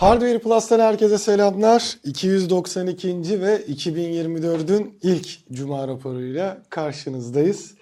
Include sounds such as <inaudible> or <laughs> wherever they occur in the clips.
Hardware Plus'tan herkese selamlar. 292. ve 2024'ün ilk Cuma raporuyla karşınızdayız.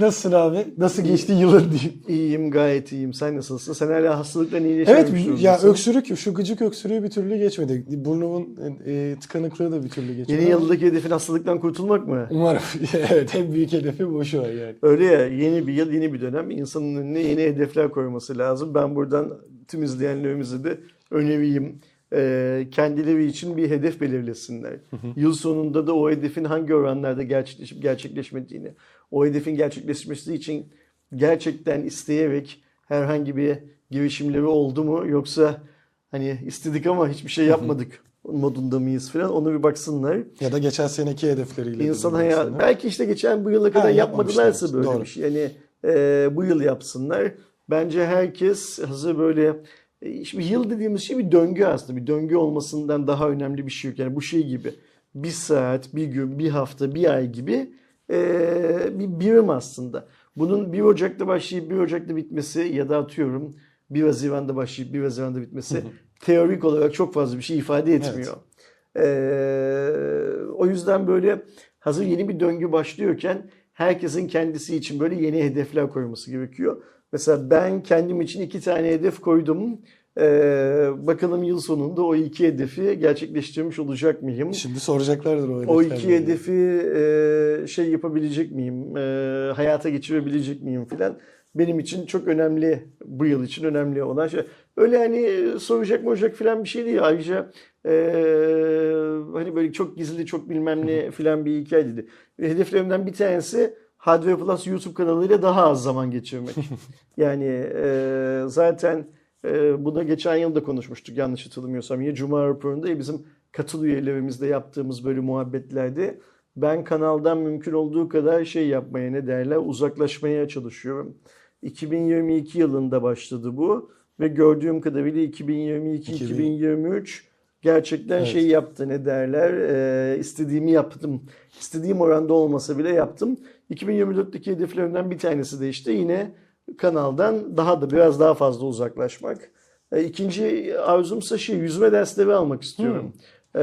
Nasılsın abi? Nasıl geçti yılın diyeyim. İyiyim gayet iyiyim. Sen nasılsın? Sen hala hastalıktan iyileşmemiş Evet ya durumdasın. öksürük şu gıcık öksürüğü bir türlü geçmedi. Burnumun e, tıkanıklığı da bir türlü geçmedi. Yeni yıldaki hedefin hastalıktan kurtulmak mı? Umarım. <laughs> evet en büyük hedefi bu şu an yani. Öyle ya yeni bir yıl yeni bir dönem insanın önüne yeni hedefler koyması lazım. Ben buradan tüm izleyenlerimize de öneriyim. Ee, kendileri için bir hedef belirlesinler. Yıl sonunda da o hedefin hangi oranlarda gerçekleşip gerçekleşmediğini, o hedefin gerçekleşmesi için gerçekten isteyerek herhangi bir girişimleri oldu mu yoksa hani istedik ama hiçbir şey yapmadık modunda mıyız falan onu bir baksınlar. Ya da geçen seneki hedefleriyle. de İnsan hayal belki işte geçen bu yıla kadar Ha, yapmadılarsa böyle Doğru. bir şey. Yani e, bu yıl yapsınlar. Bence herkes hazır böyle e, şimdi yıl dediğimiz şey bir döngü aslında. Bir döngü olmasından daha önemli bir şey yok. Yani bu şey gibi bir saat, bir gün, bir hafta, bir ay gibi e, bir birim aslında. Bunun 1 Ocak'ta başlayıp 1 Ocak'ta bitmesi ya da atıyorum 1 Haziran'da başlayıp 1 Haziran'da bitmesi teorik olarak çok fazla bir şey ifade etmiyor. Ee, o yüzden böyle hazır yeni bir döngü başlıyorken herkesin kendisi için böyle yeni hedefler koyması gerekiyor. Mesela ben kendim için iki tane hedef koydum. Ee, bakalım yıl sonunda o iki hedefi gerçekleştirmiş olacak mıyım? Şimdi soracaklardır o O hedefler iki hedefi e, şey yapabilecek miyim? E, hayata geçirebilecek miyim filan. Benim için çok önemli bu yıl için önemli olan şey. Öyle hani e, soracak mı olacak filan bir şey değil. Ayrıca e, hani böyle çok gizli çok bilmem ne filan bir hikaye dedi. Hedeflerimden bir tanesi Hardware Plus YouTube kanalıyla daha az zaman geçirmek. <laughs> yani e, zaten e, buna geçen yıl da konuşmuştuk yanlış hatırlamıyorsam. Ya Cuma raporunda ya bizim katıl üyelerimizle yaptığımız böyle muhabbetlerde ben kanaldan mümkün olduğu kadar şey yapmaya ne derler uzaklaşmaya çalışıyorum. 2022 yılında başladı bu ve gördüğüm kadarıyla 2022-2023 gerçekten Evet. şey yaptı ne derler e, istediğimi yaptım. İstediğim oranda olmasa bile yaptım. 2024'teki hedeflerimden bir tanesi de işte yine kanaldan daha da biraz daha fazla uzaklaşmak. E, İkinci arzumsa şey yüzme dersleri almak istiyorum. E,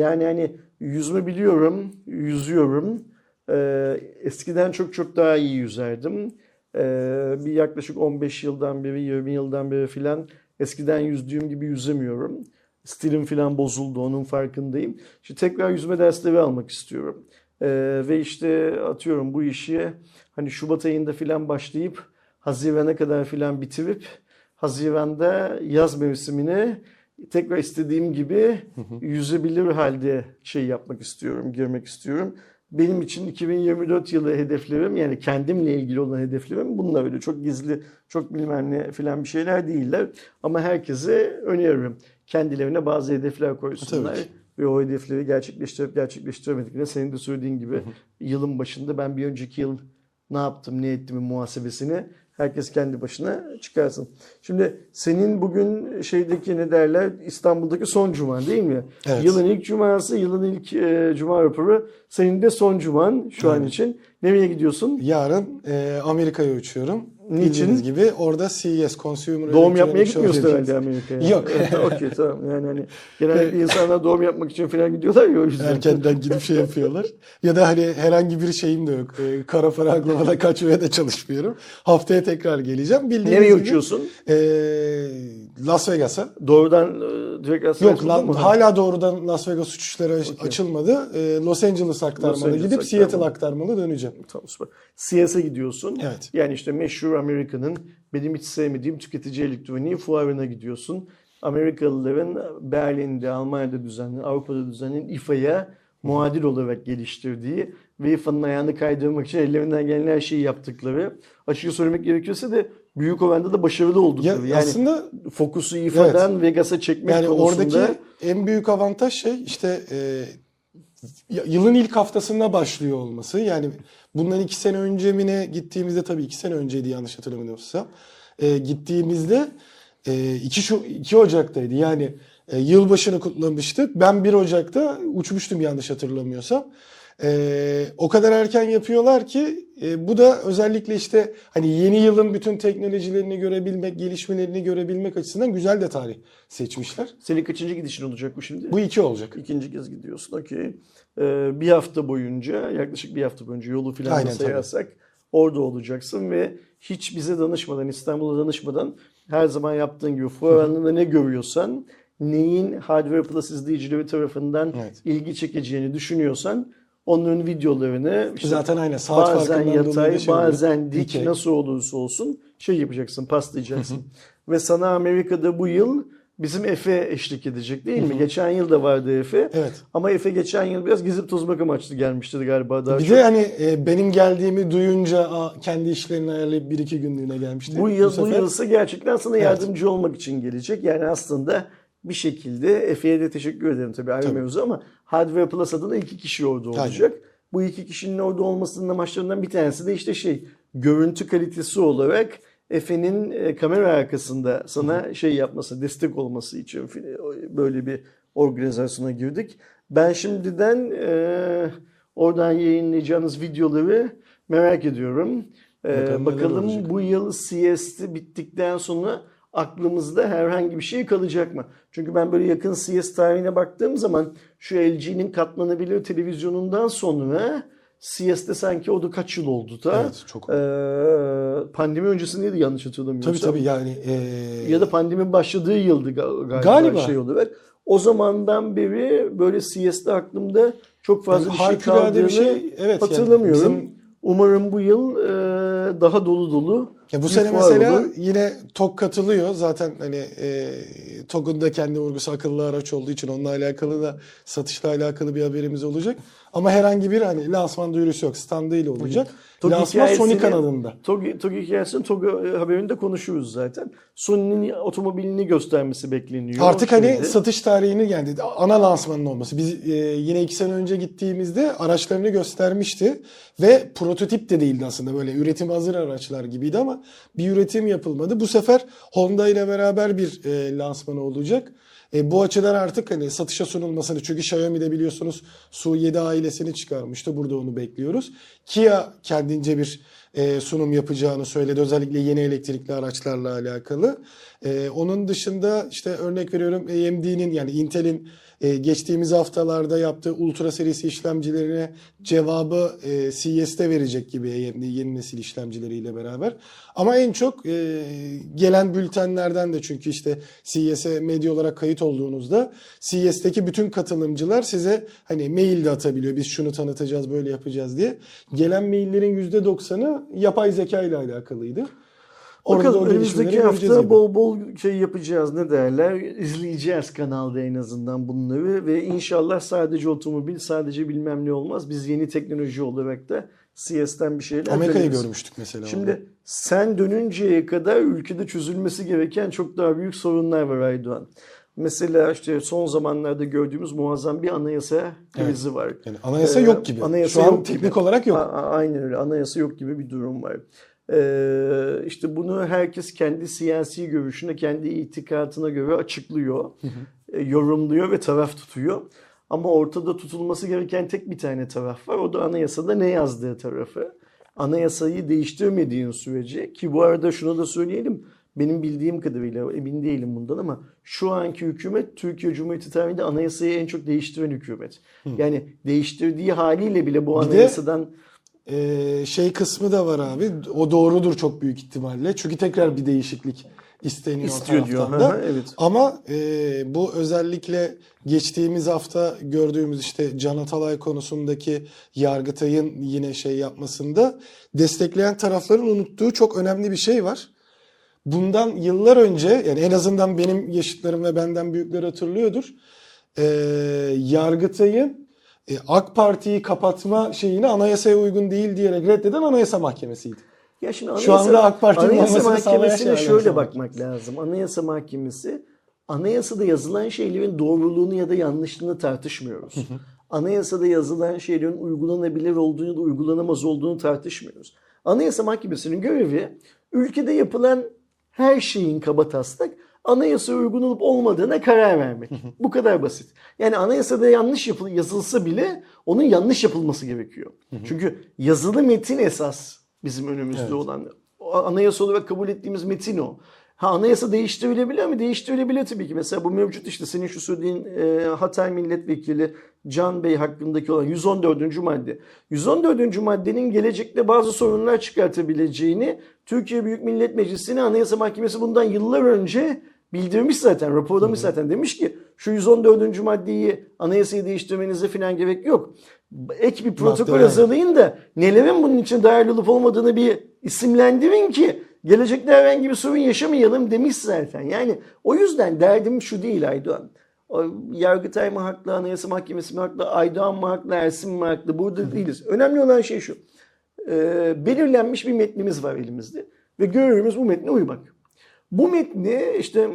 yani hani yüzme biliyorum, yüzüyorum. E, eskiden çok çok daha iyi yüzerdim. E, bir yaklaşık 15 yıldan beri, 20 yıldan beri filan eskiden yüzdüğüm gibi yüzemiyorum. Stilim filan bozuldu, onun farkındayım. İşte tekrar yüzme dersleri almak istiyorum. E, ve işte atıyorum bu işi hani Şubat ayında filan başlayıp Haziran'a kadar filan bitirip Haziran'da yaz mevsimine tekrar istediğim gibi yüzebilir halde şey yapmak istiyorum, girmek istiyorum. Benim için 2024 yılı hedeflerim yani kendimle ilgili olan hedeflerim bunlar öyle çok gizli, çok bilmem ne filan bir şeyler değiller. Ama herkese öneririm. Kendilerine bazı hedefler koysunlar. Tabii ki. Ve o hedefleri gerçekleştirip gerçekleştiremediklerinde senin de söylediğin gibi yılın başında ben bir önceki yıl ne yaptım, ne ettim muhasebesini herkes kendi başına çıkarsın. Şimdi senin bugün şeydeki ne derler İstanbul'daki son cuman değil mi? Evet. Yılın ilk cuması, yılın ilk e, cuma raporu. Senin de son cuman şu an için. Nereye gidiyorsun? Yarın e, Amerika'ya uçuyorum. Bildiğiniz gibi orada CES Consumer Doğum yapmaya gitmiyorsun herhalde Amerika'ya. Yok. <laughs> Okey tamam. Yani hani genellikle insanlar doğum yapmak için falan gidiyorlar ya o yüzden. Erkenden gidip şey yapıyorlar. Ya da hani herhangi bir şeyim de yok. E, kara para aklamada kaçmaya da çalışmıyorum. Haftaya tekrar geleceğim. Bildiğiniz Nereye gibi, uçuyorsun? e, Las Vegas'a. Doğrudan e, direkt aslında Yok lan, hala doğrudan Las Vegas uçuşları Okey. açılmadı. E, Los Angeles aktarmalı Angeles gidip aktarmalı. Seattle aktarmalı döneceğim. Tamam süper. CS'e gidiyorsun. Evet. Yani işte meşhur Amerika'nın benim hiç sevmediğim tüketici elektroniği fuarına gidiyorsun. Amerikalıların Berlin'de, Almanya'da düzenlenen, Avrupa'da düzenlenen İFA'ya muadil olarak geliştirdiği ve İFA'nın ayağını kaydırmak için ellerinden gelen her şeyi yaptıkları. Açıkça söylemek gerekirse de büyük oranda da başarılı Ya oldukları. yani aslında fokusu İFA'dan Vegas'a çekmek yani konusunda oradaki en büyük avantaj şey işte e, yılın ilk haftasında başlıyor olması. Yani bundan iki sene önce mi ne gittiğimizde tabii iki sene önceydi yanlış hatırlamıyorsam. E, gittiğimizde e, 2, şu, 2 Ocak'taydı. Yani e, yılbaşını kutlamıştık. Ben 1 Ocak'ta uçmuştum yanlış hatırlamıyorsam. Ee, o kadar erken yapıyorlar ki e, bu da özellikle işte hani yeni yılın bütün teknolojilerini görebilmek, gelişmelerini görebilmek açısından güzel de tarih seçmişler. Senin kaçıncı gidişin olacak bu şimdi? Bu iki olacak. İkinci kez gidiyorsun. Okey. Ee, bir hafta boyunca, yaklaşık bir hafta boyunca yolu filan da Aynen, tabii. sayarsak orada olacaksın ve hiç bize danışmadan, İstanbul'a danışmadan her zaman yaptığın gibi fuar alanında ne görüyorsan, neyin Hardware Plus izleyicileri tarafından Evet. ilgi çekeceğini düşünüyorsan onların videolarını işte Zaten aynen saat bazen yatay, şey bazen dik Dikey. nasıl olursa olsun şey yapacaksın, paslayacaksın. Ve sana Amerika'da bu yıl bizim Efe eşlik edecek değil mi? Geçen yıl da vardı Efe. Evet. Ama Efe geçen yıl biraz gezip tozmak amaçlı gelmişti galiba daha Bir çok. de hani e, benim geldiğimi duyunca aa, kendi işlerini ayarlayıp bir iki günlüğüne gelmişti. bu yıl bu, sefer- yılsa gerçekten sana Evet. yardımcı olmak için gelecek. Yani aslında bir şekilde Efe'ye de teşekkür ederim tabii ayrı Tabii. mevzu ama Hardware Plus adına iki kişi orada olacak. Bu iki kişinin orada olmasının amaçlarından bir tanesi de işte şey görüntü kalitesi olarak Efe'nin e, kamera arkasında sana şey yapması, destek olması için fi- böyle bir organizasyona girdik. Ben şimdiden e, oradan yayınlayacağınız videoları merak ediyorum. E, Bakalım bakalım bu yıl CS'ti bittikten sonra aklımızda herhangi bir şey kalacak mı? Çünkü ben böyle yakın CS tarihine baktığım zaman şu LG'nin katlanabilir televizyonundan sonra CS'te sanki o da kaç yıl oldu da? Evet, çok. Ee, pandemi öncesindeydi yanlış hatırlamıyorsam. Tabii tabii yani e, Ya da pandeminin başladığı yıldı ga- galiba, Galiba. şey olarak. O zamandan beri böyle CS'te aklımda çok fazla bir şey kaldığını bir şey, evet, yani hatırlamıyorum. bizim- Umarım bu yıl e, daha dolu dolu. Ya bu sene mesela olur. yine TOG katılıyor. Zaten hani e, TOG'un da kendi vurgusu akıllı araç olduğu için onunla alakalı da satışla alakalı bir haberimiz olacak. Ama herhangi bir hani lansman duyurusu yok. Standıyla olacak. TOG lansman Sony kanalında. TOG, TOG hikayesini TOG e, haberinde konuşuyoruz zaten. Sony'nin otomobilini göstermesi bekleniyor. Artık hani şimdi. satış tarihini yani ana lansmanın olması. Biz e, yine iki sene önce gittiğimizde araçlarını göstermişti ve prototip de değildi aslında böyle üretim hazır araçlar gibiydi ama bir üretim yapılmadı. Bu sefer Honda ile beraber bir e, lansmanı olacak. E, bu açıdan artık hani satışa sunulmasını çünkü Xiaomi'de biliyorsunuz Su7 ailesini çıkarmıştı. Burada onu bekliyoruz. Kia kendince bir e, sunum yapacağını söyledi. Özellikle yeni elektrikli araçlarla alakalı. E, onun dışında işte örnek veriyorum AMD'nin yani Intel'in e, geçtiğimiz haftalarda yaptığı Ultra serisi işlemcilerine cevabı e, CES'te verecek gibi AMD yeni nesil işlemcileriyle beraber. Ama en çok e, gelen bültenlerden de çünkü işte CES'e medya olarak kayıt olduğunuzda CES'teki bütün katılımcılar size hani mail de atabiliyor. Biz şunu tanıtacağız, böyle yapacağız diye. Gelen maillerin %90'ı yapay zeka ile alakalıydı. Orada Bakalım o gelişmeleri önümüzdeki hafta gibi. bol bol şey yapacağız ne derler izleyeceğiz kanalda en azından bunları ve inşallah sadece otomobil sadece bilmem ne olmaz biz yeni teknoloji olarak da CS'ten bir şeyler Amerika'yı görmüştük mesela. orada. Şimdi sen dönünceye kadar ülkede çözülmesi gereken çok daha büyük sorunlar var Aydoğan. Mesela işte son zamanlarda gördüğümüz muazzam bir anayasa krizi var. Yani anayasa Ee, yok gibi. anayasa Şu an yok gibi. teknik olarak yok. A- aynen öyle. Anayasa yok gibi bir durum var. Ee, işte bunu herkes kendi siyasi görüşüne, kendi itikadına göre açıklıyor, e, yorumluyor ve taraf tutuyor. Ama ortada tutulması gereken tek bir tane taraf var. O da anayasada ne yazdığı tarafı. Anayasayı değiştirmediğin sürece ki bu arada şunu da söyleyelim. Benim bildiğim kadarıyla emin değilim bundan ama şu anki hükümet Türkiye Cumhuriyeti tarihinde anayasayı en çok değiştiren hükümet. Yani değiştirdiği haliyle bile bu Bir de- anayasadan Ee, şey kısmı da var abi. O doğrudur çok büyük ihtimalle. Çünkü tekrar bir değişiklik isteniyor İstiyor diyor. da. Hı hı, evet. Ama e, bu özellikle geçtiğimiz hafta gördüğümüz işte Can Atalay konusundaki Yargıtay'ın yine şey yapmasında destekleyen tarafların unuttuğu çok önemli bir şey var. Bundan yıllar önce yani en azından benim yaşıtlarım ve benden büyükler hatırlıyordur. Ee, Yargıtay'ın e, AK Parti'yi kapatma şeyini anayasaya uygun değil diyerek reddeden Anayasa Mahkemesi'ydi. Ya şimdi Şu anda AK Parti'nin Anayasa Mahkemesi'ne şeyler şöyle bakmak lazım. Anayasa Mahkemesi anayasada yazılan şeylerin doğruluğunu ya da yanlışlığını tartışmıyoruz. Anayasada yazılan şeylerin uygulanabilir olduğunu ya da uygulanamaz olduğunu tartışmıyoruz. Anayasa Mahkemesi'nin görevi ülkede yapılan her şeyin kabataslak anayasa uygun olup olmadığına karar vermek. Bu kadar basit. Yani anayasada yanlış yapıl yazılsa bile onun yanlış yapılması gerekiyor. Çünkü yazılı metin esas bizim önümüzde Evet. olan. Anayasa olarak kabul ettiğimiz metin o. Ha anayasa değiştirilebilir mi? Değiştirilebilir tabii ki. Mesela bu mevcut işte senin şu söylediğin e, Hatay Milletvekili Can Bey hakkındaki olan 114. madde. 114. maddenin gelecekte bazı sorunlar çıkartabileceğini Türkiye Büyük Millet Meclisi'ne Anayasa Mahkemesi bundan yıllar önce bildirmiş zaten, raporlamış zaten. Demiş ki şu 114. maddeyi anayasayı değiştirmenize falan gerek yok. Ek bir protokol Madde hazırlayın da nelerin bunun için değerli olup olmadığını bir isimlendirin ki gelecekte herhangi bir sorun yaşamayalım demiş zaten. Yani o yüzden derdim şu değil Aydoğan. Yargıtay mı haklı, Anayasa Mahkemesi mi haklı, Aydoğan mı haklı, Ersin mi haklı? Burada değiliz. Önemli olan şey şu. Ee, belirlenmiş bir metnimiz var elimizde. Ve görevimiz bu metne uymak. Bu metni işte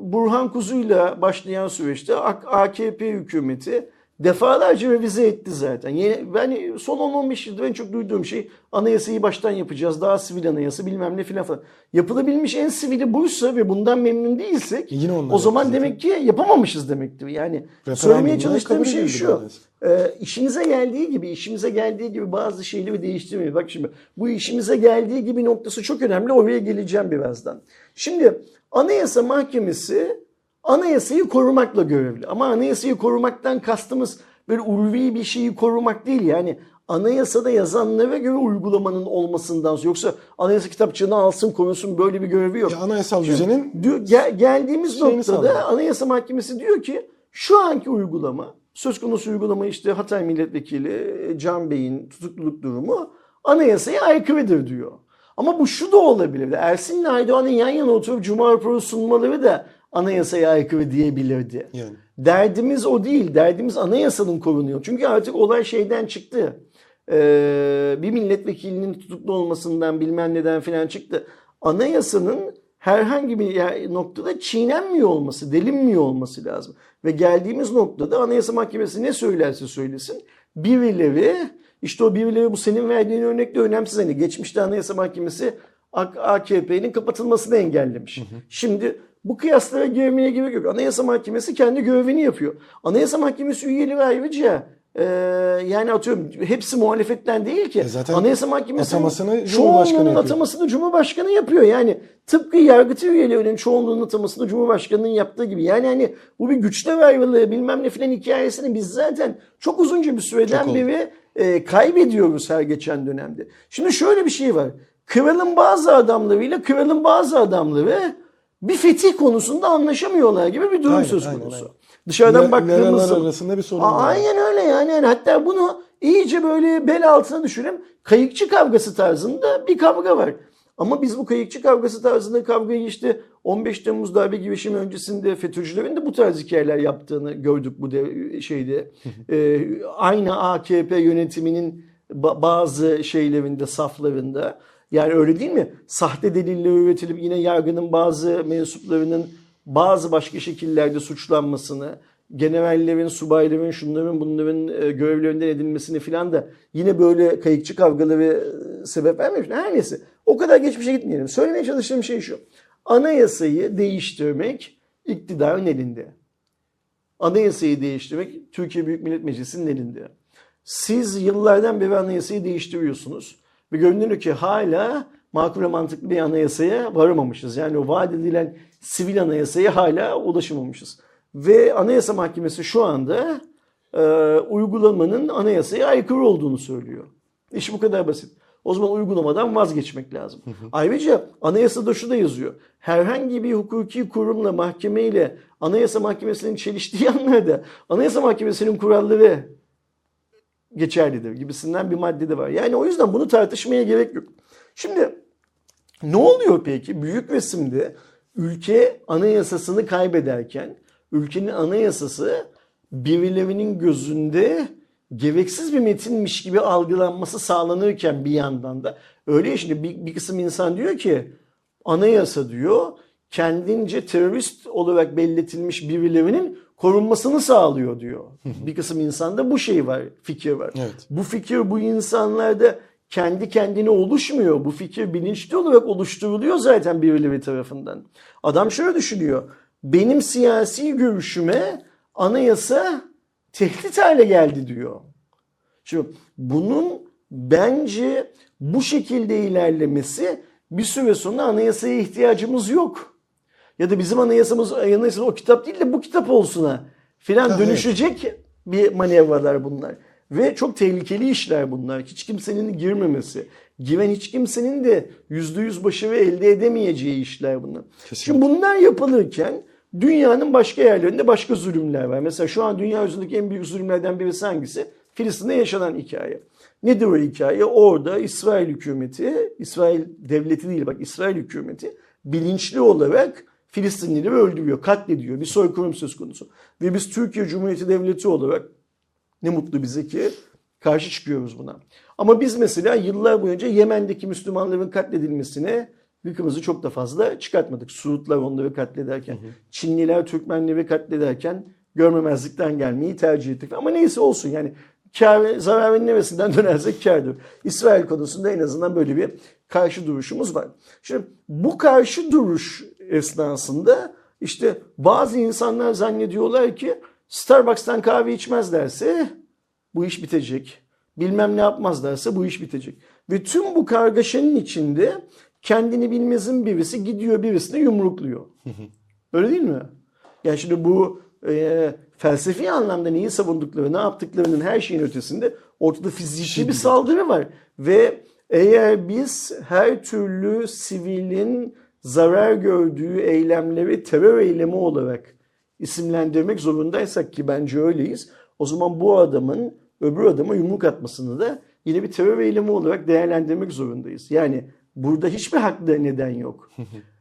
Burhan Kuzu'yla başlayan süreçte AKP hükümeti defalarca revize etti zaten. Yeni, ben son 10-15 yıldır en çok duyduğum şey anayasayı baştan yapacağız. Daha sivil anayasa bilmem ne filan falan. Yapılabilmiş en sivili buysa ve bundan memnun değilsek Yine onlar o zaman yaptı demek ki yapamamışız demektir. Yani Referandumda söylemeye çalıştığım şey şu. maalesef. Ee, işimize geldiği gibi, işimize geldiği gibi bazı şeyleri değiştirmeyi. Bak şimdi bu işimize geldiği gibi noktası çok önemli. Oraya geleceğim birazdan. Şimdi Anayasa Mahkemesi anayasayı korumakla görevli. Ama anayasayı korumaktan kastımız böyle ulvi bir şeyi korumak değil. Yani anayasada yazanlara göre uygulamanın olmasından yoksa anayasa kitapçığını alsın korusun böyle bir görevi yok. Ya anayasal Şimdi düzenin diyor- gel- geldiğimiz noktada sağlamak. Anayasa Mahkemesi diyor ki şu anki uygulama söz konusu uygulama işte Hatay Milletvekili e, Can Bey'in tutukluluk durumu anayasaya aykırıdır diyor. Ama bu şu da olabilirdi. Ersin'le Aydoğan'ın yan yana oturup Cuma raporu sunmaları da anayasaya aykırı diyebilirdi. yani. Derdimiz o değil. Derdimiz anayasanın korunuyor. Çünkü artık olay şeyden çıktı. Ee, bir milletvekilinin tutuklu olmasından bilmem neden filan çıktı. Anayasanın herhangi bir yer- noktada çiğnenmiyor olması, delinmiyor olması lazım. Ve geldiğimiz noktada Anayasa Mahkemesi ne söylerse söylesin birileri işte o birileri bu senin verdiğin örnekte önemsiz. Hani geçmişte Anayasa Mahkemesi AKP'nin kapatılmasını engellemiş. Şimdi bu kıyaslara girmeye gerek yok. Anayasa Mahkemesi kendi görevini yapıyor. Anayasa Mahkemesi üyeleri ayrıca e, yani atıyorum hepsi muhalefetten değil ki. E zaten Anayasa Mahkemesi'nin atamasını çoğunluğunun yapıyor. atamasını Cumhurbaşkanı yapıyor. Yani tıpkı Yargıtay üyelerinin çoğunluğunun atamasını Cumhurbaşkanı'nın yaptığı gibi. Yani hani bu bir güçte ayrılığı bilmem ne filan hikayesini biz zaten çok uzunca bir süreden Çok beri e, kaybediyoruz her geçen dönemde. Şimdi şöyle bir şey var. Kralın bazı adamlarıyla kralın bazı adamları bir fetih konusunda anlaşamıyorlar gibi bir durum Aynen, söz aynen, konusu. aynen. Dışarıdan Ne- baktığımız zaman- arasında bir sorun var. Aynen öyle yani. yani. Hatta bunu iyice böyle bel altına düşürelim. Kayıkçı kavgası tarzında bir kavga var. Ama biz bu kayıkçı kavgası tarzında kavgayı işte 15 Temmuz darbe girişimi öncesinde FETÖ'cülerin de bu tarz hikayeler yaptığını gördük bu de, şeyde. Ee, aynı AKP yönetiminin ba- bazı şeylerinde, saflarında. Yani öyle değil mi? Sahte deliller üretilip yine yargının bazı mensuplarının bazı başka şekillerde suçlanmasını, generallerin, subayların, şunların, bunların e, görevlerinden edilmesini filan da yine böyle kayıkçı kavgaları e, sebep vermemiş. Her neyse. O kadar geçmişe gitmeyelim. Söylemeye çalıştığım şey şu. Anayasayı değiştirmek iktidarın elinde. Anayasayı değiştirmek Türkiye Büyük Millet Meclisi'nin elinde. Siz yıllardan beri anayasayı değiştiriyorsunuz. Ve görünüyor ki hala makul ve mantıklı bir anayasaya varamamışız. Yani o vaat edilen sivil anayasaya hala ulaşamamışız. Ve Anayasa Mahkemesi şu anda e, uygulamanın anayasaya aykırı olduğunu söylüyor. İş bu kadar basit. O zaman uygulamadan vazgeçmek lazım. Ayrıca anayasada şu da yazıyor. Herhangi bir hukuki kurumla mahkemeyle Anayasa Mahkemesi'nin çeliştiği <laughs> anlarda Anayasa Mahkemesi'nin kuralları geçerlidir gibisinden bir madde de var. Yani o yüzden bunu tartışmaya gerek yok. Şimdi ne oluyor peki? Büyük resimde ülke anayasasını kaybederken ülkenin anayasası birilerinin gözünde gereksiz bir metinmiş gibi algılanması sağlanırken bir yandan da öyle ya şimdi bir, bir kısım insan diyor ki anayasa diyor kendince terörist olarak belletilmiş birilerinin korunmasını sağlıyor diyor. bir kısım insanda bu şey var, fikir var. Evet. Bu fikir bu insanlarda kendi kendine oluşmuyor. Bu fikir bilinçli olarak oluşturuluyor zaten birileri tarafından. Adam şöyle düşünüyor. Benim siyasi görüşüme anayasa tehdit hale geldi diyor. Şimdi bunun bence bu şekilde ilerlemesi bir süre sonra anayasaya ihtiyacımız yok. Ya da bizim anayasamız anayasası o kitap değil de bu kitap olsun ha filan Ha, dönüşecek bir manevralar bunlar. Ve çok tehlikeli işler bunlar. Hiç kimsenin girmemesi. Giren hiç kimsenin de yüzde yüz başarı elde edemeyeceği işler bunlar. Kesinlikle. Şimdi bunlar yapılırken dünyanın başka yerlerinde başka zulümler var. Mesela şu an dünya üzerindeki en büyük zulümlerden birisi hangisi? Filistin'de yaşanan hikaye. Nedir o hikaye? Orada İsrail hükümeti, İsrail devleti değil bak İsrail hükümeti bilinçli olarak Filistinlileri öldürüyor, katlediyor. Bir soykırım söz konusu. Ve biz Türkiye Cumhuriyeti Devleti olarak ne mutlu bize ki karşı çıkıyoruz buna. Ama biz mesela yıllar boyunca Yemen'deki Müslümanların katledilmesine gıkımızı çok da fazla çıkartmadık. Suudlar onları katlederken, Çinliler Türkmenleri katlederken görmemezlikten gelmeyi tercih ettik. Ama neyse olsun yani kar, zararın neresinden <laughs> dönersek kârdır. İsrail konusunda en azından böyle bir karşı duruşumuz var. Şimdi bu karşı duruş esnasında işte bazı insanlar zannediyorlar ki Starbucks'tan kahve içmezlerse bu iş bitecek. Bilmem ne yapmazlarsa bu iş bitecek. Ve tüm bu kargaşanın içinde kendini bilmezin birisi gidiyor birisini yumrukluyor. <laughs> Öyle değil mi? Yani şimdi bu e, felsefi anlamda neyi savundukları, ne yaptıklarının her şeyin ötesinde ortada fiziki bir saldırı var. Ve eğer biz her türlü sivilin zarar gördüğü eylemleri terör eylemi olarak isimlendirmek zorundaysak ki bence öyleyiz. O zaman bu adamın öbür adama yumruk atmasını da yine bir terör eylemi olarak değerlendirmek zorundayız. Yani burada hiçbir haklı neden yok.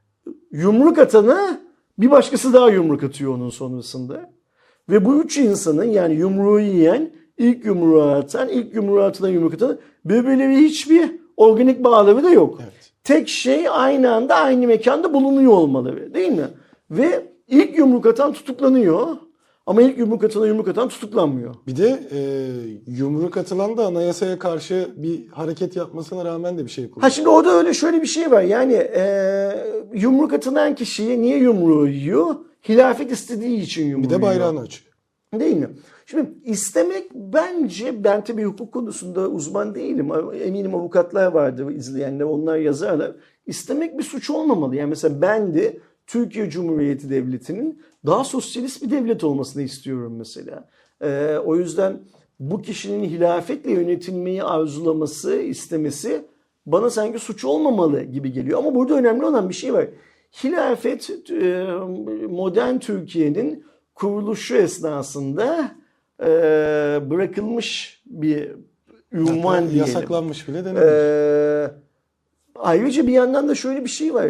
<laughs> yumruk atana bir başkası daha yumruk atıyor onun sonrasında. Ve bu üç insanın yani yumruğu yiyen, ilk yumruğu atan, ilk yumruğu atılan yumruk atan birbirleri hiçbir organik bağları da yok. Evet. Tek şey aynı anda aynı mekanda bulunuyor olmaları değil mi? Ve ilk yumruk atan tutuklanıyor ama ilk yumruk atana yumruk atan tutuklanmıyor. Bir de e, yumruk atılan da anayasaya karşı bir hareket yapmasına rağmen de bir şey Ha kullanıyor. şimdi orada öyle şöyle bir şey var. Yani e, yumruk atılan kişiye niye yumruğu yiyor? Hilafet istediği için yumruğu Bir de yiyor. bayrağını açıyor. Değil mi? Şimdi istemek bence ben tabii hukuk konusunda uzman değilim. Eminim avukatlar vardır izleyenler onlar yazarlar. İstemek bir suç olmamalı. Yani mesela ben de Türkiye Cumhuriyeti Devleti'nin daha sosyalist bir devlet olmasını istiyorum mesela. Ee, o yüzden bu kişinin hilafetle yönetilmeyi arzulaması, istemesi bana sanki suç olmamalı gibi geliyor. Ama burada önemli olan bir şey var. Hilafet e, modern Türkiye'nin kuruluşu esnasında e, bırakılmış bir ünvan Hatta diyelim. Yasaklanmış bile denebilir. Ee, ayrıca bir yandan da şöyle bir şey var.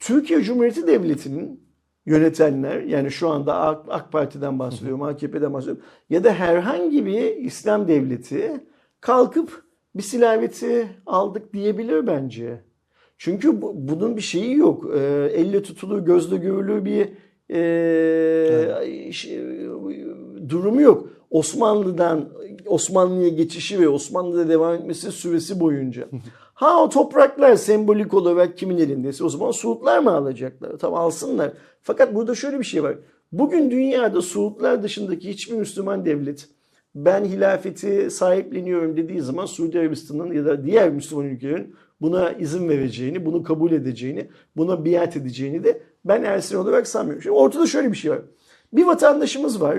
Türkiye Cumhuriyeti Devleti'nin yönetenler yani şu anda AK, AK Parti'den bahsediyorum, AKP'den bahsediyorum ya da herhangi bir İslam devleti kalkıp bir silaheti aldık diyebilir bence. Çünkü bu- bunun bir şeyi yok. Ee, elle tutulur, gözle görülür bir e, şey- durumu yok. Osmanlı'dan Osmanlı'ya geçişi ve Osmanlı'da devam etmesi süresi boyunca. <laughs> Ha o topraklar sembolik olarak kimin elindeyse o zaman Suudlar mı alacaklar? Tamam alsınlar. Fakat burada şöyle bir şey var. Bugün dünyada Suudlar dışındaki hiçbir Müslüman devlet ben hilafeti sahipleniyorum dediği zaman Suudi Arabistan'ın ya da diğer Müslüman ülkelerin buna izin vereceğini, bunu kabul edeceğini, buna biat edeceğini de ben Ersin olarak sanmıyorum. Şimdi ortada şöyle bir şey var. Bir vatandaşımız var.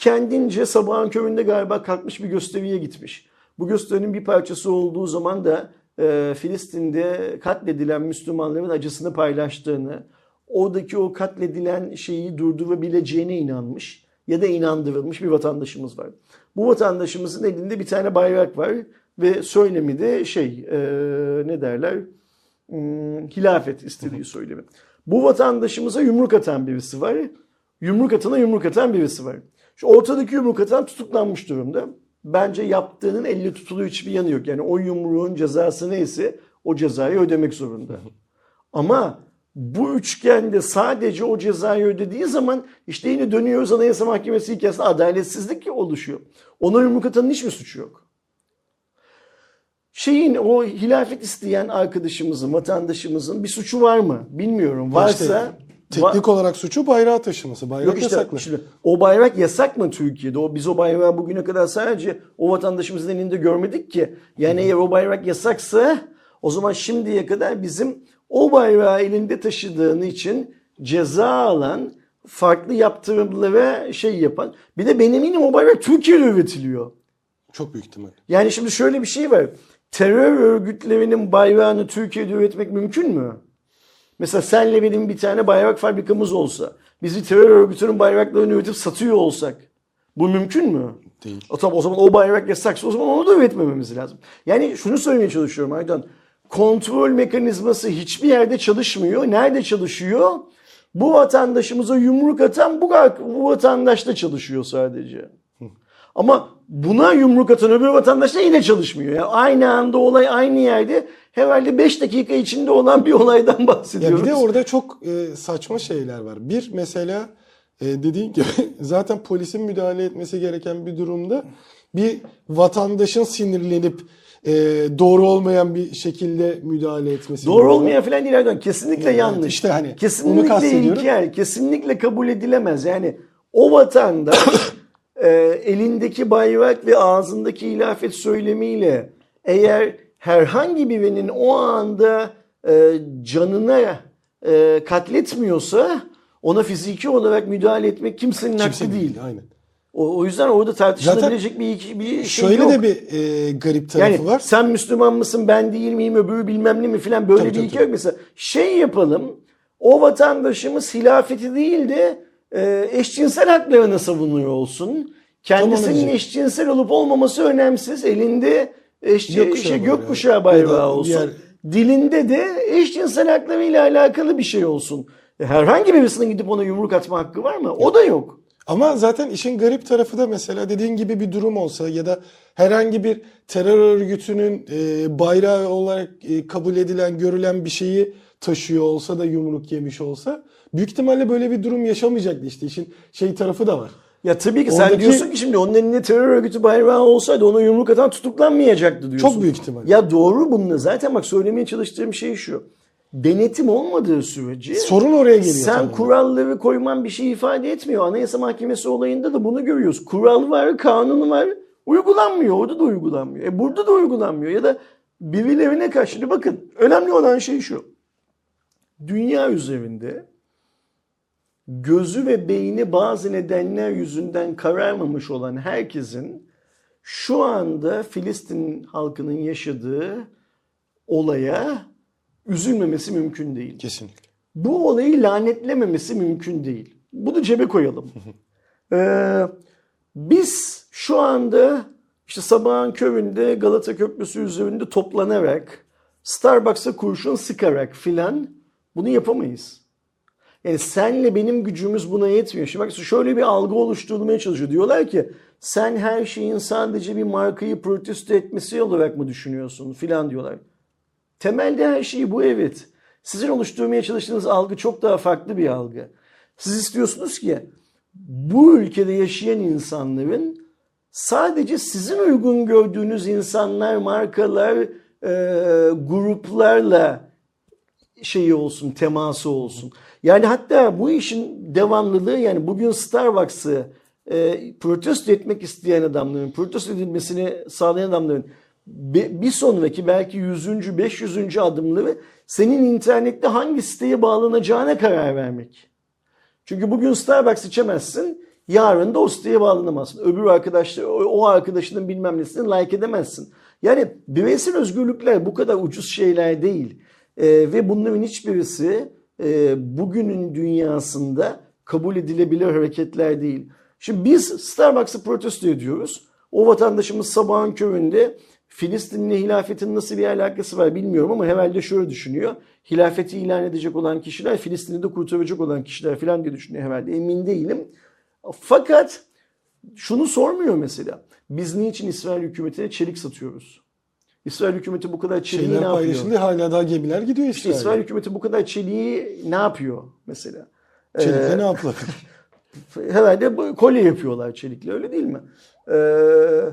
Kendince sabahın köründe galiba kalkmış bir gösteriye gitmiş. Bu gösterinin bir parçası olduğu zaman da e, Filistin'de katledilen Müslümanların acısını paylaştığını, oradaki o katledilen şeyi durdurabileceğine inanmış ya da inandırılmış bir vatandaşımız var. Bu vatandaşımızın elinde bir tane bayrak var ve söylemi de şey e, ne derler Hmm, hilafet istediği söylemi. Bu vatandaşımıza yumruk atan birisi var. Yumruk atana yumruk atan birisi var. Şu ortadaki yumruk atan tutuklanmış durumda. Bence yaptığının elle tutuluyor hiçbir yanı yok. Yani o yumruğun cezası neyse o cezayı ödemek zorunda. Ama bu üçgende sadece o cezayı ödediği zaman işte yine dönüyoruz Anayasa Mahkemesi hikayesinde adaletsizlik oluşuyor. Ona yumruk atanın hiçbir suçu yok. şeyin o hilafet isteyen arkadaşımızın, vatandaşımızın bir suçu var mı? Bilmiyorum. Varsa Teknik olarak suçu bayrağı taşıması. Bayrak Yok işte, yasaklı. şimdi o bayrak yasak mı Türkiye'de? O biz o bayrağı bugüne kadar sadece o vatandaşımızın elinde görmedik ki. Yani eğer o bayrak yasaksa o zaman şimdiye kadar bizim o bayrağı elinde taşıdığın için ceza alan, farklı yaptırımlara şey yapan. Bir de benim eminim o bayrak Türkiye'de üretiliyor. Çok büyük ihtimal. Yani şimdi şöyle bir şey var. Terör örgütlerinin bayrağını Türkiye'de üretmek mümkün mü? Mesela senle benim bir tane bayrak fabrikamız olsa, biz bir terör örgütünün bayraklarını üretip satıyor olsak, bu mümkün mü? Değil. O, tamam, o zaman o bayrak yasaksa o zaman onu da üretmememiz lazım. Yani şunu söylemeye çalışıyorum Aydan. Kontrol mekanizması hiçbir yerde çalışmıyor. Nerede çalışıyor? Bu vatandaşımıza yumruk atan bu, bu vatandaşta çalışıyor sadece. Ama buna yumruk atan öbür vatandaş da yine çalışmıyor. Yani aynı anda olay aynı yerde herhalde 5 dakika içinde olan bir olaydan <laughs> Ya bahsediyoruz. bir de orada çok e, saçma şeyler var. Bir mesela e, dediğin gibi <laughs> zaten polisin müdahale etmesi gereken bir durumda bir vatandaşın sinirlenip e, doğru olmayan bir şekilde müdahale etmesi. Doğru gerekiyor. olmayan falan değil Erdoğan. Kesinlikle Evet, yanlış. işte hani onu kesinlikle kastediyorum. ilkel, kesinlikle kabul edilemez. Yani o vatandaş <coughs> e, elindeki bayrak ve ağzındaki ilafet söylemiyle eğer herhangi birinin o anda e, canına e, katletmiyorsa ona fiziki olarak müdahale etmek kimsenin Kimse hakkı değil. Aynen. O, o yüzden orada tartışılabilecek bir, bir şey Şöyle yok. de bir e, garip tarafı Yani var. sen Müslüman mısın ben değil miyim öbürü bilmem ne mi filan böyle Tabii, bir tabii, hikaye yok. Mesela şey yapalım o vatandaşımız hilafeti değil de e, eşcinsel haklarını savunuyor olsun. Kendisinin eşcinsel olup olmaması önemsiz. Elinde eş, Gökkuşağı şey, bayrağı. gökkuşağı Ya bayrağı da olsun. diğer- Dilinde de eşcinsel haklarıyla alakalı bir şey olsun. E, Herhangi birisinin gidip ona yumruk atma hakkı var mı? O da yok. Ama zaten işin garip tarafı da mesela dediğin gibi bir durum olsa ya da herhangi bir terör örgütünün e, bayrağı olarak e, kabul edilen, görülen bir şeyi taşıyor olsa da yumruk yemiş olsa büyük ihtimalle böyle bir durum yaşamayacaktı işte işin şey tarafı da var. Ya tabii ki sen Oradaki- diyorsun ki şimdi onun elinde terör örgütü bayrağı olsaydı ona yumruk atan tutuklanmayacaktı diyorsun. Çok büyük ihtimal. Ya doğru bununla zaten bak söylemeye çalıştığım şey şu. Denetim olmadığı sürece Sorun oraya geliyor. sen tamamen. kuralları koyman bir şey ifade etmiyor. Anayasa Mahkemesi olayında da bunu görüyoruz. Kural var, kanun var. Uygulanmıyor. Orada da uygulanmıyor. E burada da uygulanmıyor. Ya da birilerine karşı. Bakın önemli olan şey şu. Dünya üzerinde gözü ve beyni bazı nedenler yüzünden kararmamış olan herkesin şu anda Filistin halkının yaşadığı olaya üzülmemesi mümkün değil. Kesinlikle. Bu olayı lanetlememesi mümkün değil. Bunu cebe koyalım. Ee, biz şu anda işte sabahın köründe Galata Köprüsü üzerinde toplanarak Starbucks'a kurşun sıkarak filan bunu yapamayız. Yani senle benim gücümüz buna yetmiyor. Şimdi bak şöyle bir algı oluşturulmaya çalışıyor. Diyorlar ki sen her şeyin sadece bir markayı protesto etmesi olarak mı düşünüyorsun filan diyorlar. Temelde her şey bu evet. Sizin oluşturmaya çalıştığınız algı çok daha farklı bir algı. Siz istiyorsunuz ki bu ülkede yaşayan insanların sadece sizin uygun gördüğünüz insanlar, markalar, e, gruplarla şeyi olsun, teması olsun. Yani hatta bu işin devamlılığı yani bugün Starbucks'ı e, protesto etmek isteyen adamların, protesto edilmesini sağlayan adamların bir sonraki belki 100. 500. adımları senin internette hangi siteye bağlanacağına karar vermek. Çünkü bugün Starbucks içemezsin, yarın da o siteye bağlanamazsın. Öbür arkadaşlar, o, arkadaşının bilmem nesini like edemezsin. Yani bireysel özgürlükler bu kadar ucuz şeyler değil. Ee, ve bunların hiçbirisi bugünün dünyasında kabul edilebilir hareketler değil. Şimdi biz Starbucks'ı protesto ediyoruz. O vatandaşımız sabahın köründe Filistin'le hilafetin nasıl bir alakası var bilmiyorum ama herhalde şöyle düşünüyor. Hilafeti ilan edecek olan kişiler Filistin'i de kurtaracak olan kişiler falan diye düşünüyor herhalde. Emin değilim. Fakat şunu sormuyor mesela. Biz niçin İsrail hükümetine çelik satıyoruz? İsrail hükümeti bu kadar çeliği Şeyler ne yapıyor? paylaşıldı hala daha gemiler gidiyor İşte İsrail'e. İsrail hükümeti bu kadar çeliği ne yapıyor mesela? Çelikle Ee, ne yapılabilir? <laughs> herhalde kolye yapıyorlar çelikle öyle değil mi? Ee,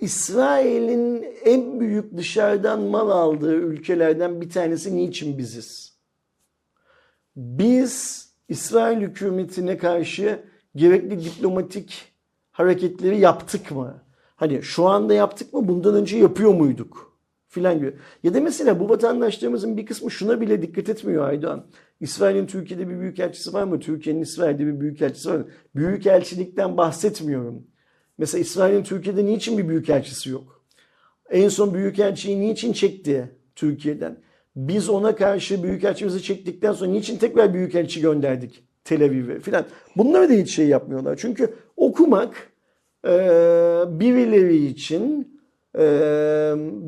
İsrail'in en büyük dışarıdan mal aldığı ülkelerden bir tanesi niçin biziz? Biz İsrail hükümetine karşı gerekli diplomatik hareketleri yaptık mı? Hani şu anda yaptık mı? Bundan önce yapıyor muyduk? Filan gibi. Ya da mesela bu vatandaşlarımızın bir kısmı şuna bile dikkat etmiyor Aydoğan. İsrail'in Türkiye'de bir büyükelçisi var mı? Türkiye'nin İsrail'de bir büyükelçisi var mı? Büyükelçilikten bahsetmiyorum. Mesela İsrail'in Türkiye'de niçin bir büyükelçisi yok? En son büyükelçiyi niçin çekti Türkiye'den? Biz ona karşı büyükelçimizi çektikten sonra niçin tekrar büyükelçi gönderdik Tel Aviv'e filan. Bunları da hiç şey yapmıyorlar. Çünkü okumak e, birileri için e,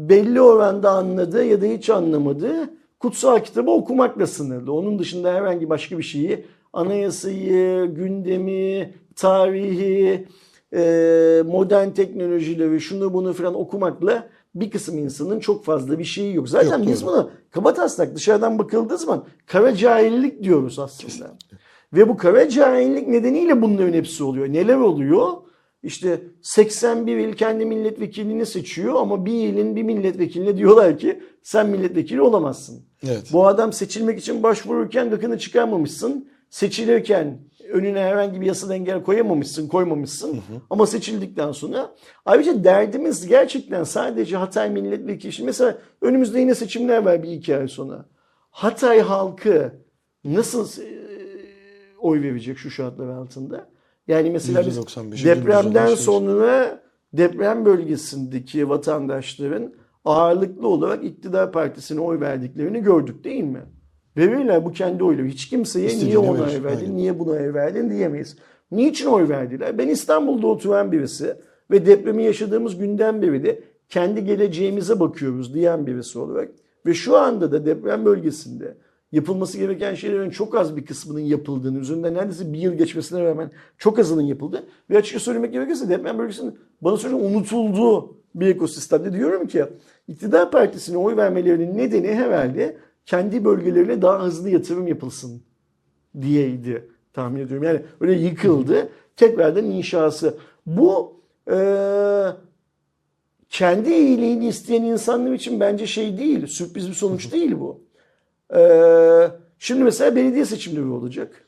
belli oranda anladığı ya da hiç anlamadığı kutsal kitabı okumakla sınırlı. Onun dışında herhangi başka bir şeyi anayasayı, gündemi, tarihi, e, modern teknolojileri, şunu bunu falan okumakla bir kısım insanın çok fazla bir şeyi yok. Zaten Yok, biz doğru. buna kabataslak dışarıdan bakıldığı zaman kara cahillik diyoruz aslında. Ve bu kara cahillik nedeniyle bunların hepsi oluyor. Neler oluyor? İşte 81 il kendi milletvekilini seçiyor ama bir ilin bir milletvekiline diyorlar ki sen milletvekili olamazsın. Evet. Bu adam seçilmek için başvururken gıkını çıkarmamışsın. Seçilirken önüne herhangi bir yasal engel koyamamışsın, koymamışsın. Ama seçildikten sonra ayrıca derdimiz gerçekten sadece Hatay milletvekili. Şimdi mesela önümüzde yine seçimler var bir iki ay sonra. Hatay halkı nasıl e, oy verecek şu şartlar altında? Yani mesela biz %95'e depremden %95. sonra deprem bölgesindeki vatandaşların ağırlıklı olarak iktidar partisine oy verdiklerini gördük değil mi? Verirler bu kendi oyları. Hiç kimseye niye İstediğini ona verir, oy verdin, aynen. niye buna oy verdin diyemeyiz. Niçin oy verdiler? Ben İstanbul'da oturan birisi ve depremi yaşadığımız günden beri de kendi geleceğimize bakıyoruz diyen birisi olarak ve şu anda da deprem bölgesinde yapılması gereken şeylerin çok az bir kısmının yapıldığını, üzerinden neredeyse bir yıl geçmesine rağmen çok azının yapıldı. Ve açıkça söylemek gerekirse deprem bölgesinin bana söyleyeyim unutulduğu bir ekosistemde diyorum ki iktidar partisine oy vermelerinin nedeni herhalde kendi bölgelerine daha hızlı yatırım yapılsın diyeydi tahmin ediyorum. Yani öyle yıkıldı. Tekrardan inşası. Bu eee, kendi iyiliğini isteyen insanlar için bence şey değil. Sürpriz bir sonuç değil bu. Eee, şimdi mesela belediye seçimleri olacak.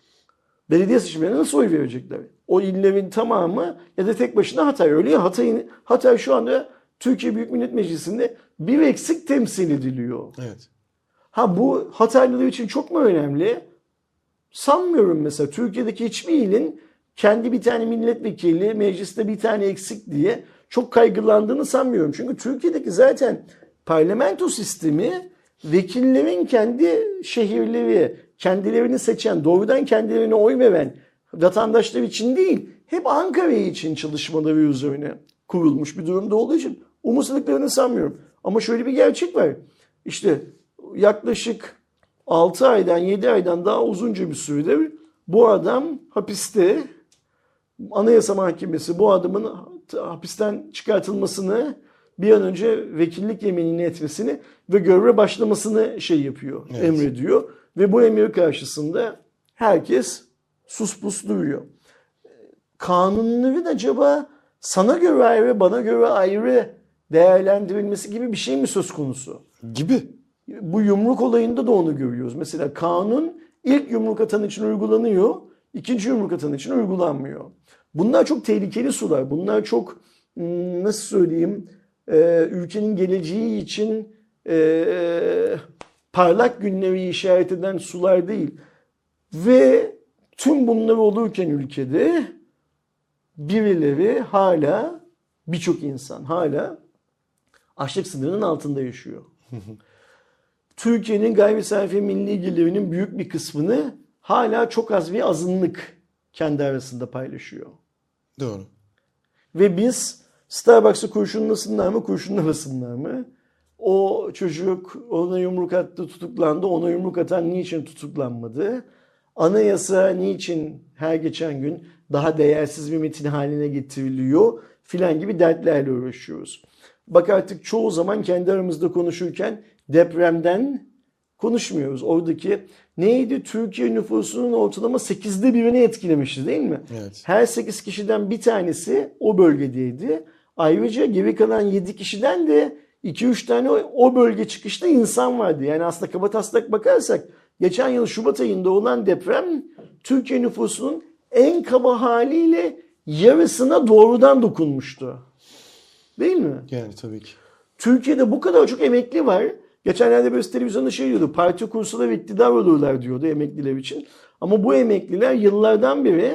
Belediye seçimlerine nasıl oy verecekler? O illerin tamamı ya da tek başına Hatay öyle ya Hatay'ın Hatay şu anda Türkiye Büyük Millet Meclisi'nde bir eksik temsil ediliyor. Evet. Ha bu Hataylılar için çok mu önemli? Sanmıyorum mesela. Türkiye'deki hiçbir ilin kendi bir tane milletvekili, mecliste bir tane eksik diye çok kaygılandığını sanmıyorum. Çünkü Türkiye'deki zaten parlamento sistemi vekillerin kendi şehirleri, kendilerini seçen, doğrudan kendilerine oy veren vatandaşlar için değil, hep Ankara için çalışmaları üzerine kurulmuş bir durumda olduğu için umursadıklarını sanmıyorum. Ama şöyle bir gerçek var. İşte yaklaşık 6 aydan 7 aydan daha uzunca bir süredir bu adam hapiste. Anayasa Mahkemesi bu adamın hapisten çıkartılmasını bir an önce vekillik yeminini etmesini ve göreve başlamasını şey yapıyor, Evet. emrediyor. Ve bu emir karşısında herkes sus pus duruyor. Kanunların acaba sana göre ayrı, bana göre ayrı değerlendirilmesi gibi bir şey mi söz konusu? Gibi. Bu yumruk olayında da onu görüyoruz. Mesela kanun ilk yumruk atan için uygulanıyor, ikinci yumruk atan için uygulanmıyor. Bunlar çok tehlikeli sular. Bunlar çok hmm, nasıl söyleyeyim e, ülkenin geleceği için e, parlak günleri işaret eden sular değil. Ve tüm bunlar olurken ülkede birileri hala birçok insan hala açlık sınırının altında yaşıyor. <laughs> Türkiye'nin gayri safi milli gelirinin büyük bir kısmını hala çok az bir azınlık kendi arasında paylaşıyor. Doğru. Ve biz Starbucks'ı kurşunlasınlar mı kurşunlamasınlar mı? O çocuk ona yumruk attı tutuklandı. Ona yumruk atan niçin tutuklanmadı? Anayasa niçin her geçen gün daha değersiz bir metin haline getiriliyor? Filan gibi dertlerle uğraşıyoruz. Bak artık çoğu zaman kendi aramızda konuşurken depremden konuşmuyoruz. Oradaki neydi? Türkiye nüfusunun ortalama 8'de birini etkilemişti değil mi? Evet. Her 8 kişiden bir tanesi o bölgedeydi. Ayrıca geri kalan 7 kişiden de 2-3 tane o- bölge çıkışta insan vardı. Yani aslında kabataslak bakarsak geçen yıl Şubat ayında olan deprem Türkiye nüfusunun en kaba haliyle yarısına doğrudan dokunmuştu. Değil mi? Yani tabii ki. Türkiye'de bu kadar çok emekli var. Geçenlerde birisi televizyonda şey diyordu. Parti kursalar iktidar olurlar diyordu emekliler için. Ama bu emekliler yıllardan beri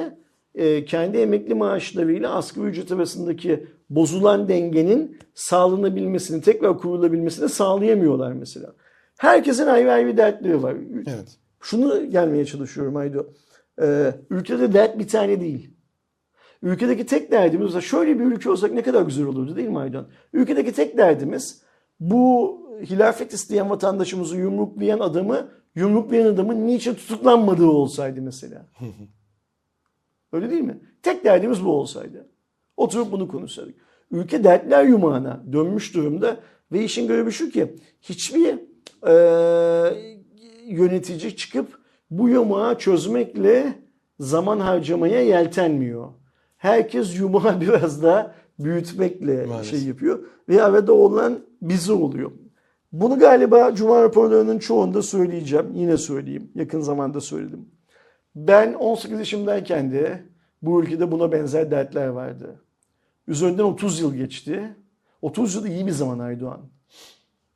e, kendi emekli maaşlarıyla asgari ücret arasındaki bozulan dengenin sağlanabilmesini, tekrar kurulabilmesini sağlayamıyorlar mesela. Herkesin ayrı ayrı dertleri var. Evet. Şunu gelmeye çalışıyorum Aydo. Ee, ülkede dert bir tane değil. Ülkedeki tek derdimiz mesela şöyle bir ülke olsak ne kadar güzel olurdu değil mi Aydan? Ülkedeki tek derdimiz bu hilafet isteyen vatandaşımızı yumruklayan adamı yumruklayan adamın niçin tutuklanmadığı olsaydı mesela. <laughs> Öyle değil mi? Tek derdimiz bu olsaydı. Oturup bunu konuşsaydık. Ülke dertler yumağına dönmüş durumda ve işin görevi şu ki hiçbir e, yönetici çıkıp bu yumağı çözmekle zaman harcamaya yeltenmiyor. Herkes yumağı <laughs> biraz daha büyütmekle Maalesef. şey yapıyor ve arada olan bizi oluyor. Bunu galiba Cuma raporlarının çoğunda söyleyeceğim. Yine söyleyeyim. Yakın zamanda söyledim. Ben 18 yaşımdayken de bu ülkede buna benzer dertler vardı. Üzerinden 30 yıl geçti. 30 yıl iyi bir zaman Aydoğan.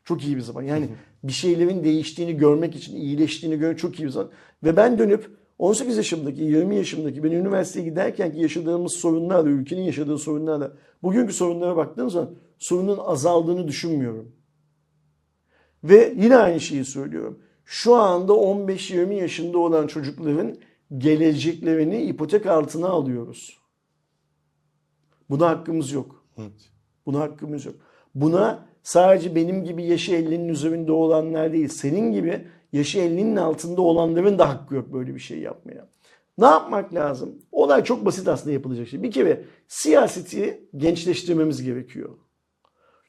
Çok iyi bir zaman. Yani bir şeylerin değiştiğini görmek için, iyileştiğini görmek çok iyi bir zaman. Ve ben dönüp 18 yaşımdaki, 20 yaşımdaki ben üniversiteye giderken ki yaşadığımız sorunlarla, ülkenin yaşadığı sorunlarla bugünkü sorunlara baktığım zaman sorunun azaldığını düşünmüyorum. Ve yine aynı şeyi söylüyorum. Şu anda 15-20 yaşında olan çocukların geleceklerini ipotek altına alıyoruz. Buna hakkımız yok. Evet. Buna hakkımız yok. Buna sadece benim gibi yaşı 50'nin üzerinde olanlar değil, senin gibi yaşı 50'nin altında olanların da hakkı yok böyle bir şey yapmaya. Ne yapmak lazım? Olay çok basit aslında yapılacak şey. Bir kere siyaseti gençleştirmemiz gerekiyor.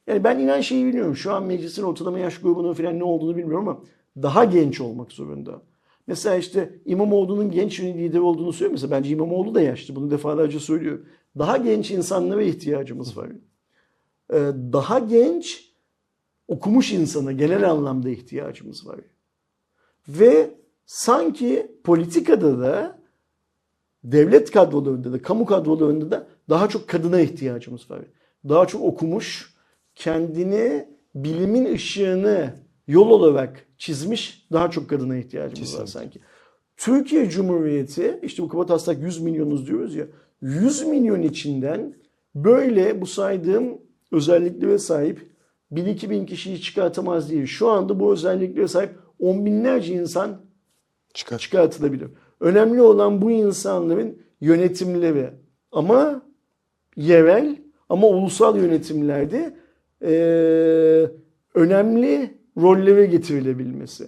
Yani ben inan şeyi biliyorum. Şu an meclisin ortalama yaş grubunun falan ne olduğunu bilmiyorum ama daha genç olmak zorunda. Mesela işte İmamoğlu'nun genç bir lider olduğunu söylüyor. Mesela bence İmamoğlu da yaşlı. Bunu defalarca söylüyor. Daha genç insanlara ihtiyacımız var. Ee, Daha genç okumuş insana genel anlamda ihtiyacımız var. Ve sanki politikada da devlet kadrolarında da kamu kadrolarında da daha çok kadına ihtiyacımız var. Daha çok okumuş, kendini bilimin ışığını yol olarak çizmiş daha çok kadına ihtiyacımız var Kesinlikle. sanki. Türkiye Cumhuriyeti işte bu kabataslak 100 milyonuz diyoruz ya 100 milyon içinden böyle bu saydığım özelliklere sahip 1000-2000 bin kişiyi çıkartamaz değil. Şu anda bu özelliklere sahip on binlerce insan Çıkar. çıkartılabilir. Önemli olan bu insanların yönetimleri ama yerel ama ulusal yönetimlerde eee, önemli rollere getirilebilmesi.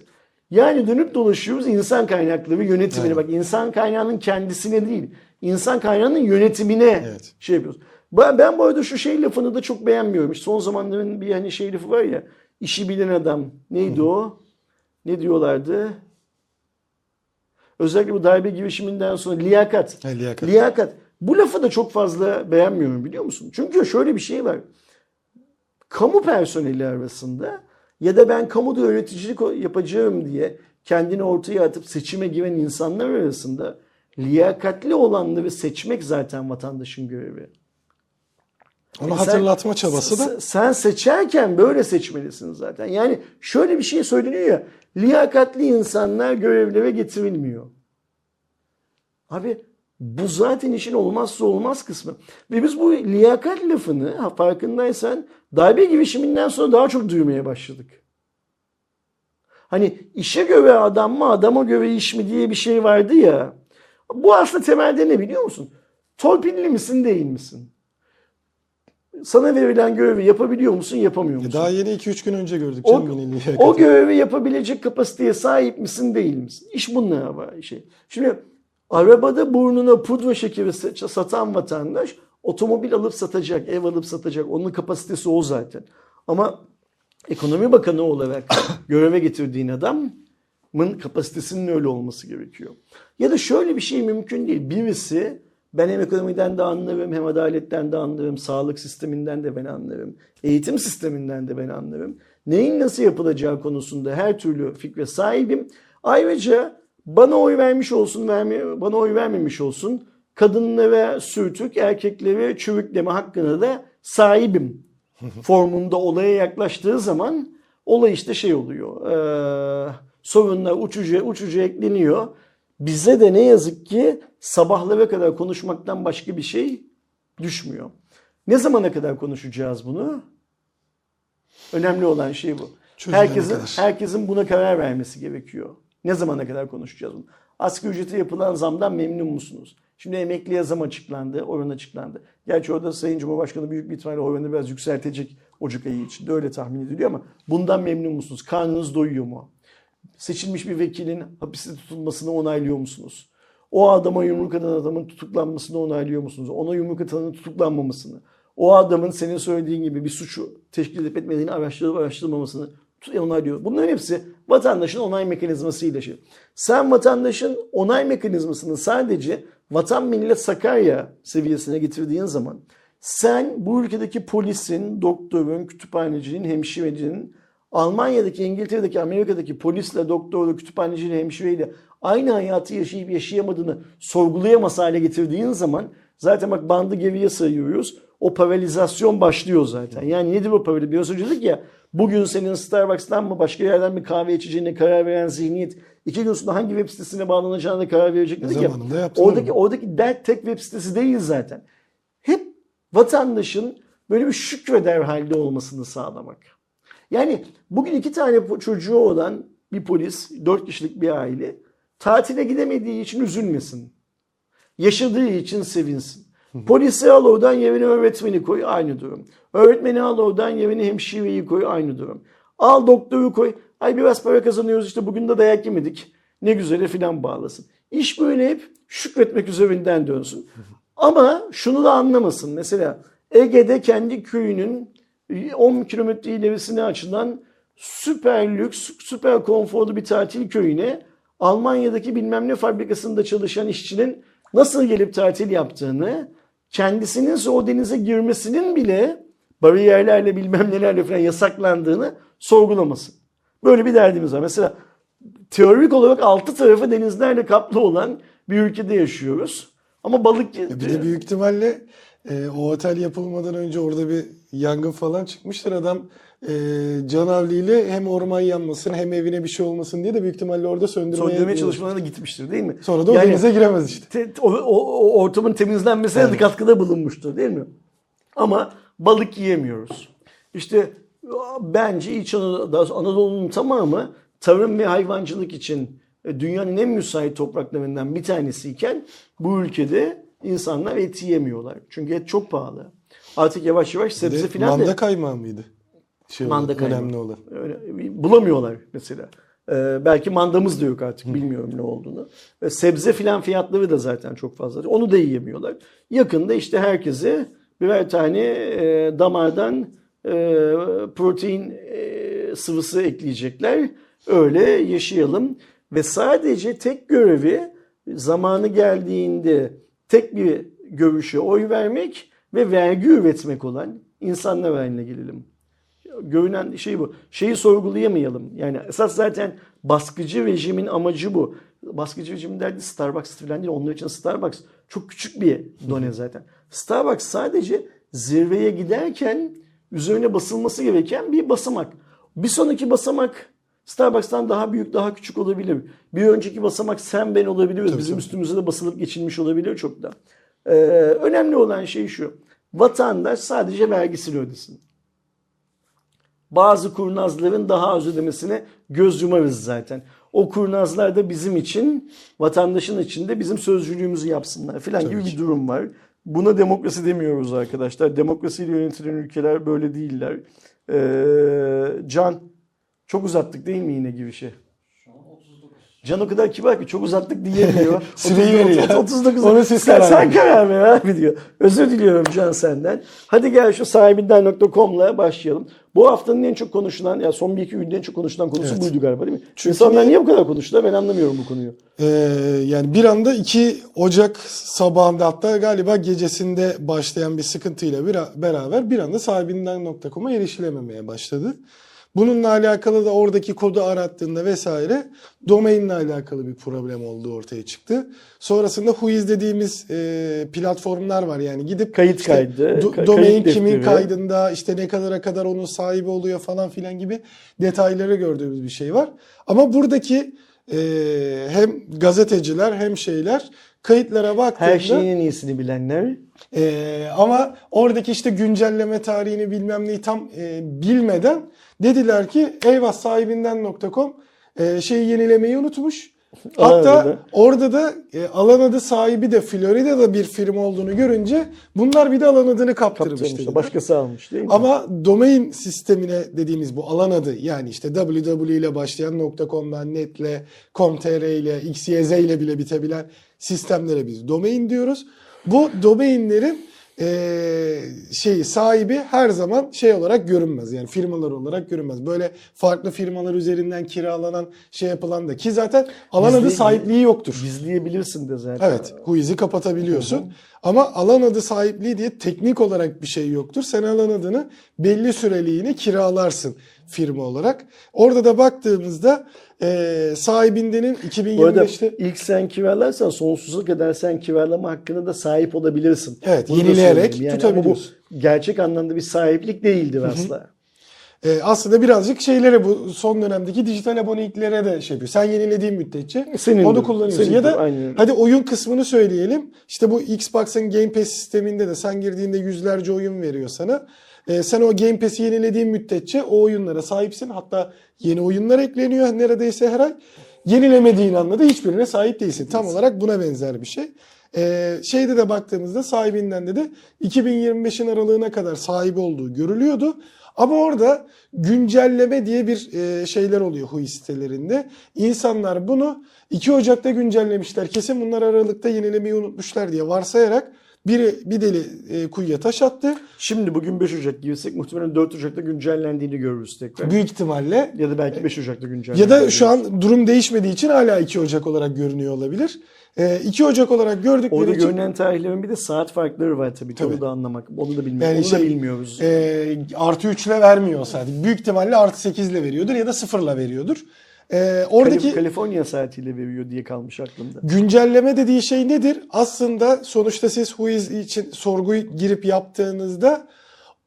Yani dönüp dolaşıyoruz insan kaynakları yönetimine. Aynen. Bak insan kaynağının kendisine değil, insan kaynağının yönetimine Evet. şey yapıyoruz. Ben, ben bu arada şu şey lafını da çok beğenmiyorum. İşte son zamanların bir hani şey lafı var ya, işi bilen adam. Neydi o? Ne diyorlardı? Özellikle bu darbe girişiminden sonra liyakat. Ha, liyakat. Liyakat. Bu lafı da çok fazla beğenmiyorum biliyor musun? Çünkü şöyle bir şey var. Kamu personeli arasında ya da ben kamuda yöneticilik yapacağım diye kendini ortaya atıp seçime giren insanlar arasında liyakatli olanları seçmek zaten vatandaşın görevi. Onu Sen- hatırlatma çabası da Sen seçerken böyle seçmelisin zaten. Yani şöyle bir şey söyleniyor ya. Liyakatli insanlar görevlere getirilmiyor. Abi bu zaten işin olmazsa olmaz kısmı. Ve biz bu liyakat lafını farkındaysan darbe girişiminden sonra daha çok duymaya başladık. Hani işe göre adam mı adama göre iş mi diye bir şey vardı ya. Bu aslında temelde ne biliyor musun? Torpilli misin değil misin? Sana verilen görevi yapabiliyor musun, yapamıyor musun? E, daha yeni 2-3 gün önce gördük O, canım o görevi yapabilecek kapasiteye sahip misin, değil misin? İş bunlara var şey. Şimdi arabada burnuna pudra şekeri sa- satan vatandaş otomobil alıp satacak, ev alıp satacak. Onun kapasitesi o zaten. Ama ekonomi bakanı olarak <coughs> göreve getirdiğin adamın kapasitesinin öyle olması gerekiyor. Ya da şöyle bir şey mümkün değil. Birisi Ben hem ekonomiden de anlarım, hem adaletten de anlarım, sağlık sisteminden de ben anlarım, eğitim sisteminden de ben anlarım. Neyin nasıl yapılacağı konusunda her türlü fikre sahibim. Ayrıca bana oy vermiş olsun, verme, bana oy vermemiş olsun, kadınlara sürtük, erkeklere çürükleme hakkına da sahibim <laughs> formunda olaya yaklaştığı zaman olay işte şey oluyor. Ee, sorunlar uçucu uçucu ekleniyor. Bize de ne yazık ki sabahlara kadar konuşmaktan başka bir şey düşmüyor. Ne zamana kadar konuşacağız bunu? Önemli olan şey bu. Herkesin kadar. herkesin buna karar vermesi gerekiyor. Ne zamana kadar konuşacağız bunu? Asgari ücrete yapılan zamdan memnun musunuz? Şimdi emekliye zam açıklandı, oran açıklandı. Gerçi orada Sayın Cumhurbaşkanı büyük bir ihtimalle oranı biraz yükseltecek Ocak ayı içinde öyle tahmin ediliyor ama bundan memnun musunuz? Karnınız doyuyor mu? Seçilmiş bir vekilin hapiste tutulmasını onaylıyor musunuz? O adama yumruk atan adamın tutuklanmasını onaylıyor musunuz? Ona yumruk atanın tutuklanmamasını, o adamın senin söylediğin gibi bir suçu teşkil edip etmediğini araştırıp araştırmamasını onaylıyor. Bunların hepsi vatandaşın onay mekanizmasıyla şey. Sen vatandaşın onay mekanizmasını sadece vatan millet Sakarya seviyesine getirdiğin zaman sen bu ülkedeki polisin, doktorun, kütüphanecinin, hemşirecinin Almanya'daki, İngiltere'deki, Amerika'daki polisle, doktorla, kütüphaneciyle, hemşireyle aynı hayatı yaşayıp yaşayamadığını sorgulayamaz hale getirdiğin zaman zaten bak bandı geriye sayıyoruz. O paralizasyon başlıyor zaten. Yani nedir o paralizasyon? Biraz önce dedik ya bugün senin Starbucks'tan mı başka yerden bir kahve içeceğine karar veren zihniyet iki gün sonra hangi web sitesine bağlanacağına karar verecek dedik ya. Oradaki, oradaki dert tek web sitesi değil zaten. Hep vatandaşın böyle bir şükreder halde olmasını sağlamak. Yani bugün iki tane çocuğu olan bir polis, dört kişilik bir aile tatile gidemediği için üzülmesin. Yaşadığı için sevinsin. Polisi al oradan yerine öğretmeni koy aynı durum. Öğretmeni al oradan yerine hemşireyi koy aynı durum. Al doktoru koy. Ay biraz para kazanıyoruz işte bugün de dayak yemedik. Ne güzele filan bağlasın. İş böyle hep şükretmek üzerinden dönsün. Ama şunu da anlamasın. Mesela Ege'de kendi köyünün 10 kilometre ilerisine açılan süper lüks, süper konforlu bir tatil köyüne Almanya'daki bilmem ne fabrikasında çalışan işçinin nasıl gelip tatil yaptığını, kendisinin o denize girmesinin bile bariyerlerle bilmem nelerle falan yasaklandığını sorgulamasın. Böyle bir derdimiz var. Mesela teorik olarak altı tarafı denizlerle kaplı olan bir ülkede yaşıyoruz. Ama balık Ya bir de büyük ihtimalle e, o otel yapılmadan önce orada bir yangın falan çıkmıştır. Adam e, canavliyle hem orman yanmasın hem evine bir şey olmasın diye de büyük ihtimalle orada söndürmeye, söndürme çalışmalarına gitmiştir değil mi? Sonra da o Yani- denize giremez işte. te- o, o- o ortamın temizlenmesine de katkıda bulunmuştur değil mi? Ama balık yiyemiyoruz. İşte bence İç Anadolu, Anadolu'nun tamamı tarım ve hayvancılık için e, dünyanın en müsait topraklarından bir tanesiyken bu ülkede insanlar et yiyemiyorlar. Çünkü et çok pahalı. Artık yavaş yavaş sebze de filan da manda kaymağı mıydı? Şey olan, Manda kaymağı. önemli olan. Öyle, bulamıyorlar mesela. Ee, belki mandamız da yok artık bilmiyorum ne olduğunu. Ve sebze filan fiyatları da zaten çok fazla. Onu da yiyemiyorlar. Yakında işte herkese birer tane e, damardan e, protein e, sıvısı ekleyecekler. Öyle yaşayalım. Ve sadece tek görevi zamanı geldiğinde tek bir görüşe oy vermek ve vergi üretmek olan insanlar haline gelelim görünen şey bu. Şeyi sorgulayamayalım. Yani esas zaten baskıcı rejimin amacı bu. Baskıcı rejimin derdi Starbucks falan değil. Onlar için Starbucks çok küçük bir done zaten. Starbucks sadece zirveye giderken üzerine basılması gereken bir basamak. Bir sonraki basamak Starbucks'tan daha büyük, daha küçük olabilir. Bir önceki basamak sen ben olabiliriz. Bizim üstümüze de basılıp geçilmiş olabilir çok da. Ee, önemli olan şey şu. Vatandaş sadece vergisini ödesin bazı kurnazların daha az ödemesine göz yumarız zaten. O kurnazlar da bizim için, vatandaşın içinde bizim sözcülüğümüzü yapsınlar falan gibi bir durum var. Buna demokrasi demiyoruz arkadaşlar. Demokrasiyle yönetilen ülkeler böyle değiller. Ee, Can, çok uzattık değil mi yine girişi? Can o kadar kibar ki çok uzattık diyemiyor. <laughs> Süreyi veriyor. 39. Onu siz sen, karar sen karar ver abi diyor. Özür diliyorum Can senden. Hadi gel şu sahibinden.com'la başlayalım. Bu haftanın en çok konuşulan, ya son bir iki günde en çok konuşulan konusu Evet. buydu galiba değil mi? Çünkü İnsanlar niye- niye bu kadar konuştular ben anlamıyorum bu konuyu. Ee, yani bir anda 2 Ocak sabahında hatta galiba gecesinde başlayan bir sıkıntıyla bir, beraber bir anda sahibinden.com'a erişilememeye başladı. Bununla alakalı da oradaki kodu arattığında vesaire domainle alakalı bir problem olduğu ortaya çıktı. Sonrasında Whois dediğimiz e, platformlar var yani gidip Kayıt işte kaydı, do- ka- domain kayıt kimin defteri. kaydında işte ne kadara kadar onun sahibi oluyor falan filan gibi detayları gördüğümüz bir şey var. Ama buradaki e, hem gazeteciler hem şeyler kayıtlara baktığında Her şeyin en iyisini bilenler. e, ama oradaki işte güncelleme tarihini bilmem neyi tam e, bilmeden dediler ki eyvah sahibinden.com e, şeyi yenilemeyi unutmuş. <laughs> Hatta orada da e, alan adı sahibi de Florida'da bir firma olduğunu görünce bunlar bir de alan adını kaptırmış Kaptırmışlar. dediler. Başkası almış değil mi? Ama domain sistemine dediğimiz bu alan adı yani işte www ile başlayan .com'dan netle, com.tr ile, xyz ile bile bitebilen sistemlere biz domain diyoruz. Bu domainlerin eee şeyi sahibi her zaman şey olarak görünmez. Yani firmalar olarak görünmez. Böyle farklı firmalar üzerinden kiralanan şey yapılan da ki zaten alan adı sahipliği yoktur. Gizleyebilirsin de zaten. Evet, quiz'i kapatabiliyorsun. Ama alan adı sahipliği diye teknik olarak bir şey yoktur. Sen alan adını belli süreliğine kiralarsın firma olarak. Orada da baktığımızda e, Bu arada 2025'te ilk sen kiralarsan sonsuza kadar sen kiralama hakkına da sahip olabilirsin. Evet, Bunu yenileyerek ama tutabiliyorsun. bu gerçek anlamda bir sahiplik değildir asla. e, aslında birazcık şeylere bu son dönemdeki dijital aboneliklere de şey yapıyor. Sen yenilediğin müddetçe Senindir, onu kullanıyorsun. senindir, ya da aynen hadi oyun kısmını söyleyelim. İşte bu Xbox'ın Game Pass sisteminde de sen girdiğinde yüzlerce oyun veriyor sana. E, sen o Game Pass'i yenilediğin müddetçe o oyunlara sahipsin. Hatta yeni oyunlar ekleniyor neredeyse her ay. Yenilemediğin anda da hiçbirine sahip değilsin. Tam olarak buna benzer bir şey. E, şeyde de baktığımızda sahibinden de de 2025'in aralığına kadar sahibi olduğu görülüyordu. Ama orada güncelleme diye bir e, şeyler oluyor Hui sitelerinde. İnsanlar bunu 2 Ocak'ta güncellemişler. Kesin bunlar Aralık'ta yenilemeyi unutmuşlar diye varsayarak biri bir deli e, kuyuya taş attı. Şimdi bugün 5 Ocak girsek muhtemelen 4 Ocak'ta güncellendiğini görürüz tekrar. Büyük ihtimalle Ya da belki 5 Ocak'ta güncellendiğini ya da şu an durum değişmediği için hala 2 Ocak olarak görünüyor olabilir. E, 2 Ocak olarak gördükleri Orada için görünen tarihlerin bir de saat farkları var tabii. Tabii. Onu da anlamak. Onu da bilmiyoruz. Yani Onu da şey, bilmiyoruz. e, artı 3 ile vermiyor sadece. Büyük ihtimalle artı 8 ile veriyordur ya da 0 ile veriyordur. E, oradaki Kalif- Kaliforniya saatiyle veriyor diye kalmış aklımda. Güncelleme dediği şey nedir? Aslında sonuçta siz Whois için sorguyu girip yaptığınızda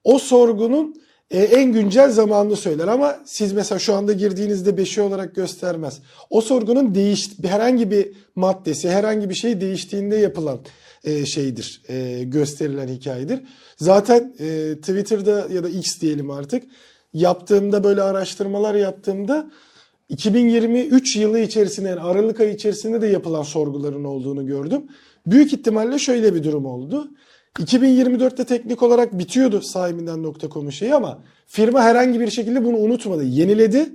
o sorgunun e, en güncel zamanını söyler ama siz mesela şu anda girdiğinizde 5'i olarak göstermez. O sorgunun değiş herhangi bir maddesi, herhangi bir şey değiştiğinde yapılan e, şeydir, e, gösterilen hikayedir. Zaten e, Twitter'da ya da X diyelim artık yaptığımda böyle araştırmalar yaptığımda 2023 yılı içerisinde yani Aralık ayı içerisinde de yapılan sorguların olduğunu gördüm. Büyük ihtimalle şöyle bir durum oldu. 2024'te teknik olarak bitiyordu sahibinden.com'un şeyi ama firma herhangi bir şekilde bunu unutmadı. Yeniledi.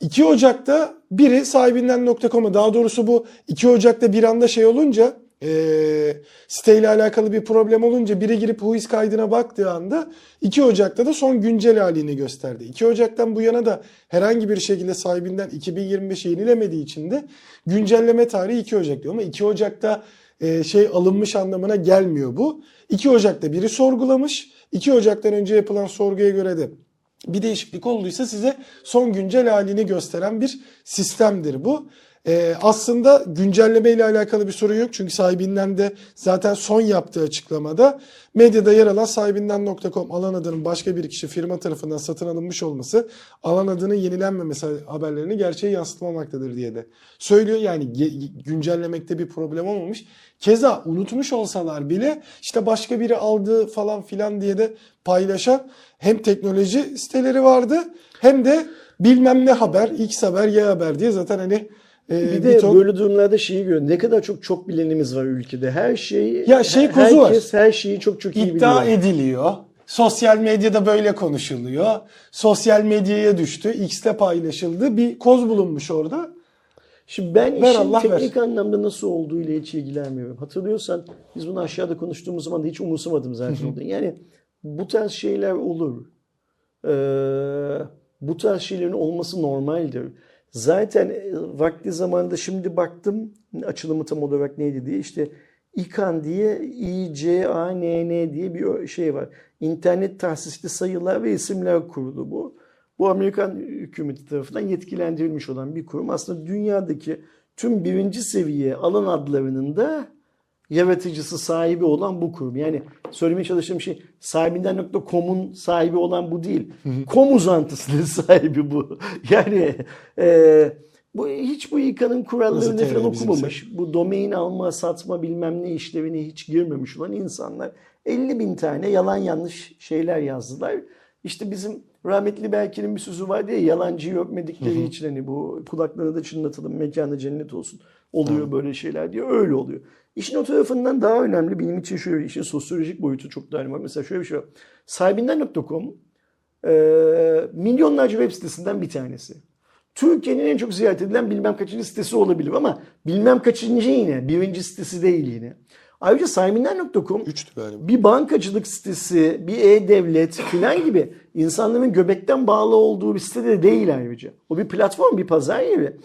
2 Ocak'ta biri sahibinden.com'a daha doğrusu bu 2 Ocak'ta bir anda şey olunca e, siteyle alakalı bir problem olunca biri girip Whois kaydına baktığı anda 2 Ocak'ta da son güncel halini gösterdi. 2 Ocak'tan bu yana da herhangi bir şekilde sahibinden 2025'i yenilemediği için de güncelleme tarihi 2 Ocak diyor. Ama 2 Ocak'ta e, şey alınmış anlamına gelmiyor bu. 2 Ocak'ta biri sorgulamış. 2 Ocak'tan önce yapılan sorguya göre de bir değişiklik olduysa size son güncel halini gösteren bir sistemdir bu. Ee, aslında güncelleme ile alakalı bir sorun yok. Çünkü sahibinden de zaten son yaptığı açıklamada medyada yer alan sahibinden.com alan adının başka bir kişi firma tarafından satın alınmış olması alan adının yenilenmemesi haberlerini gerçeğe yansıtmamaktadır diye de söylüyor. Yani güncellemekte bir problem olmamış. Keza unutmuş olsalar bile işte başka biri aldı falan filan diye de paylaşan hem teknoloji siteleri vardı hem de bilmem ne haber, X haber, Y haber diye zaten hani e, Bir de ton- böyle durumlarda şeyi görüyorum. Ne kadar çok çok bilenimiz var ülkede. Her şeyi Ya şey kozu var. herkes her şeyi çok çok iyi iddia biliyor. ediliyor. Sosyal medyada böyle konuşuluyor. Sosyal medyaya düştü. X'te paylaşıldı. Bir koz bulunmuş orada. Şimdi ben Ver işin Allah ver. teknik anlamda nasıl olduğu ile hiç ilgilenmiyorum. Hatırlıyorsan biz bunu aşağıda konuştuğumuz zaman da hiç umursamadım zaten. Yani bu tarz şeyler olur. Ee, bu tarz şeylerin olması normaldir. Zaten e, vakti zamanında şimdi baktım açılımı tam olarak neydi diye işte İKAN diye İCANN diye bir şey var. İnternet tahsisli sayılar ve isimler kurulu bu. Bu Amerikan hükümeti tarafından yetkilendirilmiş olan bir kurum. Aslında dünyadaki tüm birinci seviye alan adlarının da yaratıcısı sahibi olan bu kurum. Yani söylemeye çalıştığım şey sahibinden.com'un sahibi olan bu değil. Com uzantısının <laughs> sahibi bu. <laughs> Yani e, bu hiç bu İKA'nın kurallarını falan bizimse? okumamış. Bu domain alma, satma bilmem ne işlevine hiç girmemiş olan insanlar 50 bin tane yalan yanlış şeyler yazdılar. İşte bizim rahmetli Berke'nin bir sözü vardı ya yalancıyı öpmedikleri için hani bu kulaklarını da çınlatalım mekanı cennet olsun. Oluyor böyle şeyler diye öyle oluyor. İşin o tarafından daha önemli benim için şöyle işin sosyolojik boyutu çok daha önemli. Mesela şöyle bir şey var. Sahibinden.com e, milyonlarca web sitesinden bir tanesi. Türkiye'nin en çok ziyaret edilen bilmem kaçıncı sitesi olabilir ama bilmem kaçıncı yine birinci sitesi değil yine. Ayrıca sahibinden.com bir bankacılık sitesi, bir e-devlet filan gibi insanların göbekten bağlı olduğu bir site de değil ayrıca. O bir platform, bir pazar yeri.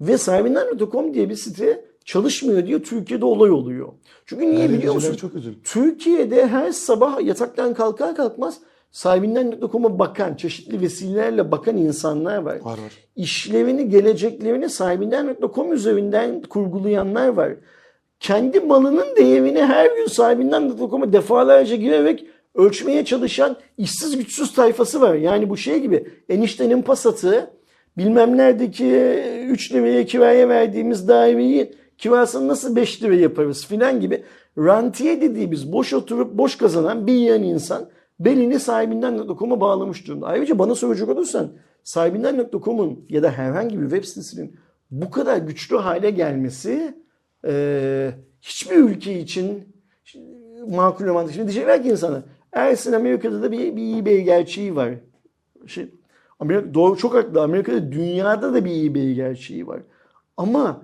Ve sahibinden.com diye bir site çalışmıyor diye Türkiye'de olay oluyor. Çünkü niye biliyor musun? Çok üzüldü. Türkiye'de her sabah yataktan kalkar kalkmaz sahibinden.com'a bakan, çeşitli vesilelerle bakan insanlar var. Var var. İşlevini, geleceklerini sahibinden.com üzerinden kurgulayanlar var. Kendi malının değerini her gün sahibinden.com'a defalarca girerek ölçmeye çalışan işsiz güçsüz tayfası var. Yani bu şey gibi eniştenin pasatı bilmem neredeki 3 liraya kiraya verdiğimiz daireyi kirasını nasıl 5 lira yaparız filan gibi rantiye dediğimiz boş oturup boş kazanan bir yan insan belini sahibinden.com'a bağlamış durumda. Ayrıca bana soracak olursan sahibinden.com'un ya da herhangi bir web sitesinin bu kadar güçlü hale gelmesi e, hiçbir ülke için makul olmadı. Şimdi diyecekler ki insana Ersin Amerika'da da bir, bir eBay gerçeği var. Şey, Amerika, doğru çok haklı. Amerika'da dünyada da bir eBay gerçeği var. Ama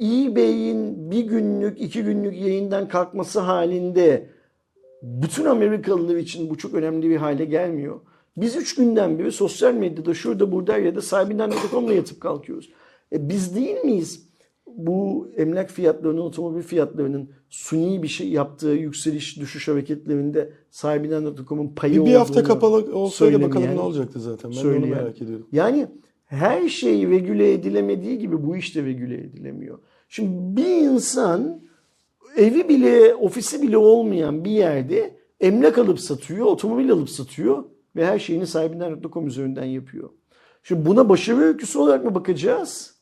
eBay'in bir günlük, iki günlük yayından kalkması halinde bütün Amerikalılar için bu çok önemli bir hale gelmiyor. Biz üç günden beri sosyal medyada şurada burada ya da sahibinden.com'la yatıp kalkıyoruz. E biz değil miyiz? Bu emlak fiyatlarının, otomobil fiyatlarının suni bir şey yaptığı yükseliş düşüş hareketlerinde sahibinden.com'un payı Bir, bir hafta olduğunu kapalı olsaydı bakalım söylemeyen- ne olacaktı zaten. Ben onu merak ediyorum. Yani her şey regüle edilemediği gibi bu iş de regüle edilemiyor. Şimdi bir insan evi bile, ofisi bile olmayan bir yerde emlak alıp satıyor, otomobil alıp satıyor ve her şeyini sahibinden.com üzerinden yapıyor. Şimdi buna başarı öyküsü olarak mı bakacağız?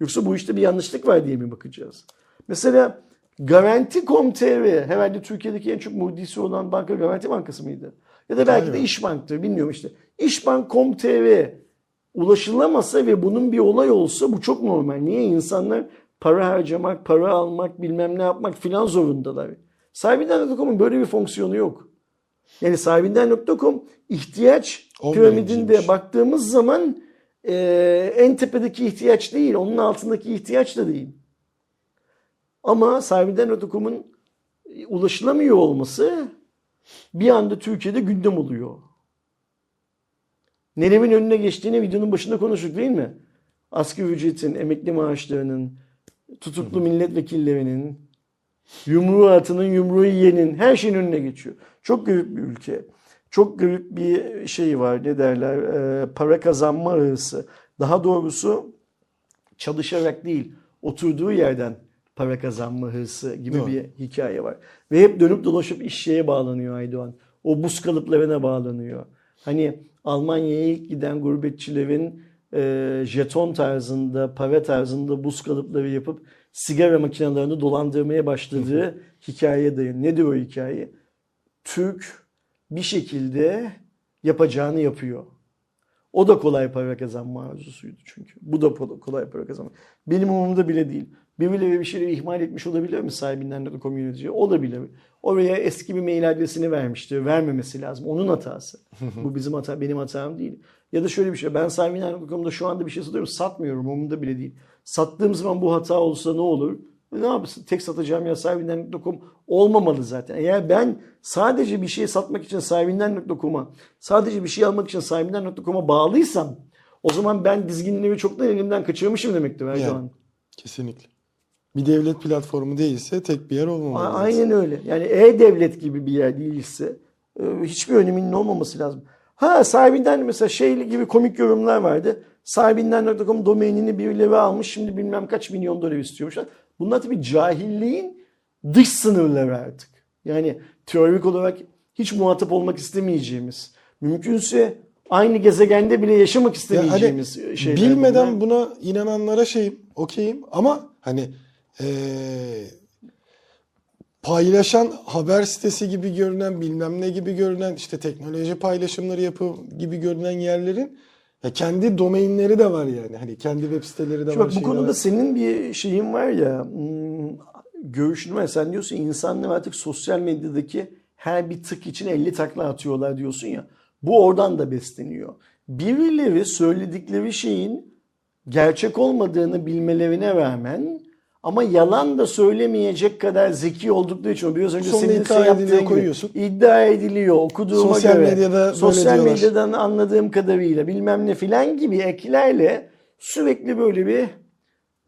Yoksa bu işte bir yanlışlık var diye mi bakacağız? Mesela Garanti.com.tr herhalde Türkiye'deki en çok muhdisi olan banka Garanti Bankası mıydı? Ya da belki de Galiba. İşbank'tır bilmiyorum işte. İşbank.com.tr ulaşılamasa ve bunun bir olay olsa bu çok normal. Niye? insanlar para harcamak, para almak, bilmem ne yapmak filan zorundalar. Sahibinden.com'un böyle bir fonksiyonu yok. Yani sahibinden.com ihtiyaç piramidinde baktığımız zaman e, en tepedeki ihtiyaç değil, onun altındaki ihtiyaç da değil. Ama sahibinden.com'un ulaşılamıyor olması bir anda Türkiye'de gündem oluyor. Nelerin önüne geçtiğini videonun başında konuştuk değil mi? Asgari ücretin, emekli maaşlarının, tutuklu milletvekillerinin, yumruğu atının, yumruğu yiyenin her şeyin önüne geçiyor. Çok garip bir ülke. Çok garip bir şey var ne derler e, para kazanma hırsı. Daha doğrusu çalışarak değil oturduğu yerden para kazanma hırsı gibi mi? bir hikaye var. Ve hep dönüp dolaşıp iş şeye bağlanıyor Aydoğan. O buz kalıplarına bağlanıyor. Hani Almanya'ya ilk giden gurbetçilerin e, jeton tarzında, para tarzında buz kalıpları yapıp sigara makinelerini dolandırmaya başladığı hikayeye dayanıyor. Nedir o hikaye? Türk bir şekilde yapacağını yapıyor. O da kolay para kazanma arzusuydu çünkü. Bu da kol- kolay para kazanma. Benim umurumda bile değil. Birileri bir şeyleri ihmal etmiş olabilir mi sahibinden de komüniteci? Olabilir. Oraya eski bir mail adresini vermiştir. Vermemesi lazım. Onun hatası. Bu bizim hata, benim hatam değil. Ya da şöyle bir şey. Ben sahibinden.com'da şu anda bir şey satıyorum. Satmıyorum. Umurumda bile değil. Sattığım zaman bu hata olsa ne olur? Ne yapsın? Tek satacağım ya sahibinden.com olmamalı zaten. Eğer ben sadece bir şey satmak için sahibinden.com'a, sadece bir şey almak için sahibinden.com'a bağlıysam o zaman ben dizginleri çoktan elimden kaçırmışım demektir Erdoğan. Yani. Kesinlikle. Bir devlet platformu değilse tek bir yer A- olmamalı. zaten. Aynen öyle. Yani e-devlet gibi bir yer değilse e, hiçbir öneminin olmaması lazım. Ha sahibinden mesela şey gibi komik yorumlar vardı. Sahibinden.com domainini birileri almış şimdi bilmem kaç milyon dolar istiyormuşlar. Bunlar tabii cahilliğin dış sınırları artık. Yani teorik olarak hiç muhatap olmak istemeyeceğimiz, mümkünse aynı gezegende bile yaşamak Ya istemeyeceğimiz hani şeyler bilmeden bunlar. buna inananlara şeyim, okeyim ama hani eee, paylaşan haber sitesi gibi görünen bilmem ne gibi görünen işte teknoloji paylaşımları yapı gibi görünen yerlerin ya kendi domainleri de var yani. Hani kendi web siteleri de Şimdi var. bak bu konuda var. senin bir şeyin var ya hmm, görüşün var. Sen diyorsun insanlar artık sosyal medyadaki her bir tık için 50 takla atıyorlar diyorsun ya. Bu oradan da besleniyor. Birileri söyledikleri şeyin gerçek olmadığını bilmelerine rağmen ama yalan da söylemeyecek kadar zeki oldukları için biraz önce Sonra senin iddia yaptığın gibi koyuyorsun. iddia ediliyor okuduğuma Sosyal göre. medyada sosyal medyadan anladığım kadarıyla bilmem ne filan gibi eklerle sürekli böyle bir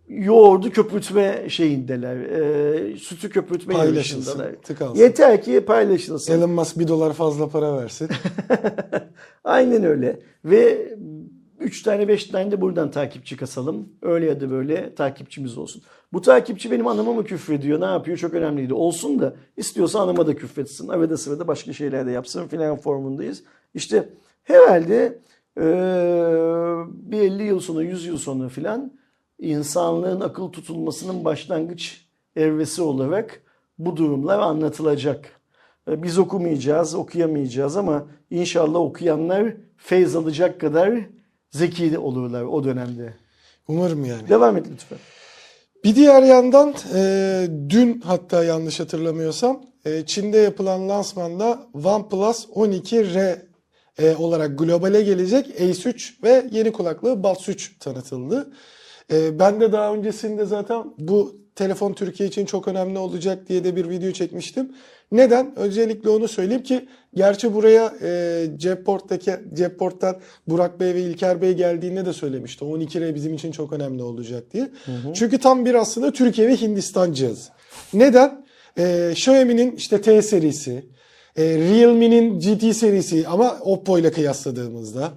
yoğurdu köpürtme şeyindeler. E, sütü köpürtme Paylaşılsın, tıkansın. Yeter ki paylaşılsın. Elon Musk bir dolar fazla para versin. <laughs> Aynen öyle. Ve 3 tane 5 tane de buradan takipçi kasalım. Öyle ya da böyle takipçimiz olsun. Bu takipçi benim anama mı küfrediyor? Ne yapıyor? Çok önemliydi. Olsun da istiyorsa anama da küfretsin. Arada sırada başka şeyler de yapsın filan formundayız. İşte herhalde eee, bir 50 yıl sonra 100 yıl sonra filan insanlığın akıl tutulmasının başlangıç evresi olarak bu durumlar anlatılacak. Biz okumayacağız, okuyamayacağız ama inşallah okuyanlar feyz alacak kadar zeki olurlar o dönemde. Umarım yani. Devam et lütfen. Bir diğer yandan e, dün hatta yanlış hatırlamıyorsam e, Çin'de yapılan lansmanda OnePlus 12R e, olarak globale gelecek Ace 3 ve yeni kulaklığı Buds 3 tanıtıldı. E, ben de daha öncesinde zaten bu telefon Türkiye için çok önemli olacak diye de bir video çekmiştim. Neden? Öncelikle onu söyleyeyim ki gerçi buraya e, Cepport'taki Cepport'tan Burak Bey ve İlker Bey geldiğinde de söylemişti. 12R bizim için çok önemli olacak diye. Çünkü tam bir aslında Türkiye ve Hindistan cihazı. Neden? E, Xiaomi'nin işte T serisi, e, Realme'nin GT serisi ama Oppo ile kıyasladığımızda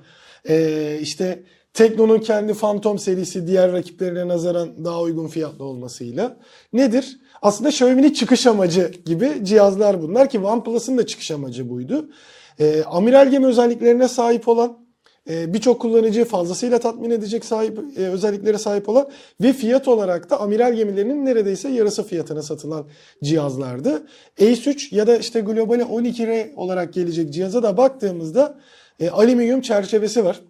e, işte Tekno'nun kendi Phantom serisi diğer rakiplerine nazaran daha uygun fiyatlı olmasıyla nedir? Aslında Xiaomi'nin çıkış amacı gibi cihazlar bunlar ki OnePlus'ın da çıkış amacı buydu. E, amiral gemi özelliklerine sahip olan e, birçok kullanıcıyı fazlasıyla tatmin edecek sahip e, özelliklere sahip olan ve fiyat olarak da amiral gemilerinin neredeyse yarısı fiyatına satılan cihazlardı. Ace 3 ya da işte globale 12R olarak gelecek cihaza da baktığımızda e, alüminyum çerçevesi var.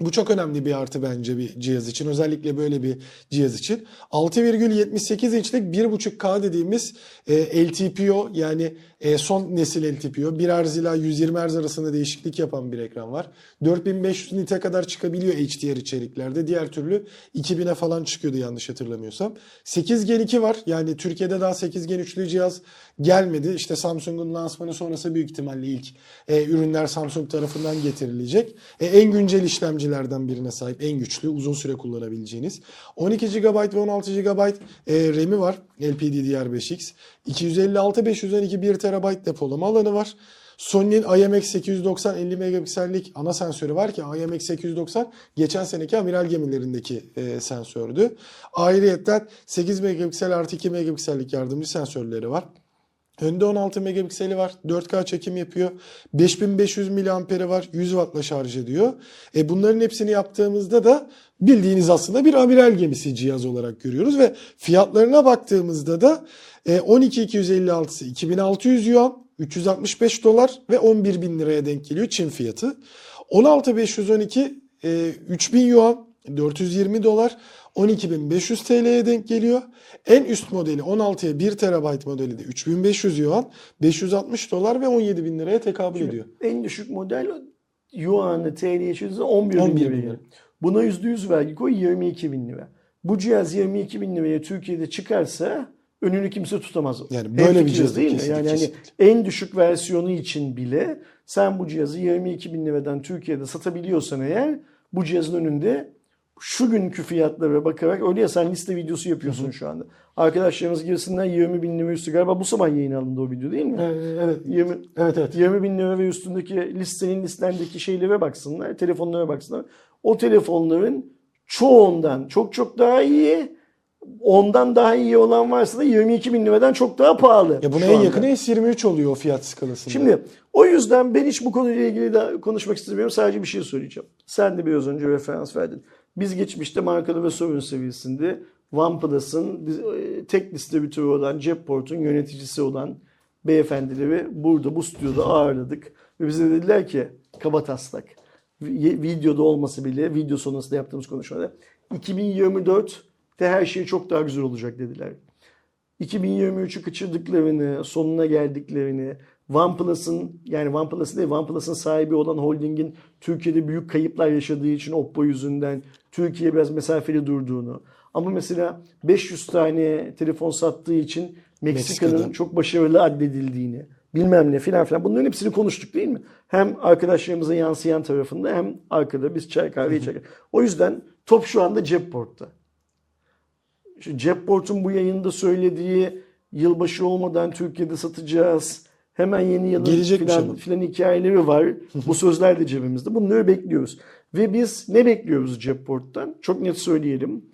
Bu çok önemli bir artı bence bir cihaz için. Özellikle böyle bir cihaz için. 6,78 inçlik 1.5K dediğimiz e, LTPO yani e, son nesil LTPO. 1 Hz ila 120 Hz arasında değişiklik yapan bir ekran var. 4500 nite kadar çıkabiliyor HDR içeriklerde. Diğer türlü 2000'e falan çıkıyordu yanlış hatırlamıyorsam. 8 Gen 2 var. Yani Türkiye'de daha 8 Gen 3'lü cihaz gelmedi. İşte Samsung'un lansmanı sonrası büyük ihtimalle ilk e, ürünler Samsung tarafından getirilecek. E, en güncel işlemcilerden birine sahip, en güçlü, uzun süre kullanabileceğiniz. 12 GB ve 16 GB e, RAM'i var. LPDDR5X. 256 512 1 TB depolama alanı var. Sony'nin IMX890 50 megapiksellik ana sensörü var ki IMX890 geçen seneki amiral gemilerindeki e, sensördü. Ayrıyeten 8 megapiksel artı 2 megapiksellik yardımcı sensörleri var. Önde 16 megapikseli var. 4K çekim yapıyor. 5500 miliamperi var. 100 wattla şarj ediyor. E bunların hepsini yaptığımızda da bildiğiniz aslında bir amiral gemisi cihaz olarak görüyoruz ve fiyatlarına baktığımızda da e, 12256'sı 2600 yuan, 365 dolar ve 11 bin liraya denk geliyor Çin fiyatı. 16512 e, 3000 yuan, 420 dolar, 12.500 TL'ye denk geliyor. En üst modeli 16'ya 1 TB modeli de 3500 yuan, 560 dolar ve 17.000 liraya tekabül ediyor. En düşük model Yuan'ı TL'ye çevirirsen 11 bin 11 liraya bin gelir. lira. Buna %100 vergi koy 22 bin lira. Bu cihaz 22 bin liraya Türkiye'de çıkarsa önünü kimse tutamaz. Yani böyle bir cihaz değil mi? kesinlikle, Yani hani kesinlikle. en düşük versiyonu için bile sen bu cihazı 22 bin liradan Türkiye'de satabiliyorsan eğer bu cihazın önünde şu günkü fiyatlara bakarak öyle ya sen liste videosu yapıyorsun şu anda. Arkadaşlarımız girsinler 20 bin lira üstü galiba bu sabah yayın alındı o video değil mi? Evet. 20, Evet evet. 20 bin lira ve üstündeki listenin listendeki şeylere baksınlar, telefonlara baksınlar. O telefonların çoğundan çok çok daha iyi, ondan daha iyi olan varsa da 22 bin liradan çok daha pahalı. Ya buna en anda. yakını S23 oluyor o fiyat skalasında. Şimdi o yüzden ben hiç bu konuyla ilgili de konuşmak istemiyorum. Sadece bir şey söyleyeceğim. Sen de biraz önce referans verdin. Biz geçmişte markalı ve sorun seviyesinde OnePlus'ın e, tek distribütörü olan Jetport'un yöneticisi olan beyefendileri burada bu stüdyoda ağırladık. Ve bize dediler ki kaba taslak. vi- Videoda olması bile video sonrasında yaptığımız konuşmada 2024'te her şey çok daha güzel olacak dediler. 2023'ü kaçırdıklarını, sonuna geldiklerini, OnePlus'ın yani OnePlus değil OnePlus'ın sahibi olan holdingin Türkiye'de büyük kayıplar yaşadığı için Oppo yüzünden Türkiye biraz mesafeli durduğunu ama mesela 500 tane telefon sattığı için Meksika'nın Meksika'da. çok başarılı addedildiğini bilmem ne filan filan bunların hepsini konuştuk değil mi? Hem arkadaşlarımıza yansıyan tarafında hem arkada biz çay kahve içerken. O yüzden top şu anda Jetport'ta. Şu Jetport'un bu yayında söylediği yılbaşı olmadan Türkiye'de satacağız. Hemen yeni yılın filan hikayeleri var. bu sözler de cebimizde. Bunları bekliyoruz. Ve biz ne bekliyoruz Jetport'tan? Çok net söyleyelim.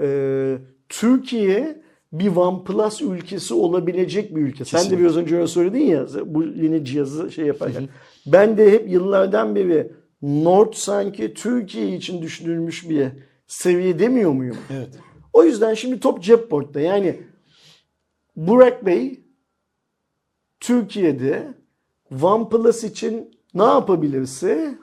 Ee, Türkiye bir OnePlus ülkesi olabilecek bir ülke. Sen de Kesinlikle. biraz önce öyle söyledin ya bu yeni cihazı şey yaparken. ben de hep yıllardan beri Nord sanki Türkiye için düşünülmüş bir seviye demiyor muyum? Evet. O yüzden şimdi top Jetport'ta. Yani Burak Bey Türkiye'de OnePlus için ne yapabilirse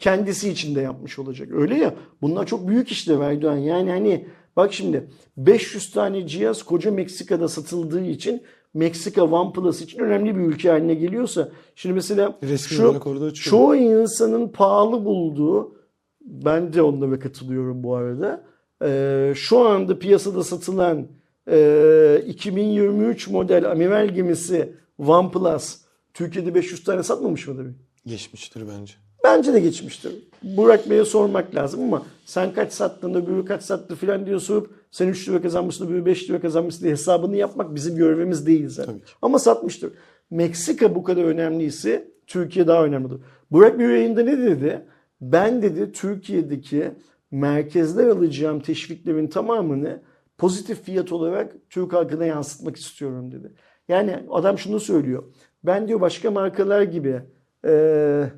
kendisi için de yapmış olacak. Öyle ya bunlar çok büyük işler Erdoğan. Yani hani bak şimdi 500 tane cihaz koca Meksika'da satıldığı için Meksika OnePlus için önemli bir ülke haline geliyorsa şimdi mesela Resmi şu, çoğu insanın pahalı bulduğu ben de onlara katılıyorum bu arada. Ee, şu anda piyasada satılan e, 2023 model amiral gemisi OnePlus Türkiye'de 500 tane satmamış mıdır? Geçmiştir bence. Bence de geçmiştir. Burak Bey'e sormak lazım ama sen kaç sattın, öbürü kaç sattı filan diye sorup sen 3 lira kazanmışsın, öbürü 5 lira kazanmışsın diye hesabını yapmak bizim görevimiz değil zaten. Tabii. Ama satmıştır. Meksika bu kadar önemliyse Türkiye daha önemlidir. Burak Bey yayında ne dedi? Ben dedi Türkiye'deki merkezler alacağım teşviklerin tamamını pozitif fiyat olarak Türk halkına yansıtmak istiyorum dedi. Yani adam şunu söylüyor. Ben diyor başka markalar gibi eee,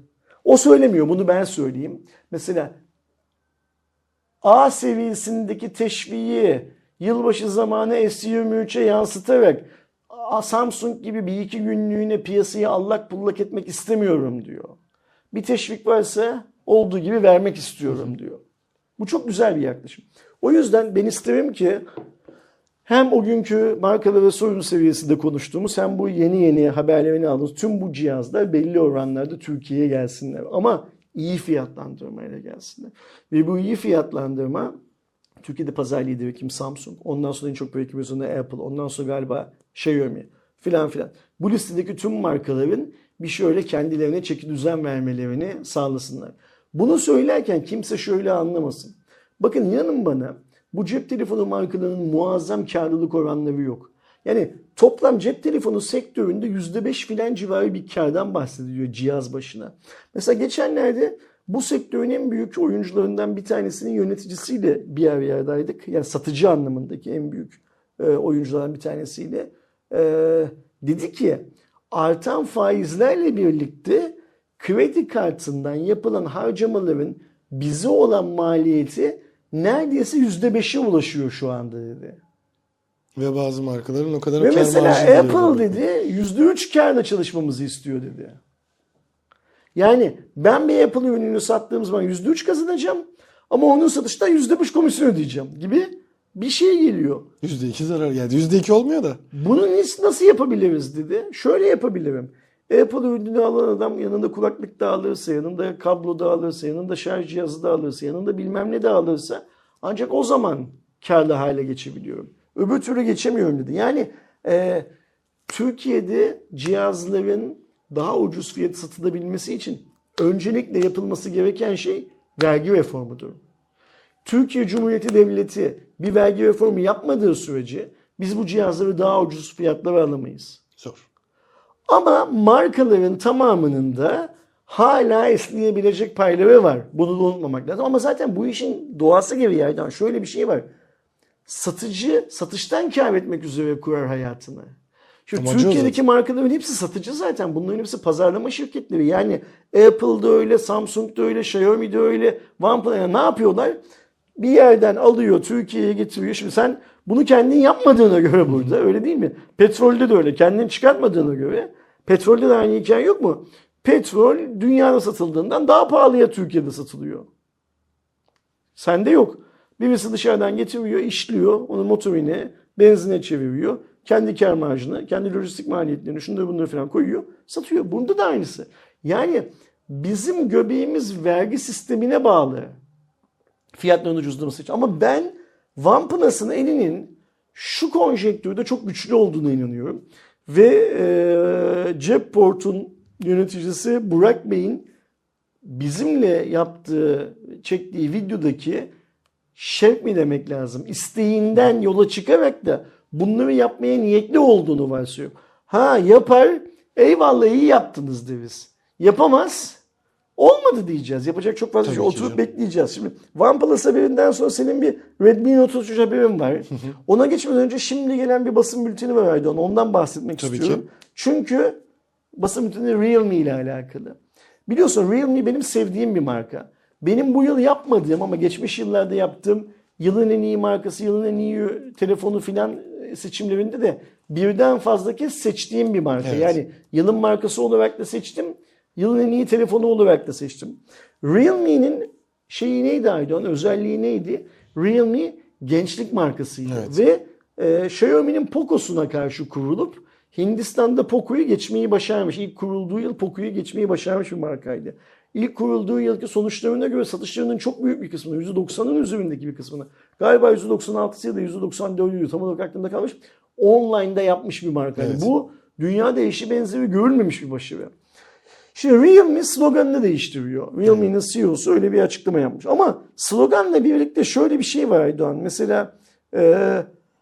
o söylemiyor bunu ben söyleyeyim. Mesela A seviyesindeki teşviği yılbaşı zamanı S23'e yansıtarak "Aa, Samsung gibi bir iki günlüğüne piyasayı allak bullak etmek istemiyorum diyor. Bir teşvik varsa olduğu gibi vermek istiyorum diyor. Bu çok güzel bir yaklaşım. O yüzden ben isterim ki hem o günkü markalı ve sorun seviyesinde konuştuğumuz hem bu yeni yeni haberlerini aldığımız tüm bu cihazlar belli oranlarda Türkiye'ye gelsinler. Ama iyi fiyatlandırmayla gelsinler. Ve bu iyi fiyatlandırma Türkiye'de pazar lideri kim? Samsung. Ondan sonra en çok böyle kimisinde Apple. Ondan sonra galiba Xiaomi filan filan. Bu listedeki tüm markaların bir şöyle kendilerine çeki düzen vermelerini sağlasınlar. Bunu söylerken kimse şöyle anlamasın. Bakın inanın bana bu cep telefonu markalarının muazzam karlılık oranları yok. Yani toplam cep telefonu sektöründe %5 filan civarı bir kardan bahsediliyor cihaz başına. Mesela geçenlerde bu sektörün en büyük oyuncularından bir tanesinin yöneticisiyle bir aradaydık. Yani satıcı anlamındaki en büyük e, oyunculardan bir tanesiyle. E, dedi ki artan faizlerle birlikte kredi kartından yapılan harcamaların bize olan maliyeti neredeyse %5'e ulaşıyor şu anda dedi. Ve bazı markaların o kadar Ve kar mesela Apple bana. dedi %3 karla çalışmamızı istiyor dedi. Yani ben bir Apple ürününü sattığım zaman %3 kazanacağım ama onun satıştan %5 komisyon ödeyeceğim gibi bir şey geliyor. %2 zarar geldi. %2 olmuyor da. Bunu nasıl yapabiliriz dedi. Şöyle yapabilirim. Apple ürününü alan adam yanında kulaklık da alırsa, yanında kablo da alırsa, yanında şarj cihazı da alırsa, yanında bilmem ne de alırsa ancak o zaman karlı hale geçebiliyorum. Öbür türlü geçemiyorum dedi. Yani e, Türkiye'de cihazların daha ucuz fiyat satılabilmesi için öncelikle yapılması gereken şey vergi reformudur. Türkiye Cumhuriyeti Devleti bir vergi reformu yapmadığı sürece biz bu cihazları daha ucuz fiyatlara alamayız. Zor. Ama markaların tamamının da hala esneyebilecek payları var. Bunu da unutmamak lazım. Ama zaten bu işin doğası gereği yerden şöyle bir şey var. Satıcı satıştan kar etmek üzere kurar hayatını. Şu Amacı Türkiye'deki markaların hepsi satıcı zaten. Bunların hepsi pazarlama şirketleri. Yani Apple'da öyle, Samsung'da öyle, Xiaomi'de öyle, OnePlus yani ne yapıyorlar? Bir yerden alıyor, Türkiye'ye getiriyor. Şimdi sen bunu kendin yapmadığına göre burada öyle değil mi? Petrolde de öyle. Kendin çıkartmadığına göre petrolde de aynı hikaye yok mu? Petrol dünyada satıldığından daha pahalıya Türkiye'de satılıyor. Sende yok. Birisi dışarıdan getiriyor, işliyor, onu motorine, benzine çeviriyor. Kendi kar marjını, kendi lojistik maliyetlerini, şunları bunları falan koyuyor, satıyor. Bunda da aynısı. Yani bizim göbeğimiz vergi sistemine bağlı fiyatların ucuzlaması için. Ama ben OnePlus'ın elinin şu konjektürde çok güçlü olduğuna inanıyorum. Ve e, Jetport'un yöneticisi Burak Bey'in bizimle yaptığı, çektiği videodaki şevk mi demek lazım? İsteğinden yola çıkarak da bunları yapmaya niyetli olduğunu varsayıyorum. Ha yapar, eyvallah iyi yaptınız deriz. Yapamaz, olmadı diyeceğiz. Yapacak çok fazla Tabii şey. Oturup canım. bekleyeceğiz. Şimdi OnePlus haberinden sonra senin bir Redmi Note 33 haberin var. Ona geçmeden önce şimdi gelen bir basın bülteni var Aydoğan. Ondan bahsetmek Tabii istiyorum. ki. Çünkü basın bülteni Realme ile alakalı. Biliyorsun Realme benim sevdiğim bir marka. Benim bu yıl yapmadığım ama geçmiş yıllarda yaptığım yılın en iyi markası, yılın en iyi telefonu filan seçimlerinde de birden fazla kez seçtiğim bir marka. Evet. Yani yılın markası olarak da seçtim. Yılın en iyi telefonu olarak da seçtim. Realme'nin şeyi neydi Aydoğan? Özelliği neydi? Realme gençlik markasıydı. Evet. Ve e, Xiaomi'nin Poco'suna karşı kurulup Hindistan'da Poco'yu geçmeyi başarmış. İlk kurulduğu yıl Poco'yu geçmeyi başarmış bir markaydı. İlk kurulduğu yılki sonuçlarına göre satışlarının çok büyük bir kısmını, %90'ın üzerindeki bir kısmını, galiba %96'sı ya da %94'ü tam olarak aklımda kalmış, online'da yapmış bir markaydı. Evet. Bu dünyada eşi benzeri görülmemiş bir başarı. Şimdi Realme sloganını değiştiriyor. Realme'nin CEO'su öyle bir açıklama yapmış. Ama sloganla birlikte şöyle bir şey var Aydoğan. Mesela e,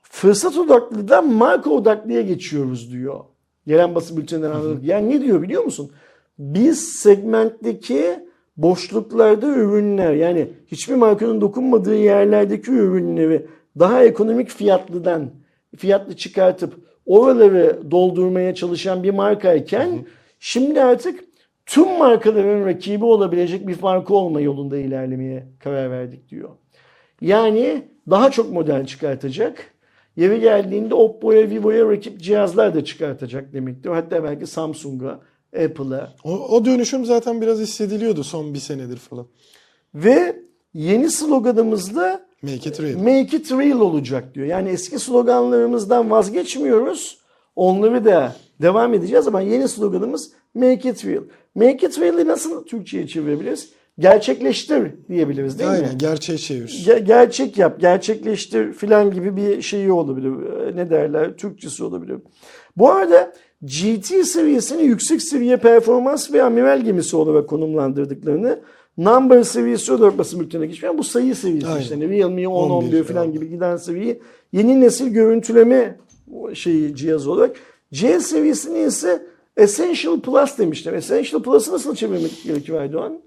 fırsat odaklıdan marka odaklıya geçiyoruz diyor. Gelen basın bülteninden anladık. Yani ne diyor biliyor musun? Biz segmentteki boşluklarda ürünler yani hiçbir markanın dokunmadığı yerlerdeki ürünleri daha ekonomik fiyatlıdan fiyatlı çıkartıp oraları doldurmaya çalışan bir markayken şimdi artık tüm markaların rakibi olabilecek bir marka olma yolunda ilerlemeye karar verdik diyor. Yani daha çok model çıkartacak. Yeri geldiğinde Oppo'ya, Vivo'ya rakip cihazlar da çıkartacak demektir. Hatta belki Samsung'a, Apple'a. O, o dönüşüm zaten biraz hissediliyordu son bir senedir falan. Ve yeni sloganımız da Make it real. Make it real olacak diyor. Yani eski sloganlarımızdan vazgeçmiyoruz. Onları da devam edeceğiz ama yeni sloganımız Make it real. Make it real'i nasıl Türkçe'ye çevirebiliriz? Gerçekleştir diyebiliriz değil mi? Aynen gerçeği çevir. Ge- gerçek yap, gerçekleştir filan gibi bir şeyi olabilir. Ee, Ne derler? Türkçesi olabilir. Bu arada GT seviyesini yüksek seviye performans ve amiral gemisi olarak konumlandırdıklarını number seviyesi olarak basın bültenine geçmiş. Yani bu sayı seviyesi Aynen. işte. Realme 10, 11 11 falan gibi giden seviyeyi yeni nesil görüntüleme şeyi cihazı olarak. C seviyesini ise Essential Plus demişler. Essential Plus'ı nasıl çevirmek gerekiyor Aydoğan?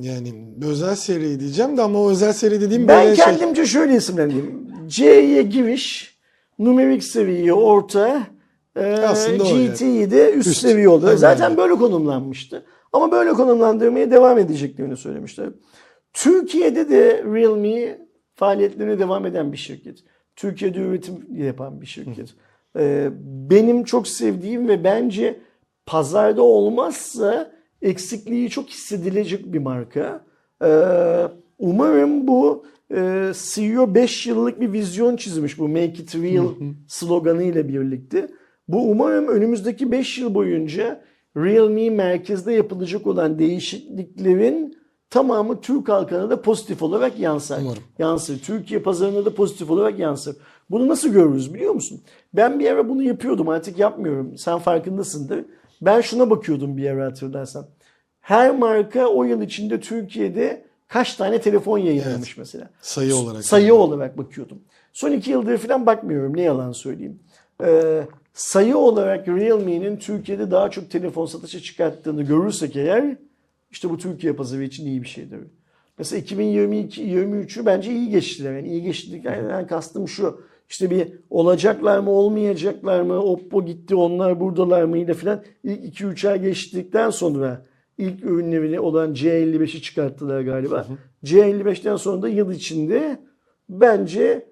Yani özel seri diyeceğim de ama o özel seri dediğim Ben böyle şey. kendimce şöyle isimlendireyim. C'ye giriş, numerik seviye orta, e, GT'yi de üst, Üst. seviye oldu. Aynen Zaten öyle. böyle konumlanmıştı. Ama böyle konumlandırmaya devam edeceklerini söylemişler. Türkiye'de de Realme faaliyetlerine devam eden bir şirket. Türkiye'de üretim yapan bir şirket. E, benim çok sevdiğim ve bence pazarda olmazsa eksikliği çok hissedilecek bir marka. Ee, umarım bu e, CEO 5 yıllık bir vizyon çizmiş bu Make It Real sloganı ile birlikte. Bu umarım önümüzdeki 5 yıl boyunca Realme merkezde yapılacak olan değişikliklerin tamamı Türk halkına da pozitif olarak yansır. Umarım. Yansır. Türkiye pazarına da pozitif olarak yansır. Bunu nasıl görürüz biliyor musun? Ben bir ara bunu yapıyordum artık yapmıyorum. Sen farkındasındır. Ben şuna bakıyordum bir ara hatırlarsan. Her marka o yıl içinde Türkiye'de kaç tane telefon yayınlamış mesela. Sayı olarak. Sayı olarak bakıyordum. Son iki yıldır falan bakmıyorum ne yalan söyleyeyim. Ee, sayı olarak Realme'nin Türkiye'de daha çok telefon satışa çıkarttığını görürsek eğer işte bu Türkiye pazarı için iyi bir şeydir. Mesela 2022-23'ü bence iyi geçtiler. Yani iyi geçtiklerden kastım şu. İşte bir olacaklar mı olmayacaklar mı Oppo gitti onlar buradalar mıydı falan. İlk 2-3 ay geçtikten sonra ilk ürünlerini olan C55'i çıkarttılar galiba. C55'ten sonra da yıl içinde bence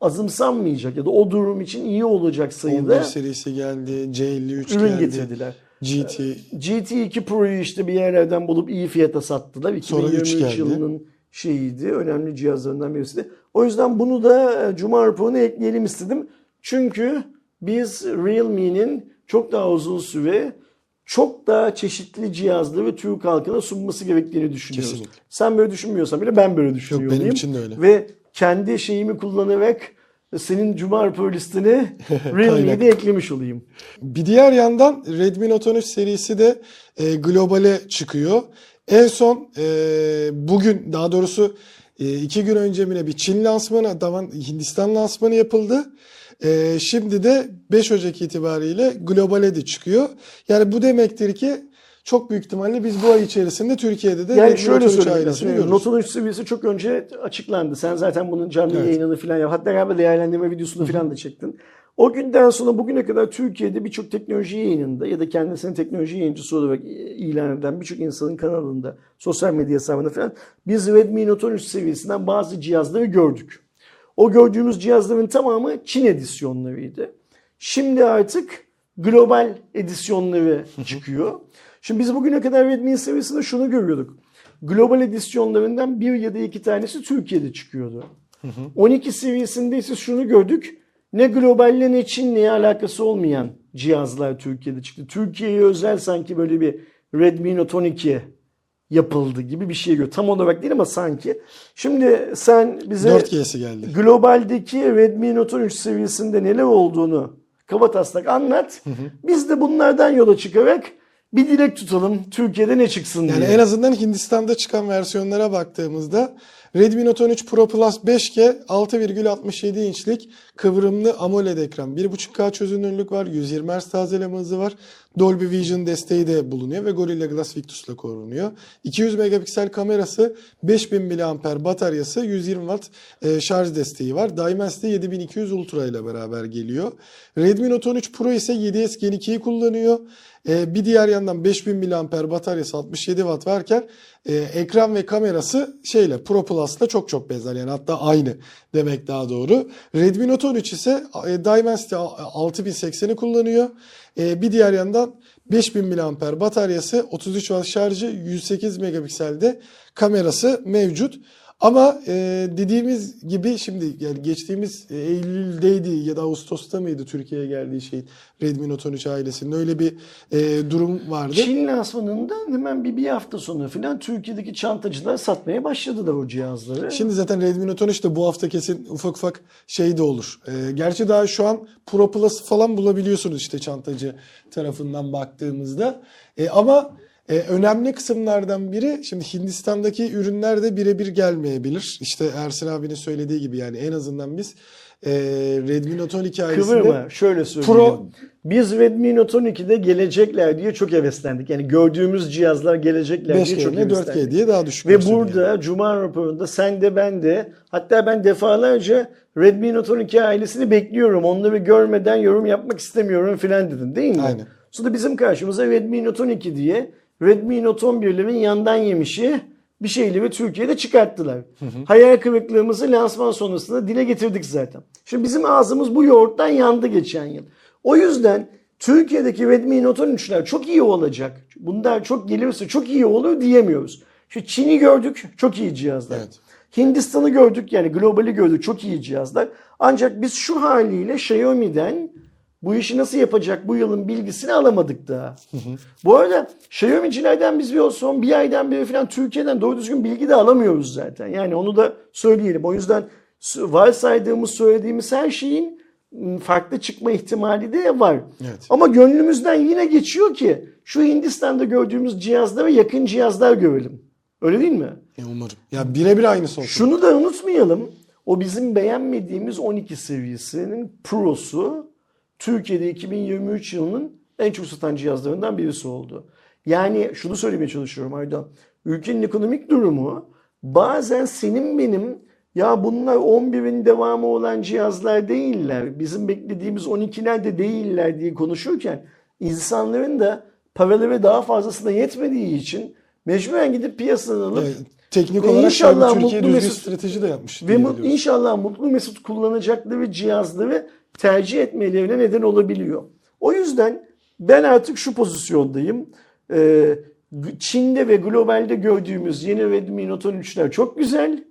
azımsanmayacak ya da o durum için iyi olacak 11 sayıda serisi geldi. C53 ürün geldi. getirdiler. GT. GT2 Pro'yu işte bir yerlerden bulup iyi fiyata sattılar. Sonra üç 2023 geldi. yılının şeyiydi. Önemli cihazlarından birisi de. O yüzden bunu da e, Cuma raporuna ekleyelim istedim. Çünkü biz Realme'nin çok daha uzun süre çok daha çeşitli cihazları Türk halkına sunması gerektiğini düşünüyoruz. Kesinlikle. Sen böyle düşünmüyorsan bile ben böyle düşünüyorum. benim için de öyle. Ve kendi şeyimi kullanarak senin Cuma rapor listene <laughs> Realme'yi de eklemiş olayım. Bir diğer yandan Redmi Note 13 serisi de e, globale çıkıyor. En son e, bugün daha doğrusu e, iki gün önce mi bir Çin lansmanı, daha Hindistan lansmanı yapıldı. E, şimdi de 5 Ocak itibariyle globale de çıkıyor. Yani bu demektir ki çok büyük ihtimalle biz bu ay içerisinde Türkiye'de de Yani şöyle Note 13 söyleyeyim. Note 13 seviyesi çok önce açıklandı. Sen zaten bunun canlı Evet. yayınını falan yap. Hatta galiba değerlendirme videosunu falan da çektin. O günden sonra bugüne kadar Türkiye'de birçok teknoloji yayınında ya da kendisini teknoloji yayıncısı olarak ilan eden birçok insanın kanalında, sosyal medya hesabında falan biz Redmi Note 13 seviyesinden bazı cihazları gördük. O gördüğümüz cihazların tamamı Çin edisyonlarıydı. Şimdi artık global edisyonları çıkıyor. Şimdi biz bugüne kadar Redmi seviyesinde şunu görüyorduk. Global edisyonlarından bir ya da iki tanesi Türkiye'de çıkıyordu. 12 seviyesinde ise şunu gördük. Ne globalle ne Çin'le alakası olmayan cihazlar Türkiye'de çıktı. Türkiye'ye özel sanki böyle bir Redmi Note 12 yapıldı gibi bir şey görüyor. Tam olarak değil ama sanki. Şimdi sen bize 4G'si geldi. globaldeki Redmi Note 13 seviyesinde neler olduğunu kabataslak anlat. Biz de bunlardan yola çıkarak bir dilek tutalım Türkiye'de ne çıksın Yani diye. en azından Hindistan'da çıkan versiyonlara baktığımızda Redmi Note 13 Pro Plus 5G 6,67 inçlik kıvrımlı AMOLED ekran. 1.5K çözünürlük var, 120 Hz tazeleme hızı var. Dolby Vision desteği de bulunuyor ve Gorilla Glass Victus'la korunuyor. 200 megapiksel kamerası, 5000 mAh bataryası, 120 Watt e, şarj desteği var. Dimensity 7200 Ultra ile beraber geliyor. Redmi Note 13 Pro ise 7S Gen 2'yi kullanıyor. E, bir diğer yandan 5000 mAh bataryası 67 Watt varken e, ekran ve kamerası şeyle Pro Plus'la çok çok benzer yani hatta aynı demek daha doğru. Redmi Note 13 ise e, Dimensity 6080'i kullanıyor. E, bir diğer yandan 5000 mAh bataryası 33 Watt şarjı 108 megapikselde kamerası mevcut. Ama e, dediğimiz gibi şimdi yani geçtiğimiz e, Eylül'deydi ya da Ağustos'ta mıydı Türkiye'ye geldiği şey Redmi Note 13 ailesinin öyle bir e, durum vardı. Çin lansmanından hemen bir, bir hafta sonra falan Türkiye'deki çantacılar satmaya başladılar o cihazları. Şimdi zaten Redmi Note 13 de bu hafta kesin ufak ufak şey de olur. E, gerçi daha şu an Pro Plus falan bulabiliyorsunuz işte çantacı tarafından baktığımızda. E, ama e, önemli kısımlardan biri şimdi Hindistan'daki ürünler de birebir gelmeyebilir. İşte Ersin abinin söylediği gibi yani en azından biz e, Redmi Note 12 ailesinde Kıvırma şöyle söyleyeyim. Pro- Biz Redmi Note 12'de gelecekler diye çok heveslendik. Yani gördüğümüz cihazlar gelecekler diye 5G çok ile heveslendik. 4G diye daha düşük Ve burada yani. Cuma raporunda sen de ben de hatta ben defalarca Redmi Note 12 ailesini bekliyorum. Onları görmeden yorum yapmak istemiyorum filan dedin değil mi? Aynen. Sonra bizim karşımıza Redmi Note 12 diye Redmi Note 11'lerin yandan yemişi bir şeyleri Türkiye'de çıkarttılar. Hayal kırıklığımızı lansman sonrasında dile getirdik zaten. Şimdi bizim ağzımız bu yoğurttan yandı geçen yıl. O yüzden Türkiye'deki Redmi Note 13'ler çok iyi olacak. Bunlar çok gelirse çok iyi olur diyemiyoruz. Şu Çin'i gördük çok iyi cihazlar. Evet. Hindistan'ı gördük yani globali gördük çok iyi cihazlar. Ancak biz şu haliyle Xiaomi'den bu işi nasıl yapacak bu yılın bilgisini alamadık daha. Bu arada Xiaomi'cilerden biz bir son bir aydan beri falan Türkiye'den doğru düzgün bilgi de alamıyoruz zaten. Yani onu da söyleyelim. O yüzden varsaydığımız söylediğimiz her şeyin ım, farklı çıkma ihtimali de var. Evet. Ama gönlümüzden yine geçiyor ki şu Hindistan'da gördüğümüz cihazlara yakın cihazlar görelim. Öyle değil mi? E, umarım. Ya birebir aynısı olsun. Şunu da unutmayalım. O bizim beğenmediğimiz 12 seviyesinin Pro'su Türkiye'de 2023 yılının en çok satan cihazlarından birisi oldu. Yani şunu söylemeye çalışıyorum Aydan. Ülkenin ekonomik durumu bazen senin benim ya bunlar 11'in devamı olan cihazlar değiller. Bizim beklediğimiz 12'ler de değiller diye konuşurken insanların da paraları daha fazlasına yetmediği için mecburen gidip piyasadan alıp E, teknik olarak inşallah Türkiye mutlu düzgün mesut- strateji de yapmış. Ve biliyoruz. inşallah mutlu mesut kullanacakları cihazları tercih etmelerine neden olabiliyor. O yüzden ben artık şu pozisyondayım. Ee, Çin'de ve globalde gördüğümüz yeni Redmi Note 13'ler çok güzel.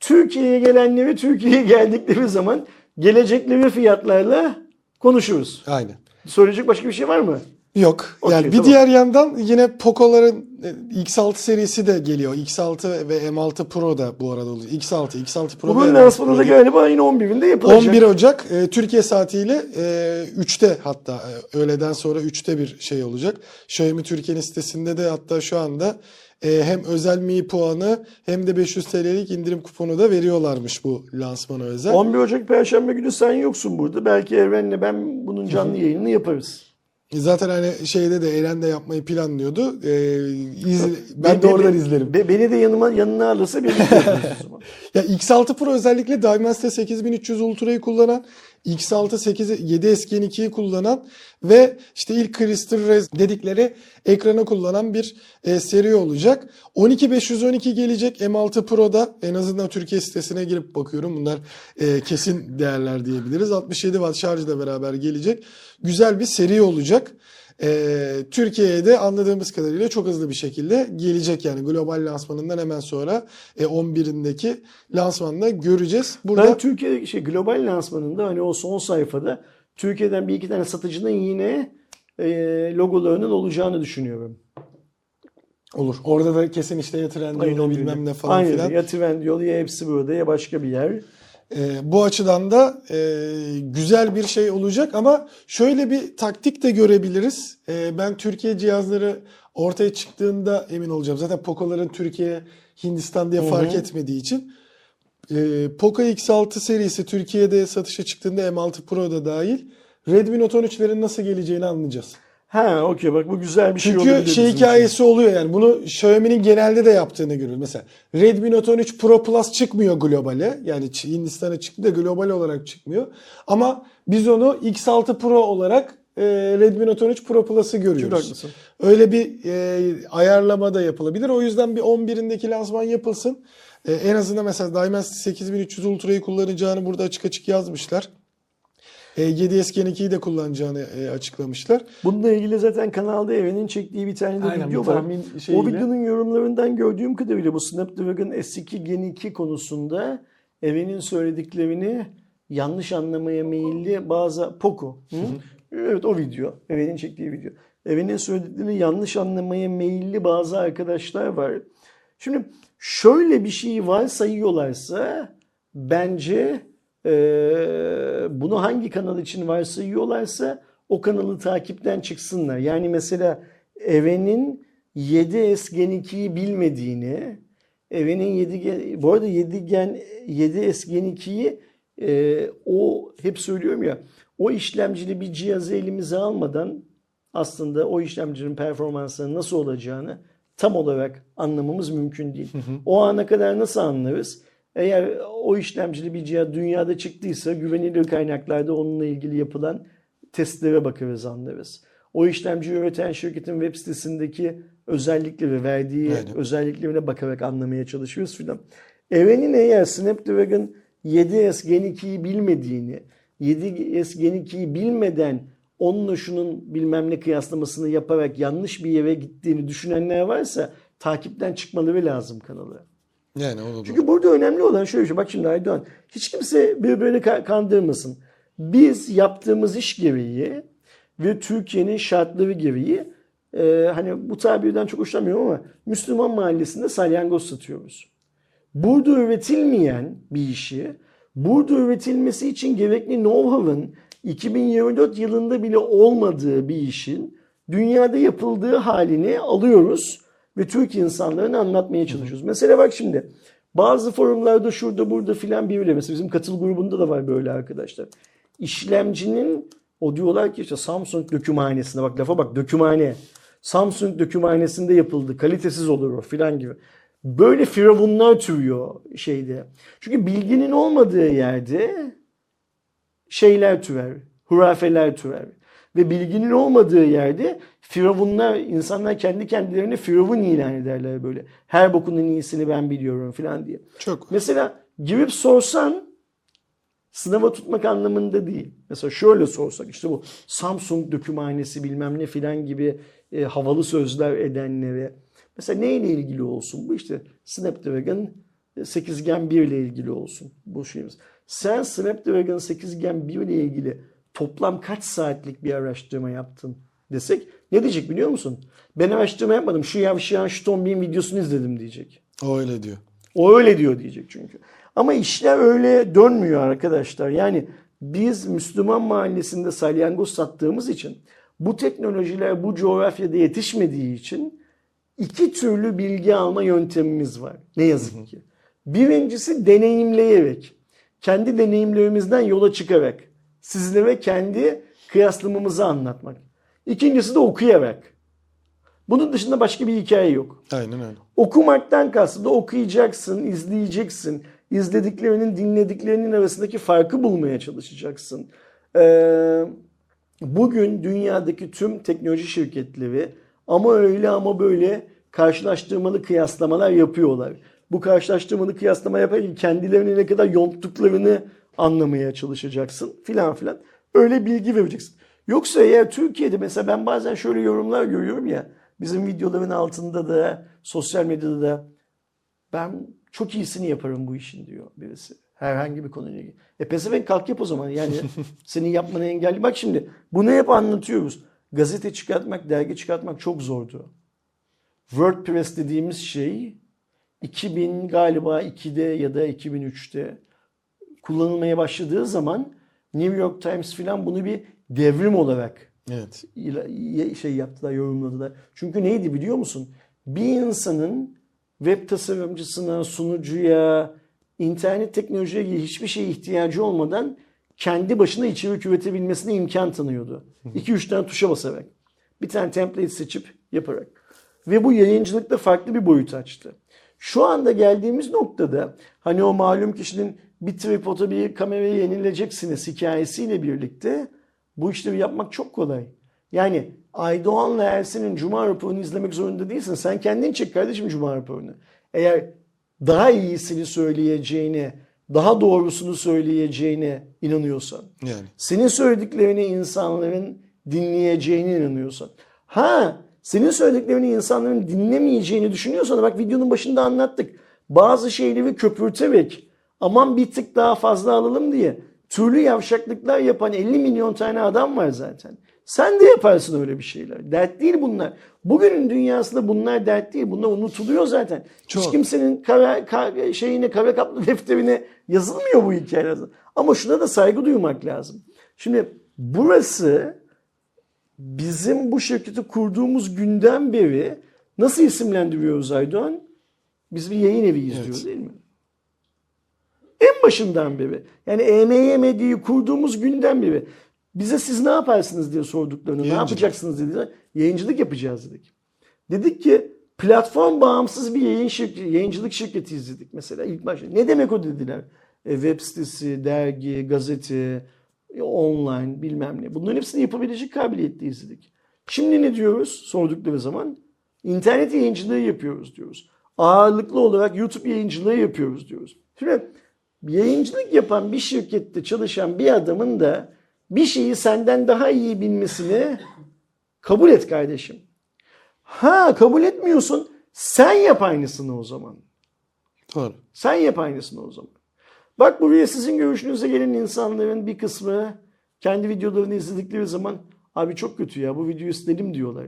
Türkiye'ye gelenleri Türkiye'ye geldikleri zaman gelecekleri fiyatlarla konuşuruz. Aynen. Söyleyecek başka bir şey var mı? Yok. Okey, yani bir tamam. diğer yandan yine Poco'ların e, X6 serisi de geliyor. X6 ve M6 Pro da bu arada olacak. X6, X6 Pro Bugün ve M6 lansmanı da galiba ayın 11'inde yapılacak. 11 Ocak e, Türkiye saatiyle e, 3'te hatta e, öğleden sonra 3'te bir şey olacak. Xiaomi Türkiye'nin sitesinde de hatta şu anda e, hem özel Mi puanı hem de 500 TL'lik indirim kuponu da veriyorlarmış bu lansmana özel. 11 Ocak Perşembe günü sen yoksun burada. Belki Evren'le ben bunun canlı yayınını yaparız. Zaten hani şeyde de Eren de yapmayı planlıyordu. E, izle- ben Be- de oradan be- izlerim. be- beni de yanıma yanına alırsa o zaman. <laughs> Ya X6 Pro özellikle Dimensity 8300 Ultra'yı kullanan, X6 8 7S Gen 2'yi kullanan ve işte ilk Crystal Res dedikleri ekranı kullanan bir e, seri olacak. 12512 gelecek M6 Pro'da en azından Türkiye sitesine girip bakıyorum. Bunlar e, kesin değerler diyebiliriz. 67 Watt şarjla beraber gelecek. Güzel bir seri olacak. Ee, Türkiye'ye de anladığımız kadarıyla çok hızlı bir şekilde gelecek yani global lansmanından hemen sonra e, 11'indeki lansmanında göreceğiz. Burada Ben Türkiye şey global lansmanında hani o son sayfada Türkiye'den bir iki tane satıcının yine e, logolarının olacağını düşünüyorum. olur. Orada da kesin işte ya Trendyol bilmem ne falan Aynen. filan. Ya Trendyol ya hepsi burada ya başka bir yer. Ee, bu açıdan da e, güzel bir şey olacak ama şöyle bir taktik de görebiliriz. Ee, ben Türkiye cihazları ortaya çıktığında emin olacağım. Zaten Poco'ların Türkiye, Hindistan diye fark etmediği için. Ee, Poco X6 serisi Türkiye'de satışa çıktığında M6 Pro da dahil Redmi Note 13'lerin nasıl geleceğini anlayacağız. Ha okey bak bu güzel bir şey olabilir. Çünkü şey hikayesi oluyor yani. Bunu Xiaomi'nin genelde de yaptığını görüyoruz. Mesela Redmi Note 13 Pro Plus çıkmıyor globale. Yani Hindistan'a çıktı da global olarak çıkmıyor. Ama biz onu X6 Pro olarak e, Redmi Note 13 Pro Plus'ı görüyoruz. Öyle bir e, ayarlama da yapılabilir. O yüzden bir 11'indeki lansman yapılsın. E, en azından mesela Dimensity 8300 Ultra'yı kullanacağını burada açık açık yazmışlar. 7S Gen 2'yi de kullanacağını e, açıklamışlar. Bununla ilgili zaten kanalda Eren'in çektiği bir tane de Aynen, video var. tahmin O şeyiyle. videonun yorumlarından gördüğüm kadarıyla bu Snapdragon S2 Gen 2 konusunda Eren'in söylediklerini yanlış anlamaya meyilli bazı Poco. Hı? Evet o video. Eren'in çektiği video. Eren'in söylediklerini yanlış anlamaya meyilli bazı arkadaşlar var. Şimdi şöyle bir şey varsayıyorlarsa bence bunu hangi kanal için varsayıyorlarsa o kanalı takipten çıksınlar. Yani mesela Eren'in 7S Gen 2'yi bilmediğini, Eren'in 7 Gen, bu arada 7 Gen 7S Gen 2'yi e, o hep söylüyorum ya o işlemcili bir cihazı elimize almadan aslında o işlemcinin performansının nasıl olacağını tam olarak anlamamız mümkün değil. O ana kadar nasıl anlarız? Eğer o işlemcili bir cihaz dünyada çıktıysa güvenilir kaynaklarda onunla ilgili yapılan testlere bakarız anlarız. O işlemci üreten şirketin web sitesindeki özellikleri, verdiği Aynen. özelliklerine bakarak anlamaya çalışıyoruz filan. Eren'in eğer Snapdragon 7S Gen 2'yi bilmediğini, 7S Gen 2'yi bilmeden onunla şunun bilmem ne kıyaslamasını yaparak yanlış bir yere gittiğini düşünenler varsa takipten çıkmaları lazım kanalı. Yani o Çünkü burada önemli olan şöyle şey. Bak şimdi Aydoğan hiç kimse birbirini ka- kandırmasın. Biz yaptığımız iş gereği ve Türkiye'nin şartları gereği e, hani bu tabirden çok hoşlanmıyorum ama Müslüman mahallesinde salyangoz satıyoruz. Burada üretilmeyen bir işi, burada üretilmesi için gerekli know-how'ın 2024 yılında bile olmadığı bir işin dünyada yapıldığı halini alıyoruz ve Türk insanlarına anlatmaya çalışıyoruz. Mesela bak şimdi bazı forumlarda şurada burada filan biriyle mesela bizim katıl grubunda da var böyle arkadaşlar. İşlemcinin o diyorlar ki işte Samsung dökümhanesinde bak lafa bak dökümhane. Samsung dökümhanesinde yapıldı. Kalitesiz olur o filan gibi. Böyle firavunlar türüyor şeyde. Çünkü bilginin olmadığı yerde şeyler türer, hurafeler türer. Ve bilginin olmadığı yerde firavunlar, insanlar kendi kendilerine firavun ilan ederler böyle. Her bokunun iyisini ben biliyorum falan diye. Çok. Mesela girip sorsan sınava tutmak anlamında değil. Mesela şöyle sorsak işte bu Samsung dökümhanesi bilmem ne filan gibi e, havalı sözler edenlere. Mesela neyle ilgili olsun? Bu işte Snapdragon 8 Gen 1 ile ilgili olsun bu şeyimiz. Sen Snapdragon 8 Gen 1 ile ilgili toplam kaç saatlik bir araştırma yaptın desek ne diyecek biliyor musun? Ben araştırma yapmadım. Şu yavşayan şu tombin videosunu izledim diyecek. O öyle diyor. O öyle diyor diyecek çünkü. Ama işler öyle dönmüyor arkadaşlar. Yani biz Müslüman mahallesinde salyangoz sattığımız için bu teknolojiler bu coğrafyada yetişmediği için iki türlü bilgi alma yöntemimiz var. Ne yazık ki. Birincisi deneyimleyerek, kendi deneyimlerimizden yola çıkarak sizlere kendi kıyaslamamızı anlatmak. İkincisi de okuyarak. Bunun dışında başka bir hikaye yok. Aynen öyle. Okumaktan kastı da okuyacaksın, izleyeceksin. İzlediklerinin, dinlediklerinin arasındaki farkı bulmaya çalışacaksın. Ee, bugün dünyadaki tüm teknoloji şirketleri ama öyle ama böyle karşılaştırmalı kıyaslamalar yapıyorlar. Bu karşılaştırmalı kıyaslama yaparken kendilerini ne kadar yonttuklarını anlamaya çalışacaksın filan filan. Öyle bilgi vereceksin. Yoksa eğer Türkiye'de mesela ben bazen şöyle yorumlar görüyorum ya bizim videoların altında da sosyal medyada da ben çok iyisini yaparım bu işin diyor birisi. Herhangi bir konuyla ilgili. E pezevenk kalk yap o zaman. Yani <laughs> senin yapmanı engelli. Bak şimdi bunu hep anlatıyoruz. Gazete çıkartmak, dergi çıkartmak çok zordu. WordPress dediğimiz şey 2000 galiba 2'de ya da 2003'te kullanılmaya başladığı zaman New York Times filan bunu bir devrim olarak Evet. şey yaptılar, yorumladılar. Çünkü neydi biliyor musun? Bir insanın web tasarımcısına, sunucuya, internet teknolojiye hiçbir şeye ihtiyacı olmadan kendi başına içerik üretebilmesine imkan tanıyordu. 2-3 tane tuşa basarak. Bir tane template seçip yaparak. Ve bu yayıncılıkta farklı bir boyut açtı. Şu anda geldiğimiz noktada hani o malum kişinin bir tripoda bir kamerayı yenileceksiniz hikayesiyle birlikte bu işleri yapmak çok kolay. Yani Aydoğan'la Ersin'in Cuma raporunu izlemek zorunda değilsin. Sen kendin çek kardeşim Cuma raporunu. Eğer daha iyisini söyleyeceğine, daha doğrusunu söyleyeceğine inanıyorsan. Yani. Senin söylediklerini insanların dinleyeceğine inanıyorsan. Ha, senin söylediklerini insanların dinlemeyeceğini düşünüyorsan bak videonun başında anlattık. Bazı şeyleri köpürterek aman bir tık daha fazla alalım diye türlü yavşaklıklar yapan 50 milyon tane adam var zaten. Sen de yaparsın öyle bir şeyler. Dert değil bunlar. Bugünün dünyasında bunlar dert değil. Bunlar unutuluyor zaten. Hiç Çok. kimsenin kara, kara, şeyine, kara kaplı <laughs> defterine yazılmıyor bu hikayeler. Ama şuna da saygı duymak lazım. Şimdi burası bizim bu şirketi kurduğumuz günden beri nasıl isimlendiriyoruz Aydoğan? Biz bir yayın evi izliyoruz Evet. değil mi? En başından beri. Yani EMY Medya'yı kurduğumuz günden beri. Bize siz ne yaparsınız diye sorduklarını, ne Yayıncılık. yapacaksınız dediler. Yayıncılık yapacağız dedik. Dedik ki platform bağımsız bir yayın şirketi, yayıncılık şirketi izledik mesela ilk başta. Ne demek o dediler. E, web sitesi, dergi, gazete, e, online bilmem ne. Bunların hepsini yapabilecek kabiliyette izledik. Şimdi ne diyoruz sordukları zaman? İnternet yayıncılığı yapıyoruz diyoruz. Ağırlıklı olarak YouTube yayıncılığı yapıyoruz diyoruz. Şimdi yayıncılık yapan bir şirkette çalışan bir adamın da bir şeyi senden daha iyi bilmesini kabul et kardeşim. Ha kabul etmiyorsun. Sen yap aynısını o zaman. Doğru. Sen yap aynısını o zaman. Bak buraya sizin görüşünüze gelen insanların bir kısmı kendi videolarını izledikleri zaman abi çok kötü ya bu videoyu silelim diyorlar.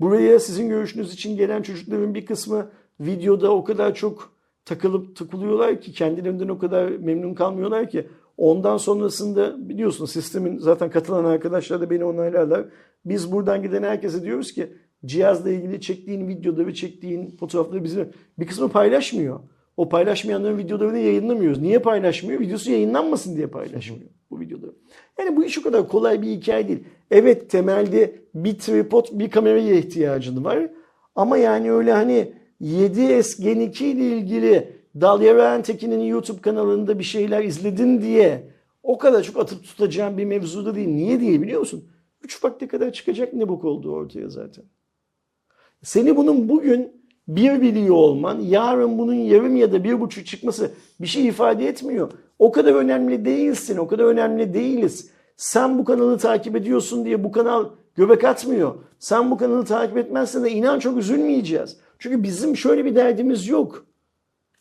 Buraya sizin görüşünüz için gelen çocukların bir kısmı videoda o kadar çok takılıp takılıyorlar ki kendilerinden o kadar memnun kalmıyorlar ki ondan sonrasında biliyorsunuz sistemin zaten katılan arkadaşlar da beni onaylarlar. Biz buradan giden herkese diyoruz ki cihazla ilgili çektiğin videoları, çektiğin fotoğrafları bize bir kısmı paylaşmıyor. O paylaşmayanların videolarını yayınlamıyoruz. Niye paylaşmıyor? Videosu yayınlanmasın diye puylaşmıyor bu videoları. Yani bu iş o kadar kolay bir hikaye değil. Evet temelde bir tripod, bir kameraya ihtiyacın var. Ama yani öyle hani 7S Gen 2 ile ilgili Dalya Tekin'in YouTube kanalında bir şeyler izledin diye o kadar çok atıp tutacağım bir mevzuda değil. Niye diye biliyor musun? 3 vakte kadar çıkacak ne bok olduğu ortaya zaten. Seni bunun bugün bir biliyor olman, yarın bunun yarım ya da bir buçuk çıkması bir şey ifade etmiyor. O kadar önemli değilsin, o kadar önemli değiliz. Sen bu kanalı takip ediyorsun diye bu kanal göbek atmıyor. Sen bu kanalı takip etmezsen de inan çok üzülmeyeceğiz. Çünkü bizim şöyle bir derdimiz yok.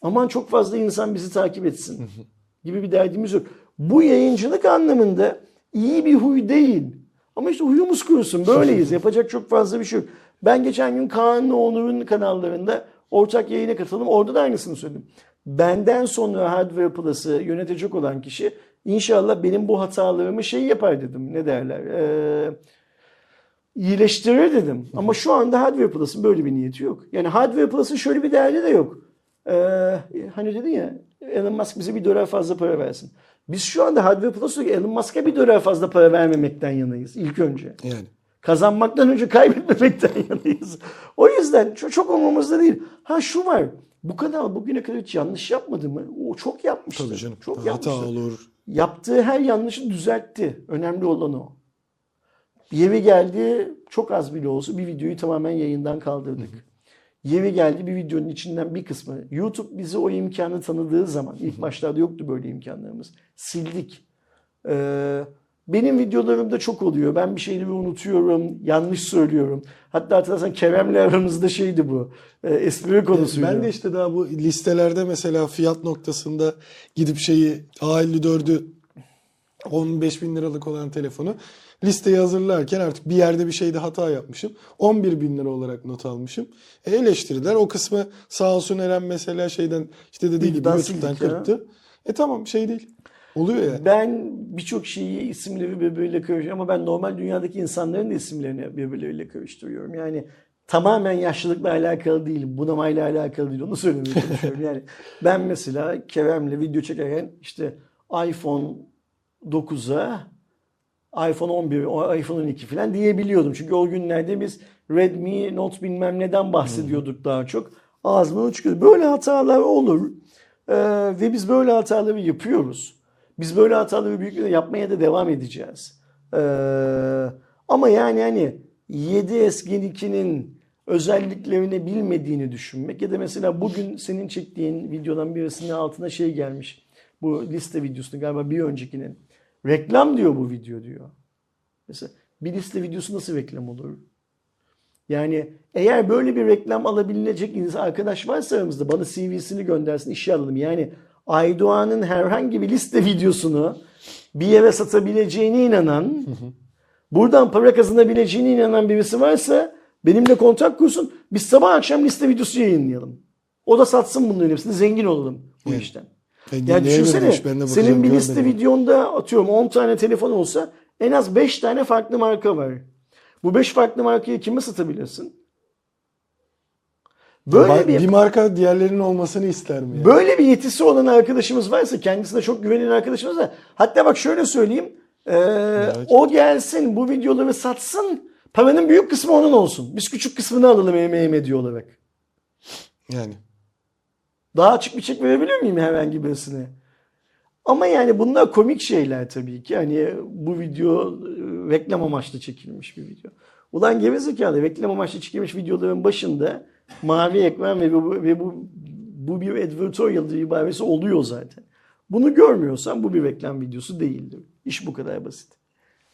Aman çok fazla insan bizi takip etsin <laughs> gibi bir derdimiz yok. Bu yayıncılık anlamında iyi bir huy değil. Ama işte huyumuz kurusun. Böyleyiz. <laughs> Yapacak çok fazla bir şey yok. Ben geçen gün Kaan'la Onur'un kanallarında ortak yayına katıldım. Orada da aynısını söyledim. Benden sonra Hardware Plus'ı yönetecek olan kişi inşallah benim bu hatalarımı şey yapar dedim. Ne derler? Ee, iyileştirir dedim. Ama şu anda Hardware Plus'ın böyle bir niyeti yok. Yani Hardware Plus'ın şöyle bir derdi de yok. Ee, hani dedin ya Elon Musk bize bir dolar fazla para versin. Biz şu anda Hardware Plus'ta Elon Musk'a bir dolar fazla para vermemekten yanayız ilk önce. Yani. Kazanmaktan önce kaybetmemekten <laughs> yanayız. O yüzden çok, çok umurumuzda değil. Ha şu var. Bu kanal bugüne kadar hiç yanlış yapmadı mı? O çok yapmıştı. Tabii canım. Çok Hata yapmıştı. olur. Yaptığı her yanlışı düzeltti. Önemli olan o. Yeri geldi çok az bile olsa bir videoyu tamamen yayından kaldırdık. Yeri geldi bir videonun içinden bir kısmı. YouTube bize o imkanı tanıdığı zaman ilk başlarda yoktu böyle imkanlarımız. Sildik. Ee, benim videolarımda çok oluyor. Ben bir şeyleri unutuyorum, yanlış söylüyorum. Hatta hatırlarsan Kerem'le aramızda şeydi bu. E, espri konusuydu. Ben de işte daha bu listelerde mesela fiyat noktasında gidip şeyi A54'ü 15 bin liralık olan telefonu listeyi hazırlarken artık bir yerde bir şeyde hata yapmışım. 11 bin lira olarak not almışım. E eleştiriler. O kısmı sağ olsun Eren mesela şeyden işte dediği gibi YouTube'dan kırptı. E tamam şey değil. Oluyor yani. Ben birçok şeyi isimleri birbiriyle karıştırıyorum ama ben normal dünyadaki insanların da isimlerini birbirleriyle karıştırıyorum. Yani tamamen yaşlılıkla alakalı değil, bunamayla alakalı değil. Onu söylemeye çalışıyorum. Yani ben mesela Kerem'le video çekerken işte iPhone 9'a iPhone 11, o iPhone 12 falan diyebiliyordum. Çünkü o günlerde biz Redmi Note bilmem neden bahsediyorduk daha çok. Ağzımdan çıkıyor. Böyle hatalar olur. Ee, ve biz böyle hataları yapıyoruz. Biz böyle hataları büyük yapmaya da devam edeceğiz. Ee, ama yani hani 7S Gen 2'nin özelliklerini bilmediğini düşünmek ya da mesela bugün senin çektiğin videodan birisinin altına şey gelmiş. Bu liste videosunu galiba bir öncekinin. Reklam diyor bu video diyor. Mesela bir liste videosu nasıl reklam olur? Yani eğer böyle bir reklam alabilecek insan arkadaş varsa aramızda bana CV'sini göndersin işe alalım. Yani Aydoğan'ın herhangi bir liste videosunu bir yere satabileceğine inanan, buradan para kazanabileceğine inanan birisi varsa benimle kontak kursun. Biz sabah akşam liste videosu yayınlayalım. O da satsın bunların hepsini zengin olalım bu Evet. işten. Ben Yani düşünsene senin bir liste görmedim. videonda atıyorum 10 tane telefon olsa en az 5 tane farklı marka var. Bu 5 farklı markayı kime satabilirsin? Böyle bir bir marka diğerlerinin olmasını ister mi? Yani? Böyle bir yetisi olan arkadaşımız varsa, kendisine çok güvenen arkadaşımız var. Hatta bak şöyle söyleyeyim. ee, o gelsin, bu videoları satsın. Paranın büyük kısmı onun olsun. Biz küçük kısmını alalım emeğe medya olarak. Yani. Daha açık bir çek verebilir miyim herhangi birisine? Ama yani bunlar komik şeyler tabii ki. Hani bu video e, reklam amaçlı çekilmiş bir video. Ulan gerizekalı reklam amaçlı çekilmiş videoların başında mavi ekran ve bu, ve bu, bu bir advertorial ibaresi oluyor zaten. Bunu görmüyorsan bu bir reklam videosu değildir. İş bu kadar basit.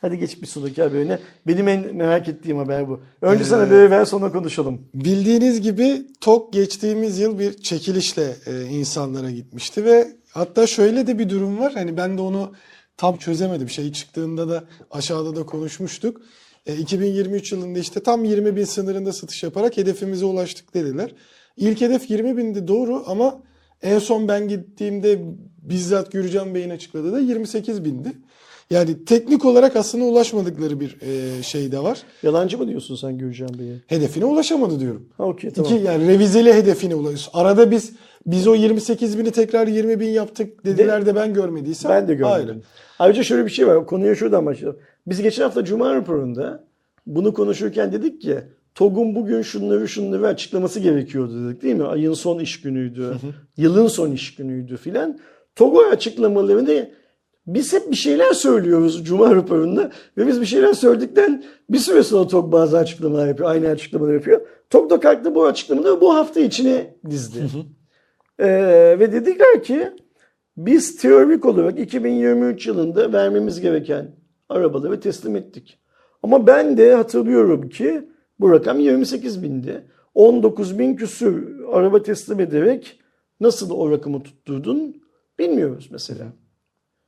Hadi geç bir sonraki haberine. Benim en merak ettiğim haber bu. Önce sana bir ver sonra konuşalım. Bildiğiniz gibi TOK geçtiğimiz yıl bir çekilişle e, insanlara gitmişti ve hatta şöyle de bir durum var. Hani ben de onu tam çözemedim. Şey çıktığında da aşağıda da konuşmuştuk. E, 2023 yılında işte tam 20 bin sınırında satış yaparak hedefimize ulaştık dediler. İlk hedef 20 bindi doğru ama en son ben gittiğimde bizzat Gürcan Bey'in açıkladığı da 28 bindi. Yani teknik olarak aslında ulaşmadıkları bir e, şey de var. Yalancı mı diyorsun sen Gürcan Bey'e? Hedefine ulaşamadı diyorum. Ha okey tamam. İki, yani revizeli hedefine ulaşıyoruz. Arada biz biz o 28 bini tekrar 20 bin yaptık dediler de ben görmediysem Ben de görmedim. ayrı. Ayrıca şöyle bir şey var. Konuya şuradan başlayalım. Biz geçen hafta Cuma raporunda bunu konuşurken dedik ki TOG'un bugün şunları şunları açıklaması gerekiyordu dedik değil mi? Ayın son iş günüydü. Yılın son iş günüydü filan. TOG açıklamalarını biz hep bir şeyler söylüyoruz Cuma raporunda ve biz bir şeyler söyledikten bir süre sonra TOG bazı açıklamalar yapıyor. Aynı açıklamalar yapıyor. TOG da kalktı bu açıklamaları bu hafta içine dizdi. Ee, ve dediler ki biz teorik olarak 2023 yılında vermemiz gereken arabaları teslim ettik. Ama ben de hatırlıyorum ki bu rakam 28 bindi. 19 bin küsür araba teslim ederek nasıl o rakamı tutturdun bilmiyoruz mesela.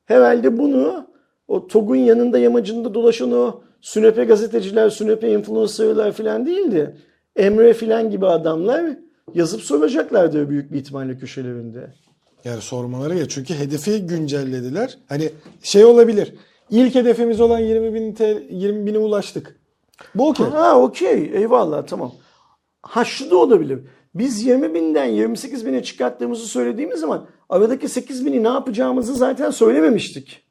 Herhalde bunu o TOG'un yanında yamacında dolaşan o sünepe gazeteciler, sünepe influencerlar falan değildi. Emre falan gibi adamlar yazıp soracaklardı büyük bir ihtimalle köşelerinde. Yani sormaları ya çünkü hedefi güncellediler. Hani şey olabilir. İlk hedefimiz olan 20 bin TL, 20 bine ulaştık. Bu okey. Ha okey eyvallah tamam. Ha şu da olabilir. Biz 20 binden 28 bine çıkarttığımızı söylediğimiz zaman aradaki 8 bini ne yapacağımızı zaten söylememiştik.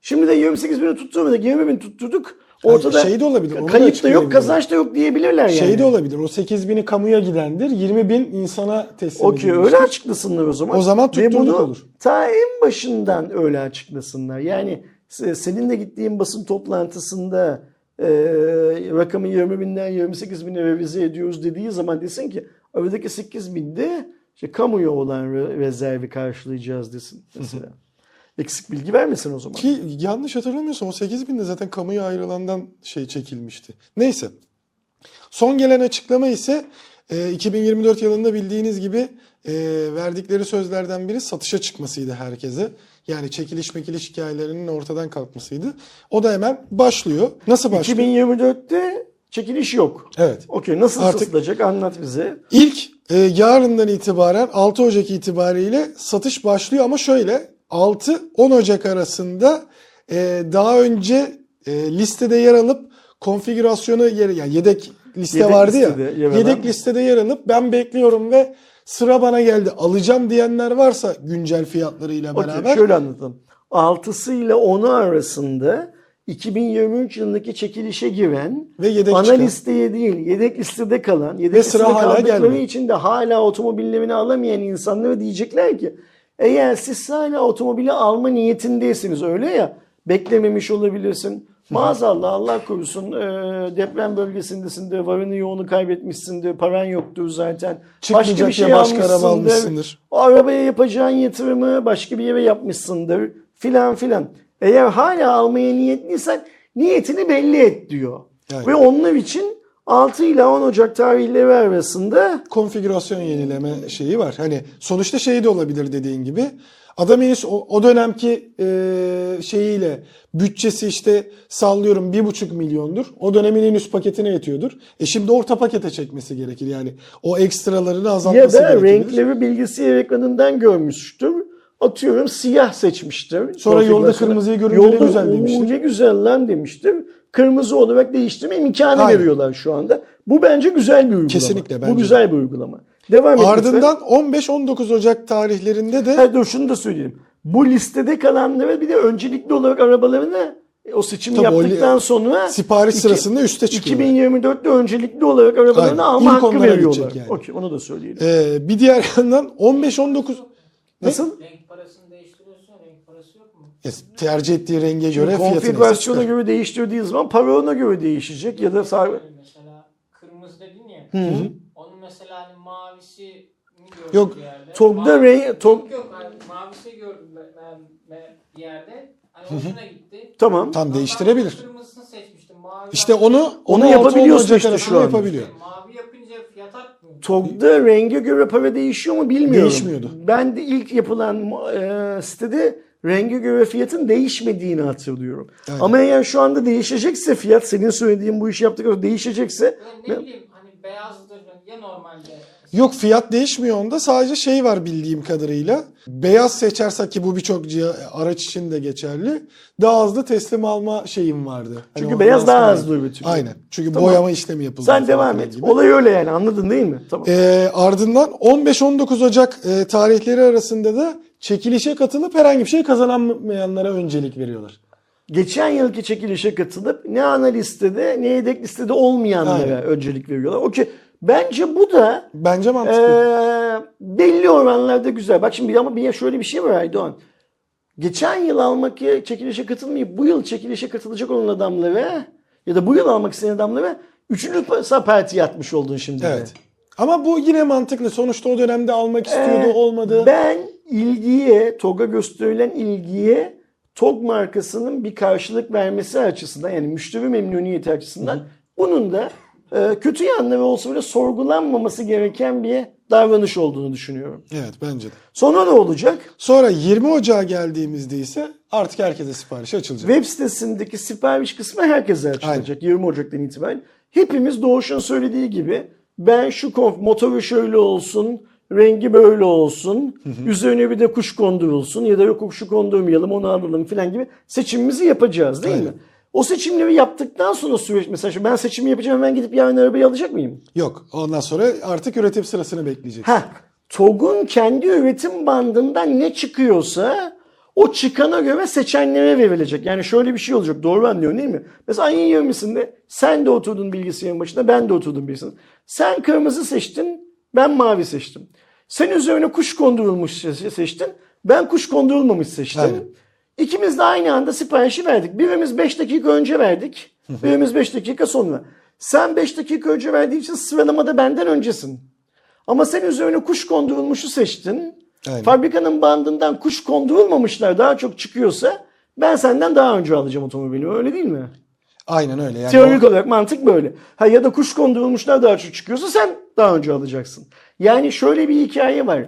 Şimdi de 28 bini tutturmadık 20 bin tutturduk. Ortada şey de olabilir, kayıp da yok kazanç da yok diyebilirler yani. Şey de olabilir. O 8 bini kamuya gidendir. 20 bin insana teslim Okey öyle açıklasınlar o zaman. O zaman tutturduk olur. ta en başından öyle açıklasınlar. Yani se- senin de gittiğin basın toplantısında e, rakamı 20 binden 28 bine revize ediyoruz dediği zaman desin ki aradaki 8 binde işte kamuya olan re- rezervi karşılayacağız desin mesela. Eksik bilgi vermesin o zaman. Ki yanlış hatırlamıyorsam o 8 bin de zaten kamuya ayrılandan şey çekilmişti. Neyse. Son gelen açıklama ise e, 2024 yılında bildiğiniz gibi e, verdikleri sözlerden biri satışa çıkmasıydı herkese. Yani çekiliş mekiliş hikayelerinin ortadan kalkmasıydı. O da hemen başlıyor. Nasıl başlıyor? 2024'te çekiliş yok. Evet. Okey nasıl Artık- satılacak anlat bize. İlk e, yarından itibaren 6 Ocak itibariyle satış başlıyor ama şöyle 6-10 Ocak arasında e, daha önce e, listede yer alıp konfigürasyonu yer yani yedek liste Yedek vardı ya. listede yer alan- Yedek listede yer alıp ben bekliyorum ve sıra bana geldi alacağım diyenler varsa güncel fiyatlarıyla Okey, beraber şöyle anlatalım. 6'sı ile 10'u arasında 2023 yılındaki çekilişe giren Ve yedek ana çıkan. listeye değil yedek listede kalan yedek Ve sıra listede hala kaldıkları gelmedi. için de hala otomobillerini alamayan insanlara diyecekler ki eğer siz hala otomobili alma niyetindeyseniz öyle ya beklememiş olabilirsin. Maazallah Allah korusun e, deprem bölgesindesindir, varını yoğunu kaybetmişsindir, paran yoktur zaten. Çıkmayacak şey diye başka araba almışsındır. O arabaya yapacağın yatırımı başka bir yere yapmışsındır filan filan. Eğer hala almaya niyetliysen niyetini belli et diyor. Yani. Ve onlar için 6 ile 10 Ocak tarihleri arasında konfigürasyon yenileme şeyi var. Hani sonuçta şey de olabilir dediğin gibi. Adam henüz o, o dönemki e, şeyiyle bütçesi işte sallıyorum bir buçuk milyondur. O dönemin en üst paketine yetiyordur. E şimdi orta pakete çekmesi gerekir yani. O ekstralarını ya azaltması da gerekir. renkleri bilgisayar ekranından görmüştür. Atıyorum siyah seçmiştir. Sonra yolda kırmızıyı görünce ne Yolda, güzel "Oo, demiştir." Ne güzel lan demiştir. Kırmızı olarak değiştirme imkanı Aynen. veriyorlar şu anda. Bu bence güzel bir uygulama. Kesinlikle, bence Bu güzel bir uygulama. Devam. Ardından 15-19 Ocak tarihlerinde de Ha, dur şunu da söyleyeyim. Bu listede kalanlara bir de öncelikli olarak arabalarını e, o seçimi Tabii o li- yaptıktan sonra sipariş iki- sırasında üste çıkıyorlar. 2024'te öncelikli olarak arabalarını Aynen. alma İlk hakkı veriyorlar. yani. Okey onu da söyleyelim. e, bir diğer yandan 15-19 Nasıl? Renk parasını değiştiriyorsun ya, renk parası yok mu? E, tercih ettiği renge göre fiyatı Konfigürasyona göre değiştirdiği zaman para ona göre değişecek ya da Yani mesela kırmızı dedin ya. Hı hı. Onun mesela hani mavisi Yok? TOG'da Mavi- renk- TOG- Yok hani mavisi gördüm ben, ben, ben bir yerde. Hani hoşuna gitti. tamam. Tam değiştirebilir. Kırmızısını seçmiştim. Mavi İşte onu Onu yapabiliyorsun 6-10 Ocak işte şu an. yapabiliyor. Mavi yapınca fiyat artmıyor. TOG'da renge göre para değişiyor mu bilmiyorum. Değişmiyordu. Ben de ilk yapılan e, sitede renge göre fiyatın değişmediğini hatırlıyorum. Aynen. Ama eğer şu anda değişecekse fiyat senin söylediğin bu işi sonra değişecekse Böyle ne bileyim hani beyazdır ya normalde. Yok fiyat değişmiyor onda. Sadece şey var bildiğim kadarıyla. Beyaz seçersek ki bu birçok araç için de geçerli. Daha hızlı teslim alma şeyim vardı. Hani Çünkü beyaz daha hızlı üretiliyor. Aynen. Çünkü Tamam. boyama işlemi yapılıyor. sen devam et. gibi. Olay öyle yani anladın değil mi? Tamam. Ee, ardından 15-19 Ocak e, tarihleri arasında da çekilişe katılıp herhangi bir şey kazanamayanlara öncelik veriyorlar. Geçen yılki çekilişe katılıp ne ana listede ne yedek listede olmayanlara Aynen. öncelik veriyorlar. Okey. Bence bu da Bence mantıklı. Ee, belli oranlarda güzel. Bak şimdi ama bir şöyle bir şey var Aydoğan. Geçen yıl almak ya çekilişe katılmayıp bu yıl çekilişe katılacak olan adamlara ya da bu yıl almak isteyen adamlara üçüncü partiye atmış oldun şimdi. de. evet. Ama bu yine mantıklı. Sonuçta o dönemde almak istiyordu, Ee, olmadı. Ben ilgiye, TOG'a gösterilen ilgiye TOG markasının bir karşılık vermesi açısından yani müşteri memnuniyeti açısından bunun da e, kötü yanları olsa bile sorgulanmaması gereken bir davranış olduğunu düşünüyorum. Evet bence de. Sonra ne olacak? Sonra 20 Ocağa geldiğimizde ise artık herkese sipariş açılacak. Web sitesindeki sipariş kısmı herkese açılacak 20 Ocak'tan itibaren. Hepimiz Doğuş'un söylediği gibi ben şu konf motoru şöyle olsun, rengi böyle olsun, üzerine bir de kuş kondurulsun ya da yok kuşu kondurmayalım onu alalım filan gibi seçimimizi yapacağız değil mi? Aynen. O seçimleri yaptıktan sonra süreç mesela şu ben seçimi yapacağım hemen gidip yarın arabayı alacak mıyım? Yok. Ondan sonra artık üretim sırasını bekleyeceksin. Ha, TOG'un kendi üretim bandından ne çıkıyorsa o çıkana göre seçenlere verilecek. Yani şöyle bir şey olacak. Doğru anlıyorum değil mi? Mesela ayın 20'sinde sen de oturdun bilgisayarın başında ben de oturdum bilgisayarın. Sen kırmızı seçtin ben mavi seçtim. Sen üzerine kuş kondurulmuş se- seçtin. Ben kuş kondurulmamış seçtim. Aynen. İkimiz de aynı anda siparişi verdik. Birimiz 5 dakika önce verdik. Birimiz 5 dakika sonra. Sen 5 dakika önce verdiğin için sıralamada benden öncesin. Ama sen üzerine kuş kondurulmuşu seçtin. Aynen. Fabrikanın bandından kuş kondurulmamışlar daha çok çıkıyorsa ben senden daha önce alacağım otomobili. Öyle değil mi? Aynen öyle. Yani Teorik o- olarak mantık böyle. Ha ya da kuş kondurulmuşlar daha çok çıkıyorsa sen daha önce alacaksın. Yani şöyle bir hikaye var.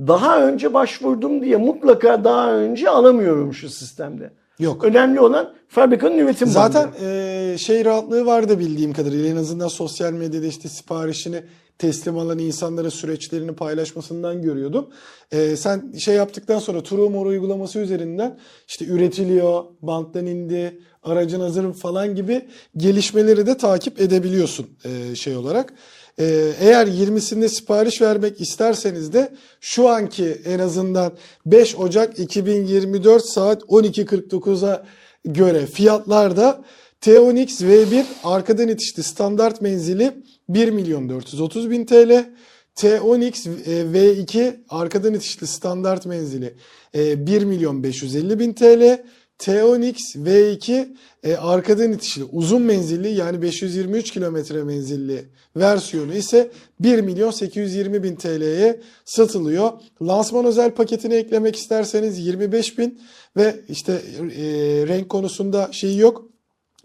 Daha önce başvurdum diye mutlaka daha önce alamıyorum şu sistemde. Yok. Önemli olan fabrikanın üretim Zaten bandı. e, şey rahatlığı vardı bildiğim kadarıyla. En azından sosyal medyada işte siparişini teslim alan insanların süreçlerini paylaşmasından görüyordum. E, sen şey yaptıktan sonra Trumor uygulaması üzerinden işte üretiliyor, banttan indi, aracın hazır falan gibi gelişmeleri de takip edebiliyorsun e, şey olarak. E, eğer 20'sinde sipariş vermek isterseniz de şu anki en azından 5 Ocak 2024 saat 12.49'a göre fiyatlarda T-Onix V1 arkadan itişli standart menzili 1 milyon 430 bin TL. T-Onix e, V2 arkadan itişli standart menzili e, 1 milyon 550 bin TL. T-Onix V2 e, arkadan itişli uzun menzilli yani 523 kilometre menzilli versiyonu ise 1 milyon 820 bin TL'ye satılıyor. Lansman özel paketini eklemek isterseniz 25 bin ve işte e, renk konusunda şey yok.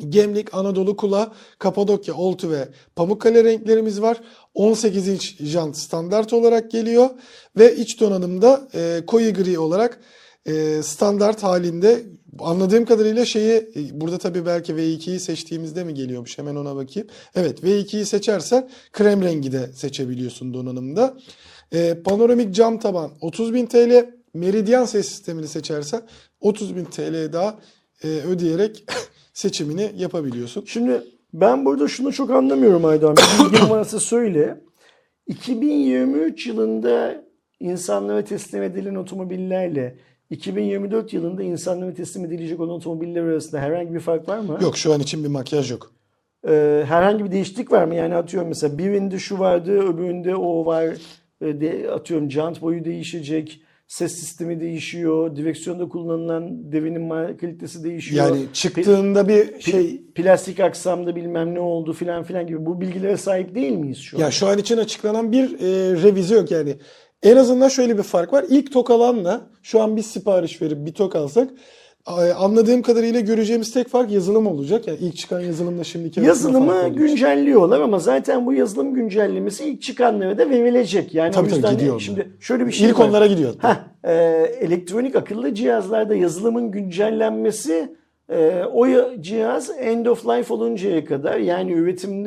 Gemlik, Anadolu Kula, Kapadokya, Oltu ve Pamukkale renklerimiz var. 18 inç jant standart olarak geliyor ve iç donanımda e, koyu gri olarak e, standart halinde anladığım kadarıyla şeyi e, burada tabii belki V2'yi seçtiğimizde mi geliyormuş hemen ona bakayım. Evet V2'yi seçersen krem rengi de seçebiliyorsun donanımda. E, panoramik cam taban 30.000 TL. Meridian ses sistemini seçersen 30.000 TL daha e, ödeyerek <laughs> seçimini yapabiliyorsun. Şimdi ben burada şunu çok anlamıyorum Aydan. Bir bilgin <coughs> varsa söyle. 2023 yılında insanlara teslim edilen otomobillerle 2024 yılında insanlara teslim edilecek olan otomobiller arasında herhangi bir fark var mı? Yok şu an için bir makyaj yok. Ee, herhangi bir değişiklik var mı? Yani atıyorum mesela birinde şu vardı, öbüründe o var. Ee, de, atıyorum jant boyu değişecek, ses sistemi değişiyor, direksiyonda kullanılan devinin kalitesi değişiyor. Yani çıktığında bir şey plastik aksamda bilmem ne oldu filan filan gibi bu bilgilere sahip değil miyiz şu an? ya şu an için açıklanan bir e, revize yok yani. En azından şöyle bir fark var. İlk tok alanla şu an biz sipariş verip bir tok alsak anladığım kadarıyla göreceğimiz tek fark yazılım olacak. Yani ilk çıkan yazılımla şimdiki Yazılımı güncelliyorlar ama zaten bu yazılım güncellemesi ilk çıkanlara da verilecek. Yani Tabii o tabii, yüzden gidiyor onlar. şimdi şöyle bir şey İlk var. onlara gidiyor. Heh, e, elektronik akıllı cihazlarda yazılımın güncellenmesi e, o cihaz end of life oluncaya kadar yani üretim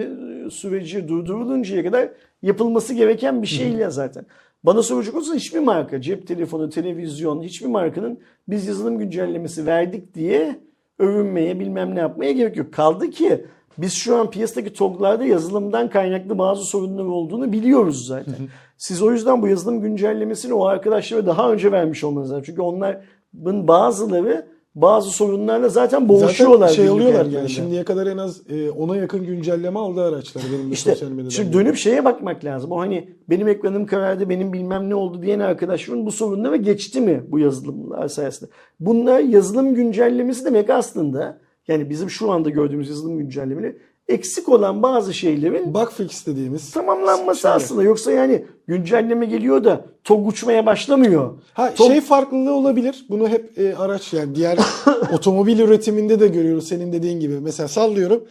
süreci durduruluncaya kadar yapılması gereken bir şeyle zaten. Bana soracak olursa hiçbir marka cep telefonu, televizyon hiçbir markanın biz yazılım güncellemesi verdik diye övünmeye bilmem ne yapmaya gerek yok. Kaldı ki biz şu an piyasadaki TOG'larda yazılımdan kaynaklı bazı sorunlar olduğunu biliyoruz zaten. Siz o yüzden bu yazılım güncellemesini o arkadaşlara daha önce vermiş olmanız lazım. Çünkü onların bazıları bazı sorunlarla zaten boğuşuyorlar. Zaten şey oluyorlar yani şimdiye kadar en az e, ona yakın güncelleme aldı araçlar benim de İşte sosyal medyadan. şimdi dönüp şeye bakmak lazım. O hani benim ekranım karardı, benim bilmem ne oldu diyen arkadaşımın bu sorunlara geçti mi bu yazılımlar sayesinde? Bunlar yazılım güncellemesi demek aslında yani bizim şu anda gördüğümüz yazılım güncellemeleri eksik olan bazı şeylerin Bug fix dediğimiz. tamamlanması Şöyle. aslında. Yoksa yani güncelleme geliyor da TOG uçmaya başlamıyor. Ha Çok- şey farklılığı olabilir. Bunu hep e, araç yani diğer <laughs> otomobil üretiminde de görüyoruz senin dediğin gibi. Mesela sallıyorum.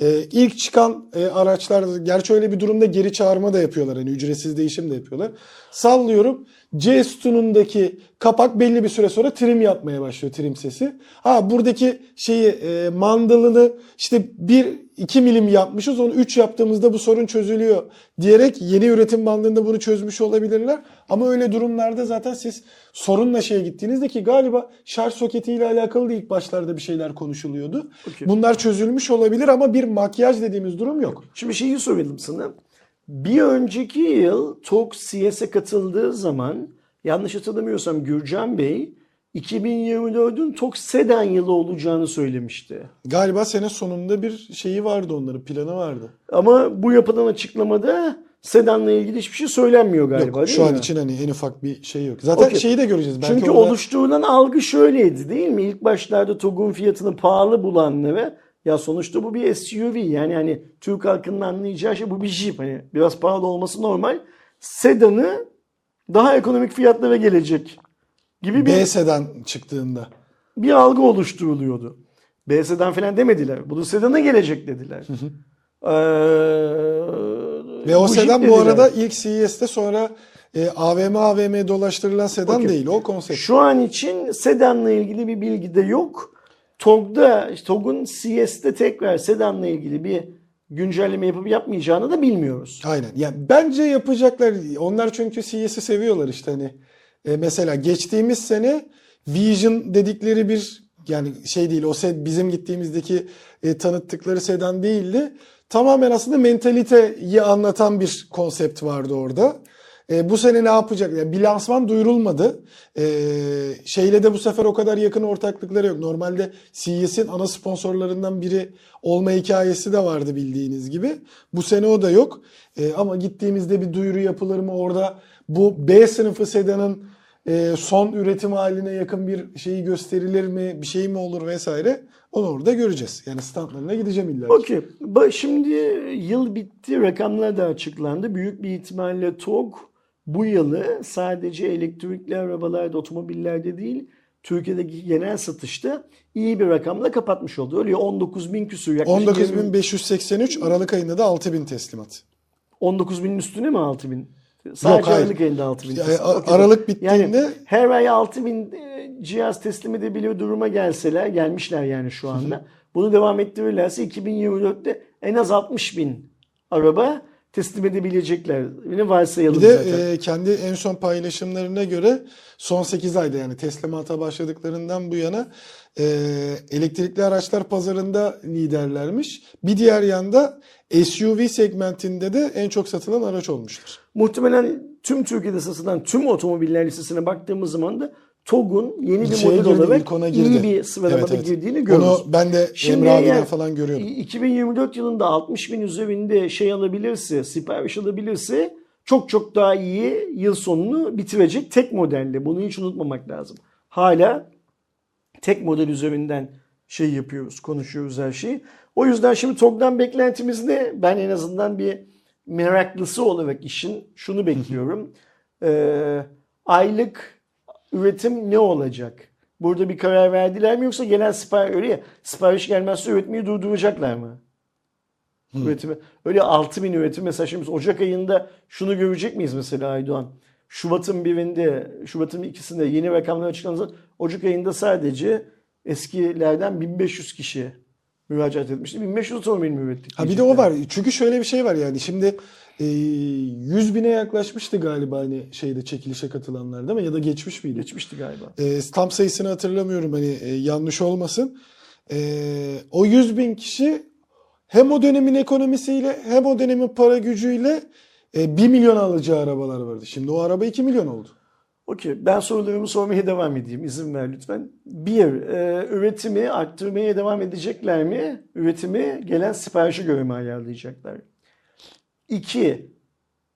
e, ilk çıkan e, araçlar gerçi öyle bir durumda geri çağırma da yapıyorlar. Hani ücretsiz değişim de yapıyorlar. Sallıyorum. C sütunundaki kapak belli bir süre sonra trim yapmaya başlıyor trim sesi. Ha buradaki şeyi e, mandalını işte 1 2 milim yapmışız onu 3 yaptığımızda bu sorun çözülüyor diyerek yeni üretim bandında bunu çözmüş olabilirler. Ama öyle durumlarda zaten siz sorunla şeye gittiğinizde ki galiba şarj soketiyle alakalı da ilk başlarda bir şeyler konuşuluyordu. Okey. Bunlar çözülmüş olabilir ama bir makyaj dediğimiz durum yok. Şimdi şeyi soralım sana. Bir önceki yıl TOG CS'e katıldığı zaman yanlış hatırlamıyorsam Gürcan Bey 2024'ün TOG sedan yılı olacağını söylemişti. Galiba sene sonunda bir şeyi vardı onların planı vardı. Ama bu yapılan açıklamada sedanla ilgili hiçbir şey söylenmiyor galiba yok şu an mi? için hani en ufak bir şey yok. Zaten Okey. şeyi de göreceğiz. Belki Çünkü orada- oluşturulan algı şöyleydi değil mi? İlk başlarda TOG'un fiyatını pahalı bulanlara ya sonuçta bu bir SUV yani hani Türk halkının anlayacağı şey bu bir Jeep hani biraz pahalı olması normal. Sedanı daha ekonomik fiyatlara gelecek gibi bir, B sedan çıktığında. bir algı oluşturuluyordu. B sedan falan demediler. Bu da sedana gelecek dediler. Ee, Ve o sedan bu arada ilk CES'te sonra e, AVM AVM dolaştırılan sedan Okey. değil o konsept. Şu an için sedanla ilgili bir bilgi de yok. TOG'da, TOG'un CS'te tekrar sedanla ilgili bir güncelleme yapıp yapmayacağını da bilmiyoruz. Aynen. Yani bence yapacaklar. Onlar çünkü CES'i seviyorlar işte hani. E, mesela geçtiğimiz sene Vision dedikleri bir yani şey değil o set bizim gittiğimizdeki e, tanıttıkları sedan değildi. Tamamen aslında mentaliteyi anlatan bir konsept vardı orada. E, bu sene ne yapacak? Yani bir lansman duyurulmadı. E, şeyle de bu sefer o kadar yakın ortaklıkları yok. Normalde CES'in ana sponsorlarından biri olma hikayesi de vardı bildiğiniz gibi. Bu sene o da yok. E, ama gittiğimizde bir duyuru yapılır mı orada? Bu B sınıfı sedanın e, son üretim haline yakın bir şeyi gösterilir mi? Bir şey mi olur vesaire? Onu orada göreceğiz. Yani standlarına gideceğim illa. Okey. Şimdi yıl bitti. Rakamlar da açıklandı. Büyük bir ihtimalle TOG bu yılı sadece elektrikli arabalarda, otomobillerde değil Türkiye'deki genel satışta iyi bir rakamla kapatmış oldu. Öyle 19 bin küsur yaklaşık 20 19.583 Aralık ayında da 6.000 teslimat. 19 binin üstüne mi 6 bin? Sadece hayır. Aralık ayında 6 bin. Yani. Aralık bittiğinde Yani her ay 6 bin e, cihaz teslim edebiliyor duruma gelseler, gelmişler yani şu anda. Bunu devam ettirirlerse 2024'te en az 60 bin araba teslim edebilecekler. Yine varsayalım bir de zaten. e, kendi en son paylaşımlarına göre son 8 ayda yani teslimata başladıklarından bu yana e, elektrikli araçlar pazarında liderlermiş. Bir diğer yanda SUV segmentinde de en çok satılan araç olmuştur. Muhtemelen tüm Türkiye'de satılan tüm otomobiller listesine baktığımız zaman da TOG'un yeni bir model girdi, olarak girdi. iyi bir sıralamada Evet, evet. girdiğini görüyoruz. Onu ben de Şimdi Emre abiden falan görüyordum. 2024 yılında 60 bin üzerinde şey alabilirse, sipariş alabilirse çok çok daha iyi yıl sonunu bitirecek tek modelle. Bunu hiç unutmamak lazım. Hala tek model üzerinden şey yapıyoruz, konuşuyoruz her şeyi. O yüzden şimdi TOG'dan beklentimiz ne? Ben en azından bir meraklısı olarak işin şunu bekliyorum. Ee, aylık üretim ne olacak? Burada bir karar verdiler mi yoksa gelen sipariş öyle ya sipariş gelmezse üretmeyi durduracaklar mı? Üretimi. Öyle 6000 üretim mesela şimdi Ocak ayında şunu görecek miyiz mesela Aydoğan? Şubat'ın birinde, Şubat'ın ikisinde yeni rakamlar açıklanırsa Ocak ayında sadece eskilerden 1500 kişi müracaat etmişti. 1500 otomobil mi ürettik? Ha bir de o var. Çünkü şöyle bir şey var yani şimdi e, 100 bine yaklaşmıştı galiba hani şeyde çekilişe katılanlar değil mi? Ya da geçmiş miydi? Geçmişti galiba. E, tam sayısını hatırlamıyorum hani e, yanlış olmasın. E, o 100 bin kişi hem o dönemin ekonomisiyle hem o dönemin para gücüyle e, 1 milyon alacağı arabalar vardı. Şimdi o araba 2 milyon oldu. Okey. Ben sorularımı sormaya devam edeyim. İzin ver lütfen. Bir, e, üretimi arttırmaya devam edecekler mi? Üretimi gelen siparişe göre mi ayarlayacaklar? İki,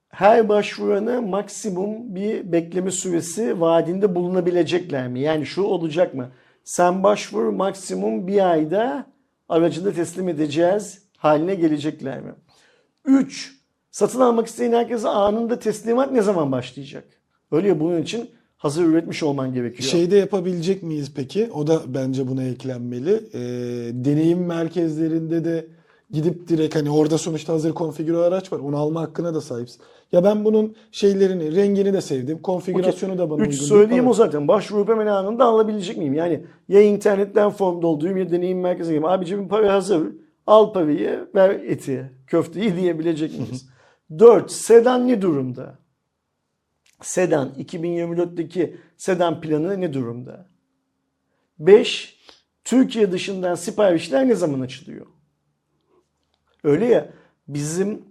her başvurana maksimum bir bekleme süresi vaadinde bulunabilecekler mi? Yani şu olacak mı? Sen başvur maksimum bir ayda aracını teslim edeceğiz haline gelecekler mi? Üç, satın almak isteyen herkese anında teslimat ne zaman başlayacak? Öyle ya bunun için hazır üretmiş olman gerekiyor. Şeyde yapabilecek miyiz peki? O da bence buna eklenmeli. E, deneyim merkezlerinde de gidip direkt hani orada sonuçta hazır konfigüre araç var. Onu alma hakkına da sahipsin. Ya ben bunun şeylerini, rengini de sevdim. Konfigürasyonu da bana Üç uygun. falan. o zaten. Başvurup hemen anında alabilecek miyim? Yani ya internetten form doldurayım ya deneyim merkezine gideyim. Abicim para hazır. Al parayı, ver eti, köfteyi <laughs> diyebilecek miyiz? Dört, sedan ne durumda? Sedan, 2024'teki sedan planı ne durumda? Beş, Türkiye dışından siparişler ne zaman açılıyor? Öyle ya bizim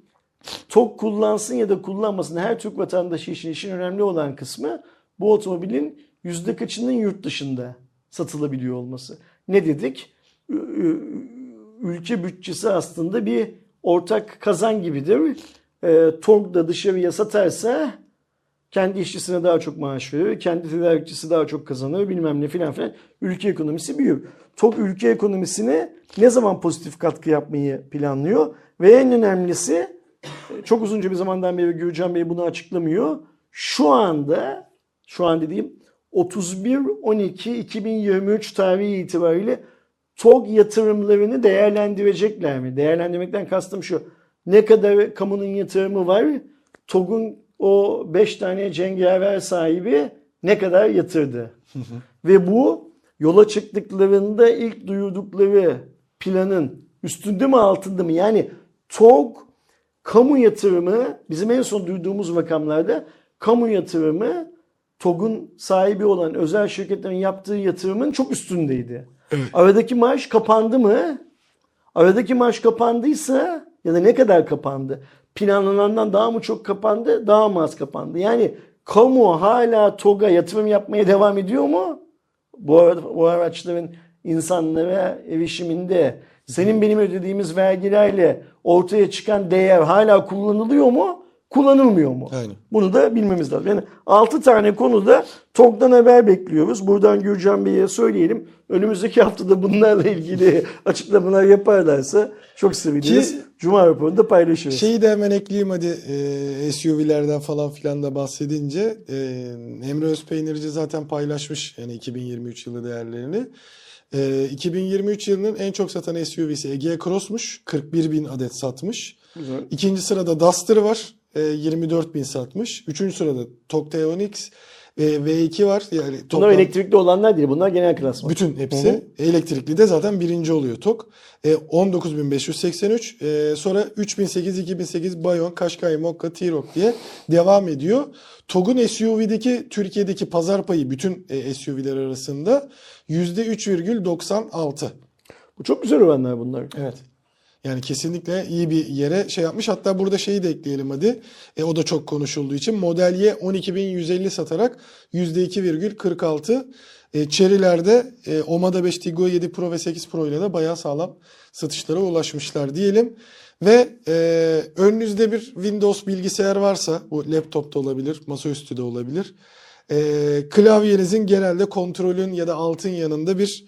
TOK kullansın ya da kullanmasın her Türk vatandaşı için işin önemli olan kısmı bu otomobilin yüzde kaçının yurt dışında satılabiliyor olması. Ne dedik? Ülke bütçesi aslında bir ortak kazan gibidir. E, TOG da dışarıya satarsa kendi işçisine daha çok maaş verir, kendi tedarikçisi daha çok kazanır bilmem ne filan filan. Ülke ekonomisi büyür. TOG ülke ekonomisine ne zaman pozitif katkı yapmayı planlıyor? Ve en önemlisi çok uzunca bir zamandan beri Gürcan Bey bunu açıklamıyor. Şu anda, şu an dediğim 31-12-2023 tarihi itibariyle TOG yatırımlarını değerlendirecekler mi? Değerlendirmekten kastım şu. Ne kadar kamunun yatırımı var? TOG'un o 5 tane cengaver sahibi ne kadar yatırdı? Ve bu yola çıktıklarında ilk duyurdukları planın üstünde mi altında mı? Yani TOG kamu yatırımı bizim en son duyduğumuz rakamlarda kamu yatırımı TOG'un sahibi olan özel şirketlerin yaptığı yatırımın çok üstündeydi. Aradaki maaş kapandı mı? Aradaki maaş kapandıysa ya da ne kadar kapandı? Planlanandan daha mı çok kapandı, daha mı az kapandı? Yani kamu hala TOG'a yatırım yapmaya devam ediyor mu? Bu, bu araçların insanlara erişiminde senin benim ödediğimiz vergilerle ortaya çıkan değer hala kullanılıyor mu? Kullanılmıyor mu? Aynen. Bunu da bilmemiz lazım. Yani 6 tane konuda TOG'dan haber bekliyoruz. Buradan Gürcan Bey'e söyleyelim. Önümüzdeki haftada bunlarla ilgili <laughs> açıklamalar yaparlarsa çok seviniriz. Ki- Cuma raporunda paylaşırız. Şeyi de hemen ekleyeyim hadi e, SUV'lerden falan filan da bahsedince e, Emre Özpeynirci zaten paylaşmış yani 2023 yılı değerlerini. E, 2023 yılının en çok satan SUV'si Egea Cross'muş. 41 bin adet satmış. Güzel. İkinci sırada Duster var. E, 24 bin satmış. Üçüncü sırada Tok T-Onix e, V2 var. Yani Bunlar toplam- elektrikli olanlar değil. Bunlar genel klasman. bütün hepsi. Elektrikli de zaten birinci oluyor TOK. E, 19.583. E, sonra 3008, 2008 Bayon, Qashqai, Mokka, T-Roc diye devam ediyor. TOG'un SUV'deki Türkiye'deki pazar payı bütün e, SUV'ler arasında %3,96. Bu çok güzel oranlar bunlar. Evet. Yani kesinlikle iyi bir yere şey yapmış. Hatta burada şeyi de ekleyelim hadi. E, o da çok konuşulduğu için. Model Y 12.150 satarak %2,46. E, Chery'lerde e, Omada 5 Tiggo 7 Pro ve 8 Pro ile de bayağı sağlam satışlara ulaşmışlar diyelim. Ve e, önünüzde bir Windows bilgisayar varsa bu laptopta olabilir, masaüstü de olabilir. E, klavyenizin genelde kontrolün ya da altın yanında bir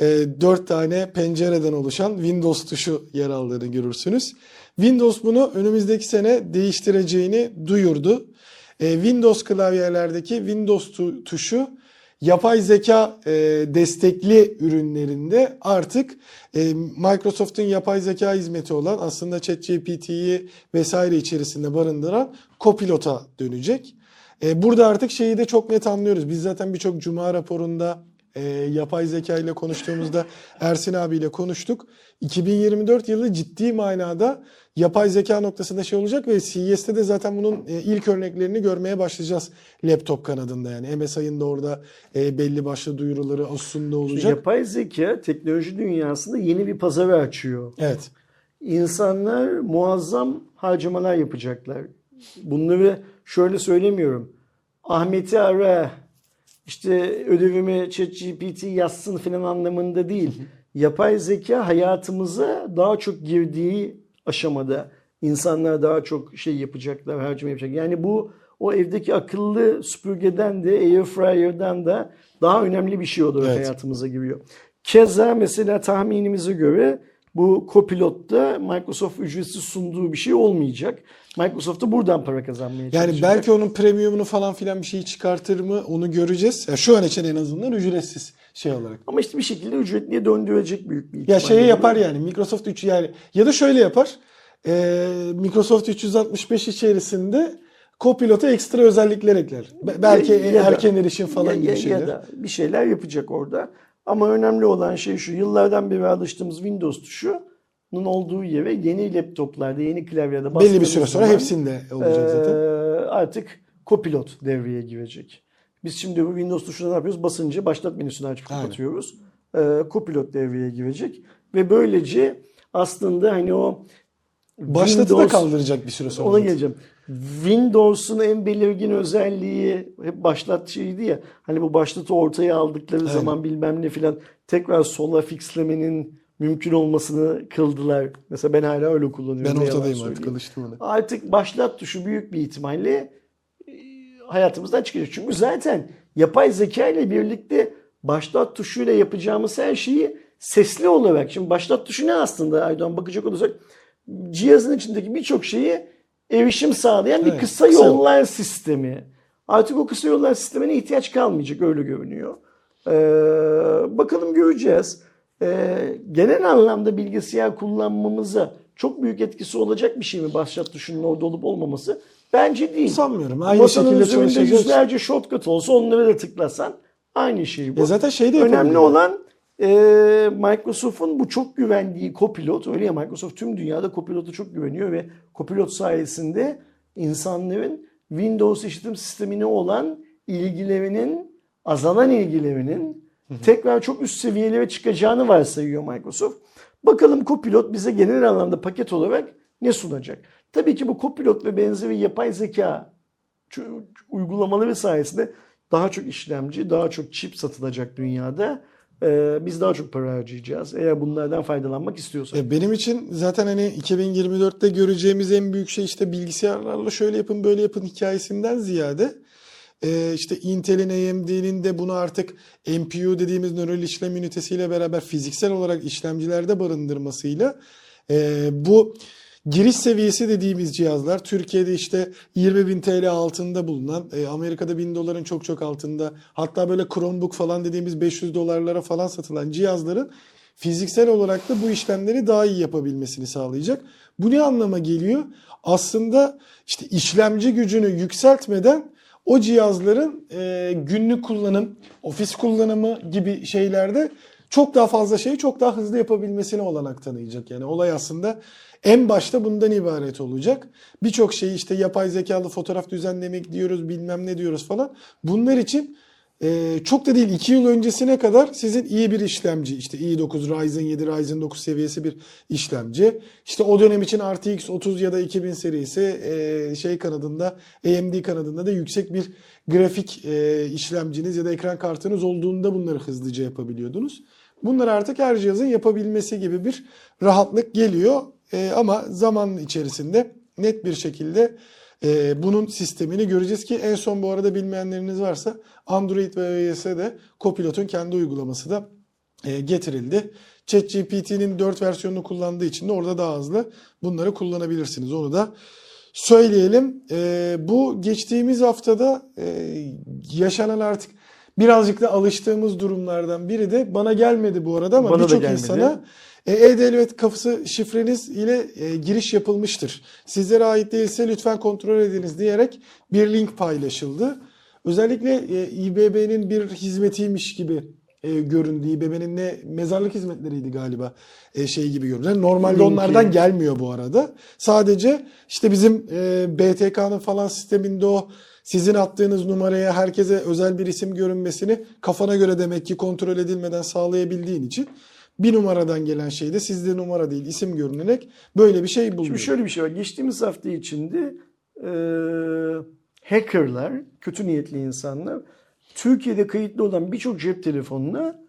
4 tane pencereden oluşan Windows tuşu yer aldığını görürsünüz. Windows bunu önümüzdeki sene değiştireceğini duyurdu. E, Windows klavyelerdeki Windows tu- tuşu yapay zeka e, destekli ürünlerinde artık e, Microsoft'un yapay zeka hizmeti olan aslında ChatGPT'yi vesaire içerisinde barındıran Copilot'a dönecek. E, burada artık şeyi de çok net anlıyoruz. Biz zaten birçok cuma raporunda e, yapay zeka ile konuştuğumuzda Ersin abiyle konuştuk. 2024 yılı ciddi manada yapay zeka noktasında şey olacak ve CES'te de zaten bunun e, ilk örneklerini görmeye başlayacağız laptop kanadında yani. MSI'ın da orada e, belli başlı duyuruları Asus'un da olacak. Yapay zeka teknoloji dünyasında yeni bir pazarı açıyor. Evet. İnsanlar muazzam harcamalar yapacaklar. Bunları şöyle söylemiyorum. Ahmet'i ara, işte ödevimi ChatGPT yazsın falan anlamında değil. Yapay zeka hayatımıza daha çok girdiği aşamada insanlar daha çok şey yapacaklar, harcama yapacak. Yani bu o evdeki akıllı süpürgeden de airfryer'dan da daha önemli bir şey olarak Evet. hayatımıza giriyor. Keza mesela tahminimize göre bu Copilot'ta Microsoft ücretsiz sunduğu bir şey olmayacak. Microsoft da buradan para kazanmaya Yani çalışacak. belki onun premiumunu falan filan bir şey çıkartır mı onu göreceğiz. Ya şu an için en azından ücretsiz şey olarak. Ama işte bir şekilde ücretliye döndürecek büyük bir Ya ihtimalle. şeyi yapar yani Microsoft 3 yani ya da şöyle yapar. Ee, Microsoft 365 içerisinde Copilot'a ekstra özellikler ekler. Be- belki Ya- ya da- erken erişim falan ya, gibi ya- şeyler. Ya da bir şeyler yapacak orada. Ama önemli olan şey şu. Yıllardan beri alıştığımız Windows tuşunun olduğu yere yeni laptoplarda, yeni klavyelerde Belli bir süre sonra zaman, hepsinde olacak zaten. Artık Copilot devreye girecek. Biz şimdi bu Windows tuşuna ne yapıyoruz? Basınca başlat menüsünü açıp Aynen. kapatıyoruz. Eee, Copilot devreye girecek. Ve böylece aslında hani o Başlatı da Windows- kaldıracak bir süre sonra. ona geleceğim. Windows'un en belirgin özelliği hep başlat şeydi ya. Hani bu başlatı ortaya aldıkları Aynen. zaman bilmem ne filan tekrar sola fixlemenin mümkün olmasını kıldılar. Mesela ben hala öyle kullanıyorum. Ben ortadayım artık alıştım ona. Artık başlat tuşu büyük bir ihtimalle e, hayatımızdan çıkacak. Çünkü zaten yapay zeka ile birlikte başlat tuşuyla yapacağımız her şeyi sesli olarak. Şimdi başlat tuşu ne aslında Aydoğan bakacak olursak cihazın içindeki birçok şeyi erişim sağlayan bir Evet, kısa kısa yol. yollar sistemi. Artık o kısa yollar sistemine ihtiyaç kalmayacak öyle görünüyor. Ee, bakalım göreceğiz. Ee, genel anlamda bilgisayar kullanmamıza çok büyük etkisi olacak bir şey mi başlat tuşunun orada olup olmaması? Bence değil. Sanmıyorum. Aynı Masanın şekilde üzerinde yüzlerce shortcut olsa onları da tıklasan aynı şey bu. Ya zaten şey de Önemli olan e, Microsoft'un bu çok güvendiği Copilot. Öyle ya Microsoft tüm dünyada Copilot'a çok güveniyor ve Copilot sayesinde insanların Windows işletim sistemine olan ilgilerinin, azalan ilgilerinin tekrar çok üst seviyelere çıkacağını varsayıyor Microsoft. Bakalım Copilot bize genel anlamda paket olarak ne sunacak? Tabii ki bu Copilot ve benzeri yapay zeka uygulamaları sayesinde daha çok işlemci, daha çok çip satılacak dünyada. Ee, biz daha çok para harcayacağız. Eğer bunlardan faydalanmak istiyorsak. E, Benim için zaten hani 2024'te göreceğimiz en büyük şey işte bilgisayarlarla şöyle yapın böyle yapın hikayesinden ziyade e, işte Intel'in AMD'nin de bunu artık NPU dediğimiz nöral işlem ünitesiyle beraber fiziksel olarak işlemcilerde barındırmasıyla e, bu giriş seviyesi dediğimiz cihazlar Türkiye'de işte 20 bin TL altında bulunan e, Amerika'da 1000 doların çok çok altında hatta böyle Chromebook falan dediğimiz 500 dolarlara falan satılan cihazların fiziksel olarak da bu işlemleri daha iyi yapabilmesini sağlayacak. Bu ne anlama geliyor? Aslında işte işlemci gücünü yükseltmeden o cihazların e, günlük kullanım, ofis kullanımı gibi şeylerde çok daha fazla şeyi çok daha hızlı yapabilmesine olanak tanıyacak. Yani olay aslında en başta bundan ibaret olacak. Birçok şeyi işte yapay zekalı fotoğraf düzenlemek diyoruz, bilmem ne diyoruz falan. Bunlar için ee, çok da değil 2 yıl öncesine kadar sizin iyi bir işlemci işte i9 Ryzen 7 Ryzen 9 seviyesi bir işlemci. İşte o dönem için RTX 30 ya da 2000 serisi e, şey kanadında AMD kanadında da yüksek bir grafik e, işlemciniz ya da ekran kartınız olduğunda bunları hızlıca yapabiliyordunuz. Bunlar artık her cihazın yapabilmesi gibi bir rahatlık geliyor. E, ama zaman içerisinde net bir şekilde ee, bunun sistemini göreceğiz ki en son bu arada bilmeyenleriniz varsa Android ve iOS'e de Copilot'un kendi uygulaması da e, getirildi. ChatGPT'nin 4 versiyonunu kullandığı için de orada daha hızlı bunları kullanabilirsiniz. Onu da söyleyelim. Ee, bu geçtiğimiz haftada e, yaşanan artık birazcık da alıştığımız durumlardan biri de bana gelmedi bu arada ama birçok insana e, e-devlet kapısı şifreniz ile e, giriş yapılmıştır. Sizlere ait değilse lütfen kontrol ediniz diyerek bir link paylaşıldı. Özellikle e, İBB'nin bir hizmetiymiş gibi e, göründü. İBB'nin ne mezarlık hizmetleriydi galiba e, şey gibi göründü. Normalde Linki. onlardan gelmiyor bu arada. Sadece işte bizim e, BTK'nın falan sisteminde o sizin attığınız numaraya herkese özel bir isim görünmesini kafana göre demek ki kontrol edilmeden sağlayabildiğin için bir numaradan gelen şeyde sizde numara değil isim görünerek böyle bir şey bulunuyor. Şimdi şöyle bir şey var. Geçtiğimiz hafta içinde e, hackerlar, kötü niyetli insanlar Türkiye'de kayıtlı olan birçok cep telefonuna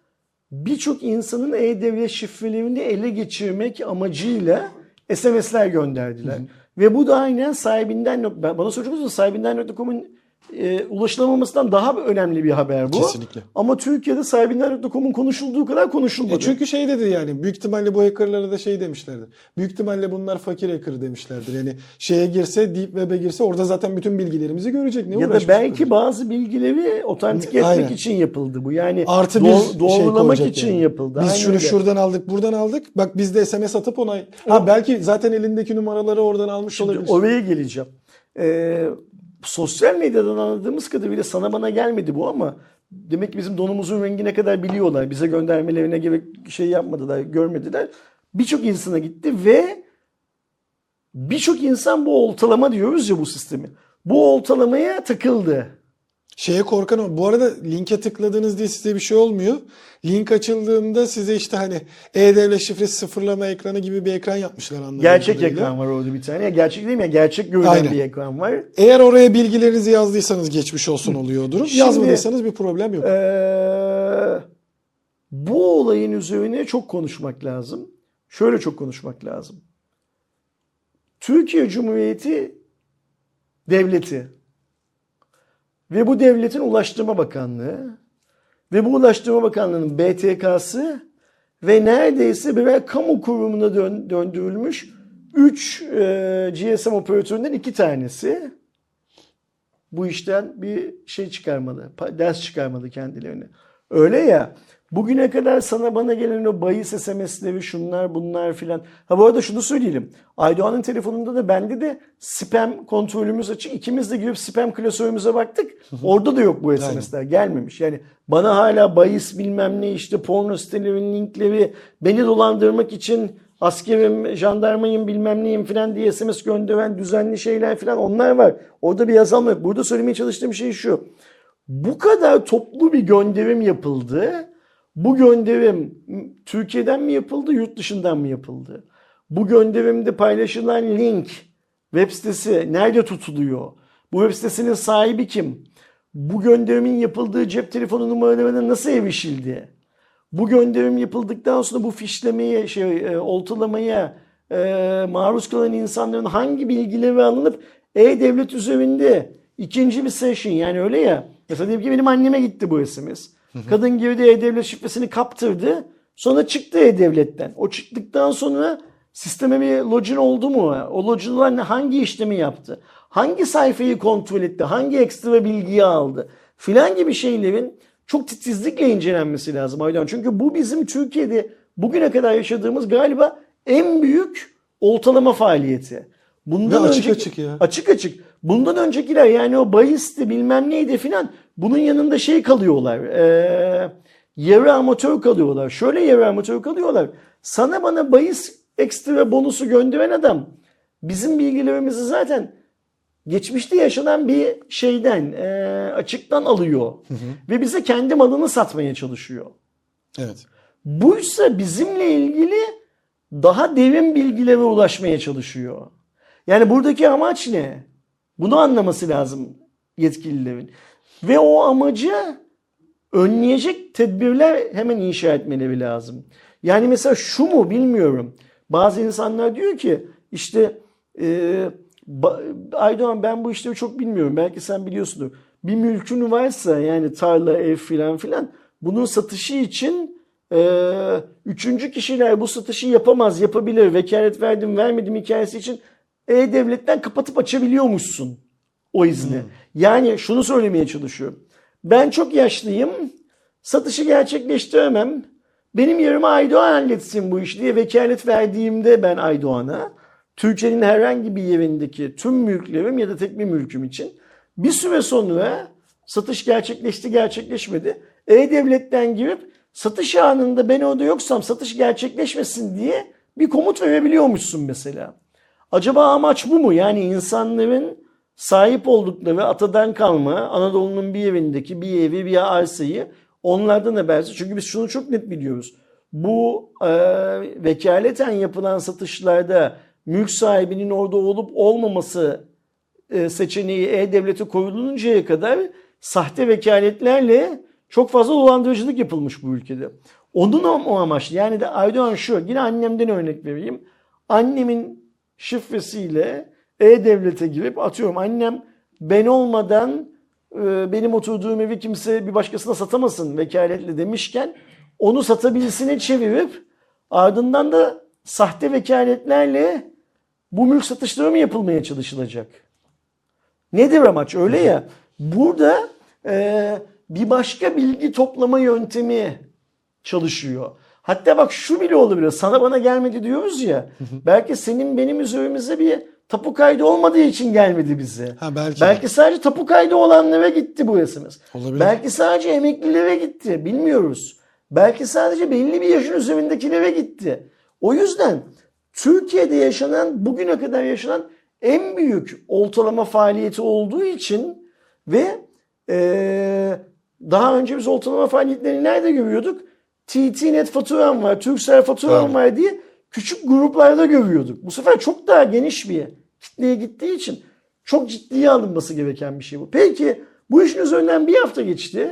birçok insanın e-devlet şifrelerini ele geçirmek amacıyla SMS'ler gönderdiler. Ve bu da aynen sahibinden bana soracak olursanız sahibinden.com'un e, ulaşılamamasından daha önemli bir haber bu. Kesinlikle. Ama Türkiye'de sahibinden.com'un konuşulduğu kadar konuşulmadı. E çünkü şey dedi yani büyük ihtimalle bu hackerlara da şey demişlerdir. Büyük ihtimalle bunlar fakir hacker demişlerdir. Yani şeye girse Deep Web'e girse orada zaten bütün bilgilerimizi görecek. Ne ya da belki bazı bilgileri otantik etmek Aynen. için yapıldı bu. Yani artı bir doğ- şey doğrulamak için yani. yapıldı. Biz Aynen şunu öyle. şuradan aldık, buradan aldık. Bak biz de SMS atıp ona ha belki zaten elindeki numaraları oradan almış Şimdi olabilir. oraya geleceğim. Ee, sosyal medyadan anladığımız kadarıyla sana bana gelmedi bu ama demek ki bizim donumuzun rengine kadar biliyorlar. Bize göndermelerine gerek şey yapmadılar, görmediler. Birçok insana gitti ve birçok insan bu oltalama diyoruz ya bu sistemi. Bu oltalamaya takıldı. Şeye korkan o. Bu arada linke tıkladığınız diye size bir şey olmuyor. Link açıldığında size işte hani e-devlet şifresi sıfırlama ekranı gibi bir ekran yapmışlar anladığım Gerçek kadarıyla. ekran var orada bir tane. Ya gerçek değil mi? Ya gerçek görünen Aynen. bir ekran var. Eğer oraya bilgilerinizi yazdıysanız geçmiş olsun oluyor durum. Şimdi- Yazmadıysanız bir problem yok. Ee, bu olayın üzerine çok konuşmak lazım. Şöyle çok konuşmak lazım. Türkiye Cumhuriyeti devleti ve bu devletin Ulaştırma Bakanlığı ve bu Ulaştırma Bakanlığı'nın BTK'sı ve neredeyse birer kamu kurumuna dön- döndürülmüş 3 GSM operatöründen iki tanesi bu işten bir şey çıkarmalı, ders çıkarmalı kendilerine. Öyle ya, bugüne kadar sana bana gelen o bahis SMS'leri şunlar bunlar filan. Ha bu arada şunu söyleyelim. Aydoğan'ın telefonunda da bende de spam kontrolümüz açık. İkimiz de girip spam klasörümüze baktık. Orada da yok bu SMS'ler. Gelmemiş. Yani bana hala bahis bilmem ne işte porno sitelerinin linkleri beni dolandırmak için askerim, jandarmayım bilmem neyim filan diye SMS gönderen düzenli şeyler filan onlar var. Orada bir yazılma yok. Burada söylemeye çalıştığım şey şu. Bu kadar toplu bir gönderim yapıldı. Bu gönderim Türkiye'den mi yapıldı, yurt dışından mı yapıldı? Bu gönderimde paylaşılan link, web sitesi nerede tutuluyor? Bu web sitesinin sahibi kim? Bu gönderimin yapıldığı cep telefonu numaralarına nasıl erişildi? Bu gönderim yapıldıktan sonra bu fişlemeye, şey, e, oltalamaya e, maruz kalan insanların hangi bilgileri alınıp e-devlet üzerinde ikinci bir session yani öyle ya. Mesela diyelim ki benim anneme gitti bu SMS. Kadın girdi e-devlet şifresini kaptırdı. Sonra çıktı e-devletten. O çıktıktan sonra sisteme bir login oldu mu? O login'lar hangi işlemi yaptı? Hangi sayfayı kontrol etti? Hangi ekstra bilgiyi aldı? Filan gibi şeylerin çok titizlikle incelenmesi lazım Aydan. Çünkü bu bizim Türkiye'de bugüne kadar yaşadığımız galiba en büyük oltalama faaliyeti. Bundan Ve açık önceki- açık ya. Açık açık. Bundan öncekiler yani o bahisti bilmem neydi filan bunun yanında şey kalıyorlar. Ee, yarı amatör kalıyorlar. Şöyle yarı amatör kalıyorlar. Sana bana bahis ekstra bonusu gönderen adam bizim bilgilerimizi zaten geçmişte yaşanan bir şeyden e, açıktan alıyor. Ve bize kendi malını satmaya çalışıyor. Evet. Buysa bizimle ilgili daha derin bilgilere ulaşmaya çalışıyor. Yani buradaki amaç ne? Bunu anlaması lazım yetkililerin. Ve o amacı önleyecek tedbirler hemen inşa etmeleri lazım. Yani mesela şu mu bilmiyorum. Bazı insanlar diyor ki işte e, Aydoğan ben bu işleri çok bilmiyorum. Belki sen biliyorsundur. Bir mülkün varsa yani tarla, ev filan filan bunun satışı için e, üçüncü kişiler bu satışı yapamaz, yapabilir. Vekalet verdim, vermedim hikayesi için E-Devlet'ten kapatıp açabiliyormuşsun o izni. Yani şunu söylemeye çalışıyorum. Ben çok yaşlıyım. Satışı gerçekleştiremem. Benim yerime Aydoğan halletsin bu işi diye vekalet verdiğimde ben Aydoğan'a Türkiye'nin herhangi bir yerindeki tüm mülklerim ya da tek bir mülküm için bir süre sonra satış gerçekleşti gerçekleşmedi. E-Devlet'ten girip satış anında ben orada yoksam satış gerçekleşmesin diye bir komut verebiliyormuşsun mesela. Acaba amaç bu mu? Yani insanların sahip oldukları atadan kalma Anadolu'nun bir yerindeki bir evi bir arsayı onlardan habersiz. Çünkü biz şunu çok net biliyoruz. Bu e, vekaleten yapılan satışlarda mülk sahibinin orada olup olmaması e, seçeneği E-Devlet'e koyuluncaya kadar sahte vekaletlerle çok fazla dolandırıcılık yapılmış bu ülkede. Onun o, o amaç yani de Aydoğan şu yine annemden örnek vereyim. Annemin şifresiyle E-Devlet'e girip atıyorum annem ben olmadan e, benim oturduğum evi kimse bir başkasına satamasın vekaletle demişken onu satabilsine çevirip ardından da sahte vekaletlerle bu mülk satışları mı yapılmaya çalışılacak? Nedir amaç öyle ya? Burada e, bir başka bilgi toplama yöntemi çalışıyor. Hatta bak şu bile olabilir. Sana bana gelmedi diyoruz ya. belki senin benim üzerimize bir tapu kaydı olmadığı için gelmedi bize. Ha, belki. Belki sadece tapu kaydı olanlara gitti bu SMS. Olabilir. Belki sadece emeklilere gitti. Bilmiyoruz. Belki sadece belli bir yaşın üzerindekilere gitti. O yüzden Türkiye'de yaşanan, bugüne kadar yaşanan en büyük oltalama faaliyeti olduğu için ve eee, daha önce biz oltalama faaliyetlerini nerede görüyorduk? TT-Net faturam var, Turkcell faturam Tabii. var diye küçük gruplarda görüyorduk. Bu sefer çok daha geniş bir kitleye gittiği için çok ciddiye alınması gereken bir şey bu. Peki bu işin üzerinden bir hafta geçti.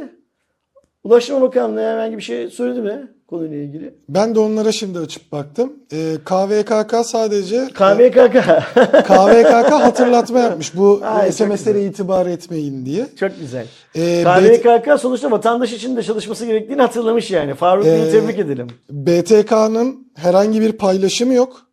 Ulaştırma Bakanlığı herhangi bir şey söyledi mi konuyla ilgili? Ben de onlara şimdi açıp baktım. Ee, KVKK sadece KVKK. KVKK <laughs> hatırlatma yapmış bu Ay, çok SMS'lere itibar etmeyin diye. Çok güzel. Ee, KVKK sonuçta vatandaş için de çalışması gerektiğini hatırlamış yani. Faruk Bey'i Ee, tebrik edelim. BTK'nın herhangi bir paylaşımı yok.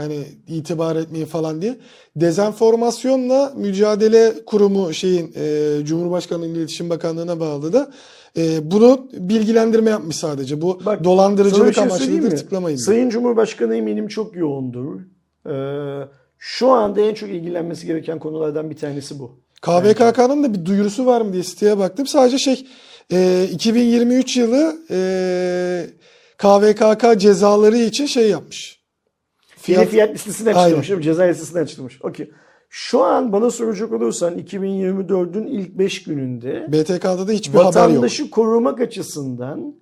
Hani itibar etmeyin falan diye. Dezenformasyonla mücadele kurumu şeyin e, Cumhurbaşkanlığı İletişim Bakanlığı'na bağlı da e, bunu bilgilendirme yapmış sadece. Bu Bak, dolandırıcılık şey amaçlıdır tıklamayın. diye. Sayın Cumhurbaşkanı eminim çok yoğundur. Ee, şu anda en çok ilgilenmesi gereken konulardan bir tanesi bu. KVKK'nın da bir duyurusu var mı diye siteye baktım. Sadece şey e, 2023 yılı e, KVKK cezaları için şey yapmış. Fiyat, Fiyat, Aynen. açılmış mi? Ceza listesinden açılmış. Okey. Şu an bana soracak olursan 2024'ün ilk 5 gününde BTK'da da hiçbir haber yok. vatandaşı korumak açısından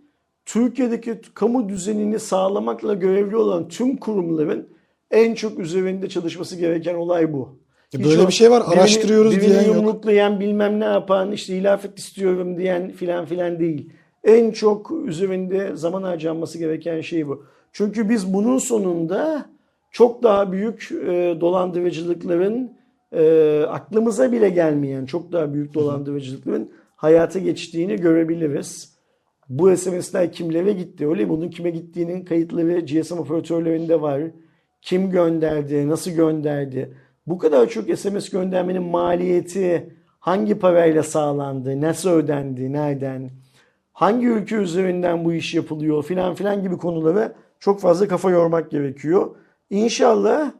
Türkiye'deki kamu düzenini sağlamakla görevli olan tüm kurumların en çok üzerinde çalışması gereken olay bu. Hiç böyle o bir şey var, birini- araştırıyoruz birini diyen yok. yumruklayan bilmem ne yapan işte ilafet istiyorum diyen filan filan değil. En çok üzerinde zaman harcanması gereken şey bu. Çünkü biz bunun sonunda çok daha büyük e, dolandırıcılıkların e, aklımıza bile gelmeyen çok daha büyük dolandırıcılıkların hayata geçtiğini görebiliriz. Bu SMS'ler kimlere gitti? Öyle mi? Bunun kime gittiğinin kayıtları GSM operatörlerinde var. Kim gönderdi? Nasıl gönderdi? Bu kadar çok SMS göndermenin maliyeti hangi parayla sağlandı? Nasıl ödendi? Nereden? Hangi ülke üzerinden bu iş yapılıyor? Filan filan gibi konulara çok fazla kafa yormak gerekiyor. İnşallah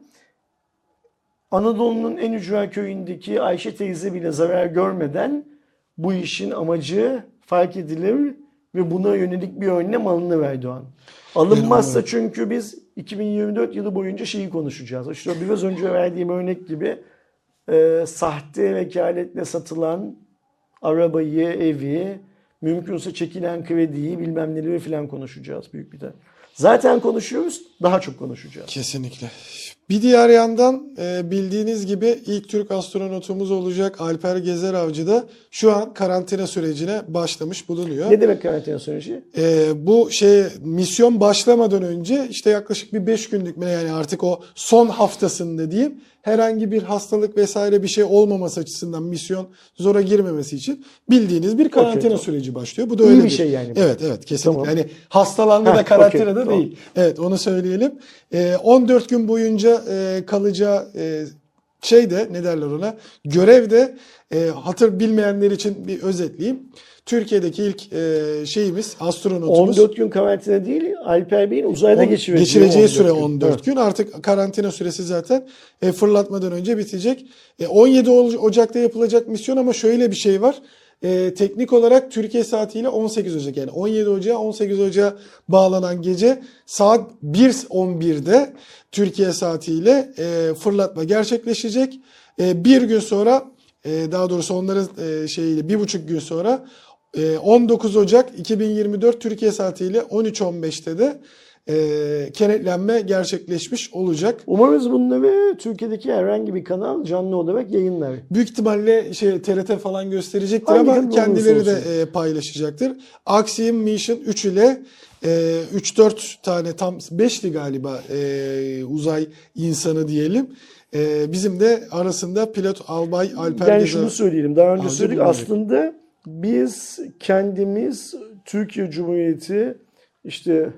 Anadolu'nun en ücra köyündeki Ayşe teyze bile zarar görmeden bu işin amacı fark edilir ve buna yönelik bir önlem alınır Erdoğan. Alınmazsa çünkü biz 2024 yılı boyunca şeyi konuşacağız. İşte biraz önce verdiğim örnek gibi e, sahte vekaletle satılan arabayı, evi, mümkünse çekilen krediyi bilmem neleri falan konuşacağız büyük bir de. Zaten konuşuyoruz, daha çok konuşacağız. Kesinlikle. Bir diğer yandan e, bildiğiniz gibi ilk Türk astronotumuz olacak Alper Gezer Avcı da şu an karantina sürecine başlamış bulunuyor. Ne demek karantina süreci? E, bu şey misyon başlamadan önce işte yaklaşık bir 5 günlük yani artık o son haftasında diyeyim herhangi bir hastalık vesaire bir şey olmaması açısından misyon zora girmemesi için bildiğiniz bir karantina tamam. süreci başlıyor. Bu da İyi öyle bir şey yani. Evet evet kesinlikle. Tamam. Yani hastalandı Heh, da karantinada okey, tamam. değil. Evet onu söyleyelim. E, 14 gün boyunca e, kalacağı e, şey de ne derler ona görevde e, hatır bilmeyenler için bir özetleyeyim. Türkiye'deki ilk e, şeyimiz astronotumuz 14 gün karantina değil, Alper Bey'in uzayda On- geçireceği, geçireceği 14 süre gün. 14 Evet. gün. Artık karantina süresi zaten e, fırlatmadan önce bitecek. E, 17 Ol- Ocak'ta yapılacak misyon ama şöyle bir şey var. E, teknik olarak Türkiye saatiyle 18 Ocak yani 17 Ocak'a 18 Ocak'a bağlanan gece saat 1.11'de Türkiye saatiyle e, fırlatma gerçekleşecek. E, bir gün sonra e, daha doğrusu onların e, şeyiyle bir buçuk gün sonra e, 19 Ocak 2024 Türkiye saatiyle 13.15'te de e, kenetlenme gerçekleşmiş olacak. Umarız bunları Türkiye'deki herhangi bir kanal canlı olarak yayınlar. Büyük ihtimalle şey TRT falan gösterecektir Hangi ama kendileri de e, paylaşacaktır. Axiom Mission 3 ile e, 3-4 tane tam 5'li galiba e, uzay insanı diyelim. E, bizim de arasında pilot Albay Alper Gezer- şunu söyleyelim. Daha önce söyledik. Aslında biz kendimiz Türkiye Cumhuriyeti işte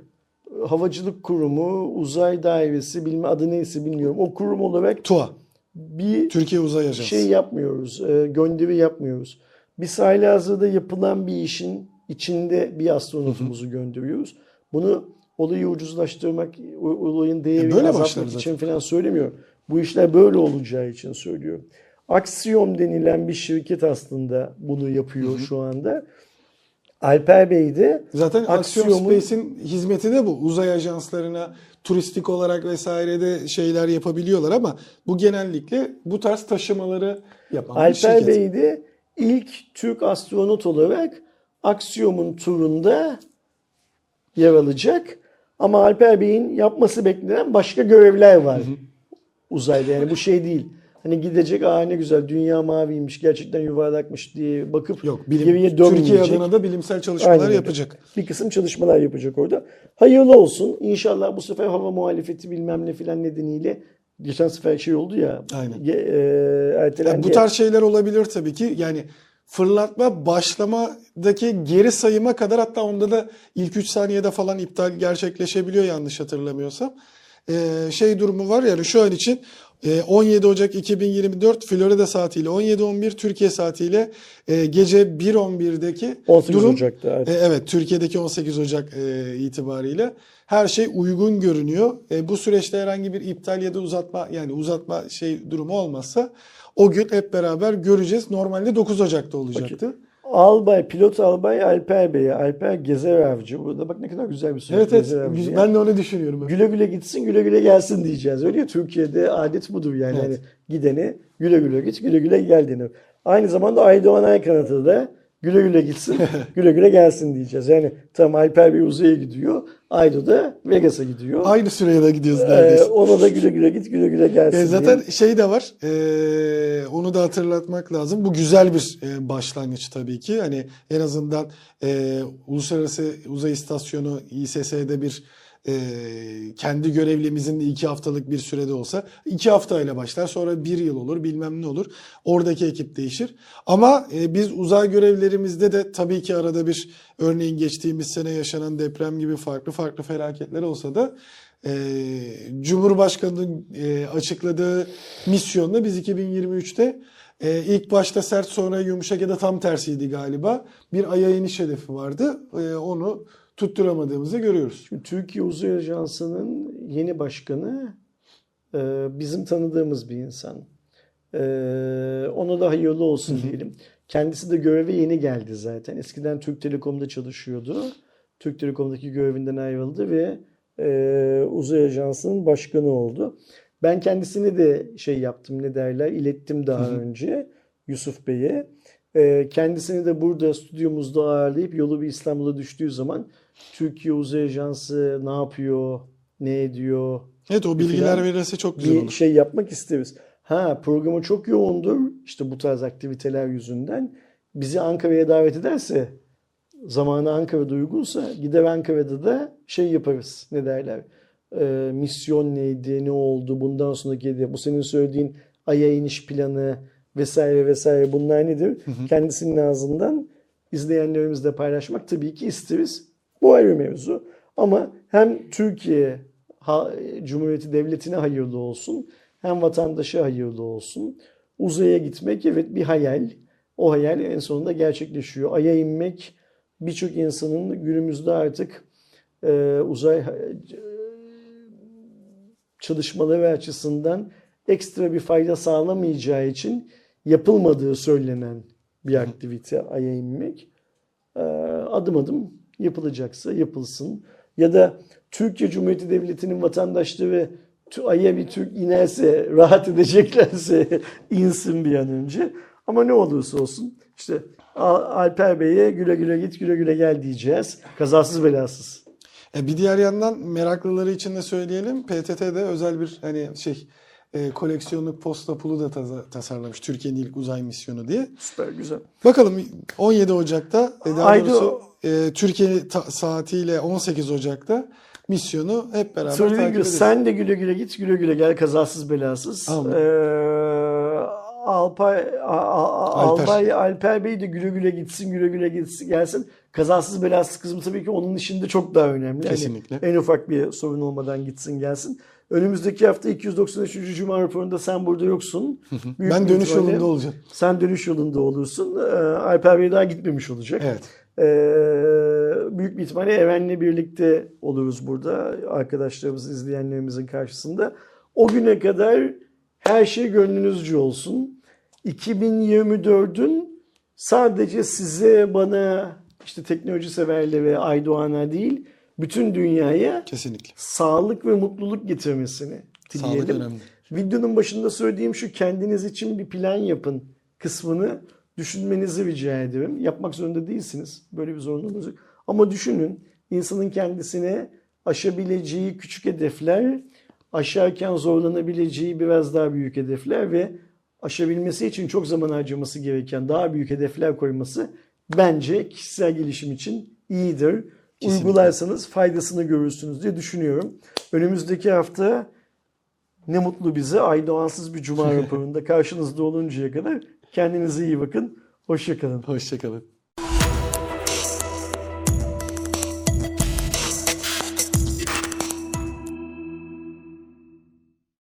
Havacılık Kurumu, Uzay Dairesi, bilmem adı neyse bilmiyorum. O kurum olarak TUA bir Türkiye Uzay Ajansı. şey yapmıyoruz. e, gönderi yapmıyoruz. Biz halihazırda yapılan bir işin içinde bir astronotumuzu gönderiyoruz. Bunu olayı ucuzlaştırmak, olayın değerini E, böyle azaltmak için falan söylemiyorum. Bu işler böyle olacağı için söylüyorum. Axiom denilen bir şirket aslında bunu yapıyor şu anda. Alper Bey de Zaten Axiom Axiom'un- Space'in hizmeti de bu. Uzay ajanslarına turistik olarak vesaire de şeyler yapabiliyorlar ama bu genellikle bu tarz taşımaları yapan bir Alper şirket. Bey de ilk Türk astronot olarak Axiom'un turunda yer alacak. Ama Alper Bey'in yapması beklenen başka görevler var uzayda. Yani bu şey değil. Hani gidecek aa ne güzel dünya maviymiş gerçekten yuvarlakmış diye bakıp Yok, bilim, geriye Türkiye dönmeyecek. adına da bilimsel çalışmalar Aynen öyle. yapacak. Bir kısım çalışmalar yapacak orada. Hayırlı olsun. İnşallah bu sefer hava muhalefeti bilmem ne filan nedeniyle geçen sefer şey oldu ya. Aynen. ge- e, ertelendi Yani bu tarz şeyler olabilir tabii ki. Yani fırlatma başlamadaki geri sayıma kadar hatta onda da ilk 3 saniyede falan iptal gerçekleşebiliyor yanlış hatırlamıyorsam. Ee, şey durumu var yani şu an için 17 Ocak 2024 Florida saatiyle 17.11 Türkiye saatiyle e, gece 1.11'deki 18 durum Ocak'ta. evet. e, Evet, Türkiye'deki 18 Ocak e, itibariyle her şey uygun görünüyor. E, bu süreçte herhangi bir iptal ya da uzatma yani uzatma şey durumu olmazsa o gün hep beraber göreceğiz. Normalde 9 Ocak'ta olacaktı. Albay, pilot albay Alper Bey'e, Alper Gezer Avcı. Burada bak ne kadar güzel bir söz. Evet evet. Avcı. Ben de onu düşünüyorum. Güle güle gitsin, güle güle gelsin diyeceğiz. Öyle ya Türkiye'de adet budur yani. Evet. Hani gidene güle güle git, güle güle gel denir. Aynı zamanda Aydoğan Aykanat'a da güle güle gitsin, <laughs> güle güle gelsin diyeceğiz. Yani tam Alper Bey uzaya gidiyor, Aydo da Vegas'a gidiyor. Aynı süreye de gidiyoruz Ee, neredeyse. ona da güle güle git, güle güle gelsin. E, zaten diye. şey de var. e, onu da hatırlatmak lazım. Bu güzel bir e, başlangıç tabii ki. Hani en azından e, Uluslararası Uzay İstasyonu İSS'de bir e, kendi görevlimizin iki haftalık bir sürede olsa iki haftayla başlar. Sonra bir yıl olur bilmem ne olur. Oradaki ekip değişir. Ama e, biz uzay görevlerimizde de tabii ki arada bir örneğin geçtiğimiz sene yaşanan deprem gibi farklı farklı felaketler olsa da e, Cumhurbaşkanı'nın e, açıkladığı misyonla biz 2023'te e, ilk başta sert sonra yumuşak ya da tam tersiydi galiba. Bir aya iniş hedefi vardı. E, onu tutturamadığımızı görüyoruz. Şimdi Türkiye Uzay Ajansı'nın yeni başkanı e, bizim tanıdığımız bir insan. E, ona da hayırlı olsun diyelim. Kendisi de göreve yeni geldi zaten. Eskiden Türk Telekom'da çalışıyordu. Türk Telekom'daki görevinden ayrıldı ve e, Uzay Ajansı'nın başkanı oldu. Ben kendisine de şey yaptım ne derler ilettim daha önce Yusuf Bey'e. E, kendisini de burada stüdyomuzda ağırlayıp yolu bir İstanbul'a düştüğü zaman Türkiye Uzay Ajansı ne yapıyor, ne ediyor Evet o bilgiler verirse çok güzel bir olur. şey yapmak isteriz. Ha programı çok yoğundur işte bu tarz aktiviteler yüzünden. Bizi Ankara'ya davet ederse zamanı Ankara'da uygunsa gider Ankara'da da şey yaparız ne derler. Ee, misyon neydi, ne oldu, bundan sonraki bu senin söylediğin aya iniş planı vesaire vesaire bunlar nedir? Kendisinin ağzından izleyenlerimizle paylaşmak tabii ki isteriz. Bu ayrı mevzu. Ama hem Türkiye Cumhuriyeti Devleti'ne hayırlı olsun hem vatandaşa hayırlı olsun. Uzaya gitmek evet bir hayal. O hayal en sonunda gerçekleşiyor. Ay'a inmek birçok insanın günümüzde artık e, uzay e, çalışmaları açısından ekstra bir fayda sağlamayacağı için yapılmadığı söylenen bir aktivite Ay'a inmek. Ee, adım adım yapılacaksa yapılsın. Ya da Türkiye Cumhuriyeti Devleti'nin vatandaşları tü- Ay'a bir Türk inerse, <laughs> rahat edeceklerse <laughs> insin bir an önce. Ama ne olursa olsun işte Al- Alper Bey'e güle güle git güle güle gel diyeceğiz. Kazasız belasız. E, bir diğer yandan meraklıları için de söyleyelim. PTT'de özel bir hani şey e, koleksiyonluk posta pulu da taza- tasarlamış. Türkiye'nin ilk uzay misyonu diye. Süper güzel. Bakalım 17 Ocak'ta e, daha Ayda- doğrusu e, Türkiye ta- saatiyle 18 Ocak'ta misyonu hep beraber Söylediğim takip gibi ederiz. sen de güle güle git güle güle gel kazasız belasız. Amin. Ee, Alpay, A- A- Alper. Albay, Alper Bey de güle güle gitsin güle güle gitsin gelsin. Kazasız belasız kızım tabii ki onun işinde çok daha önemli. Hani Kesinlikle. en ufak bir sorun olmadan gitsin gelsin. Önümüzdeki hafta 293. Cuma raporunda sen burada yoksun. <laughs> Büyük ben dönüş ihtimalle yolunda olacağım. Sen dönüş yolunda olursun. Ee, Alper Bey daha gitmemiş olacak. Evet. Ee, büyük bir ihtimalle Eren'le birlikte oluruz burada. Arkadaşlarımız, izleyenlerimizin karşısında. O güne kadar her şey gönlünüzce olsun. 2024'ün sadece size, bana, işte teknoloji severlere, Aydoğan'a değil, bütün dünyaya Kesinlikle. sağlık ve mutluluk getirmesini Sağlık dileyelim. önemli. Videonun başında söylediğim şu kendiniz için bir plan yapın kısmını düşünmenizi rica ederim. Yapmak zorunda değilsiniz. Böyle bir zorunluluğunuz yok. Ama düşünün insanın kendisine aşabileceği küçük hedefler, aşarken zorlanabileceği biraz daha büyük hedefler ve aşabilmesi için çok zaman harcaması gereken daha büyük hedefler koyması bence kişisel gelişim için iyidir. Kesinlikle. Uygularsanız faydasını görürsünüz diye düşünüyorum. Önümüzdeki hafta ne mutlu bize Aydoğansız bir cuma <laughs> raporunda karşınızda oluncaya kadar kendinize iyi bakın. Hoşçakalın. Hoşçakalın.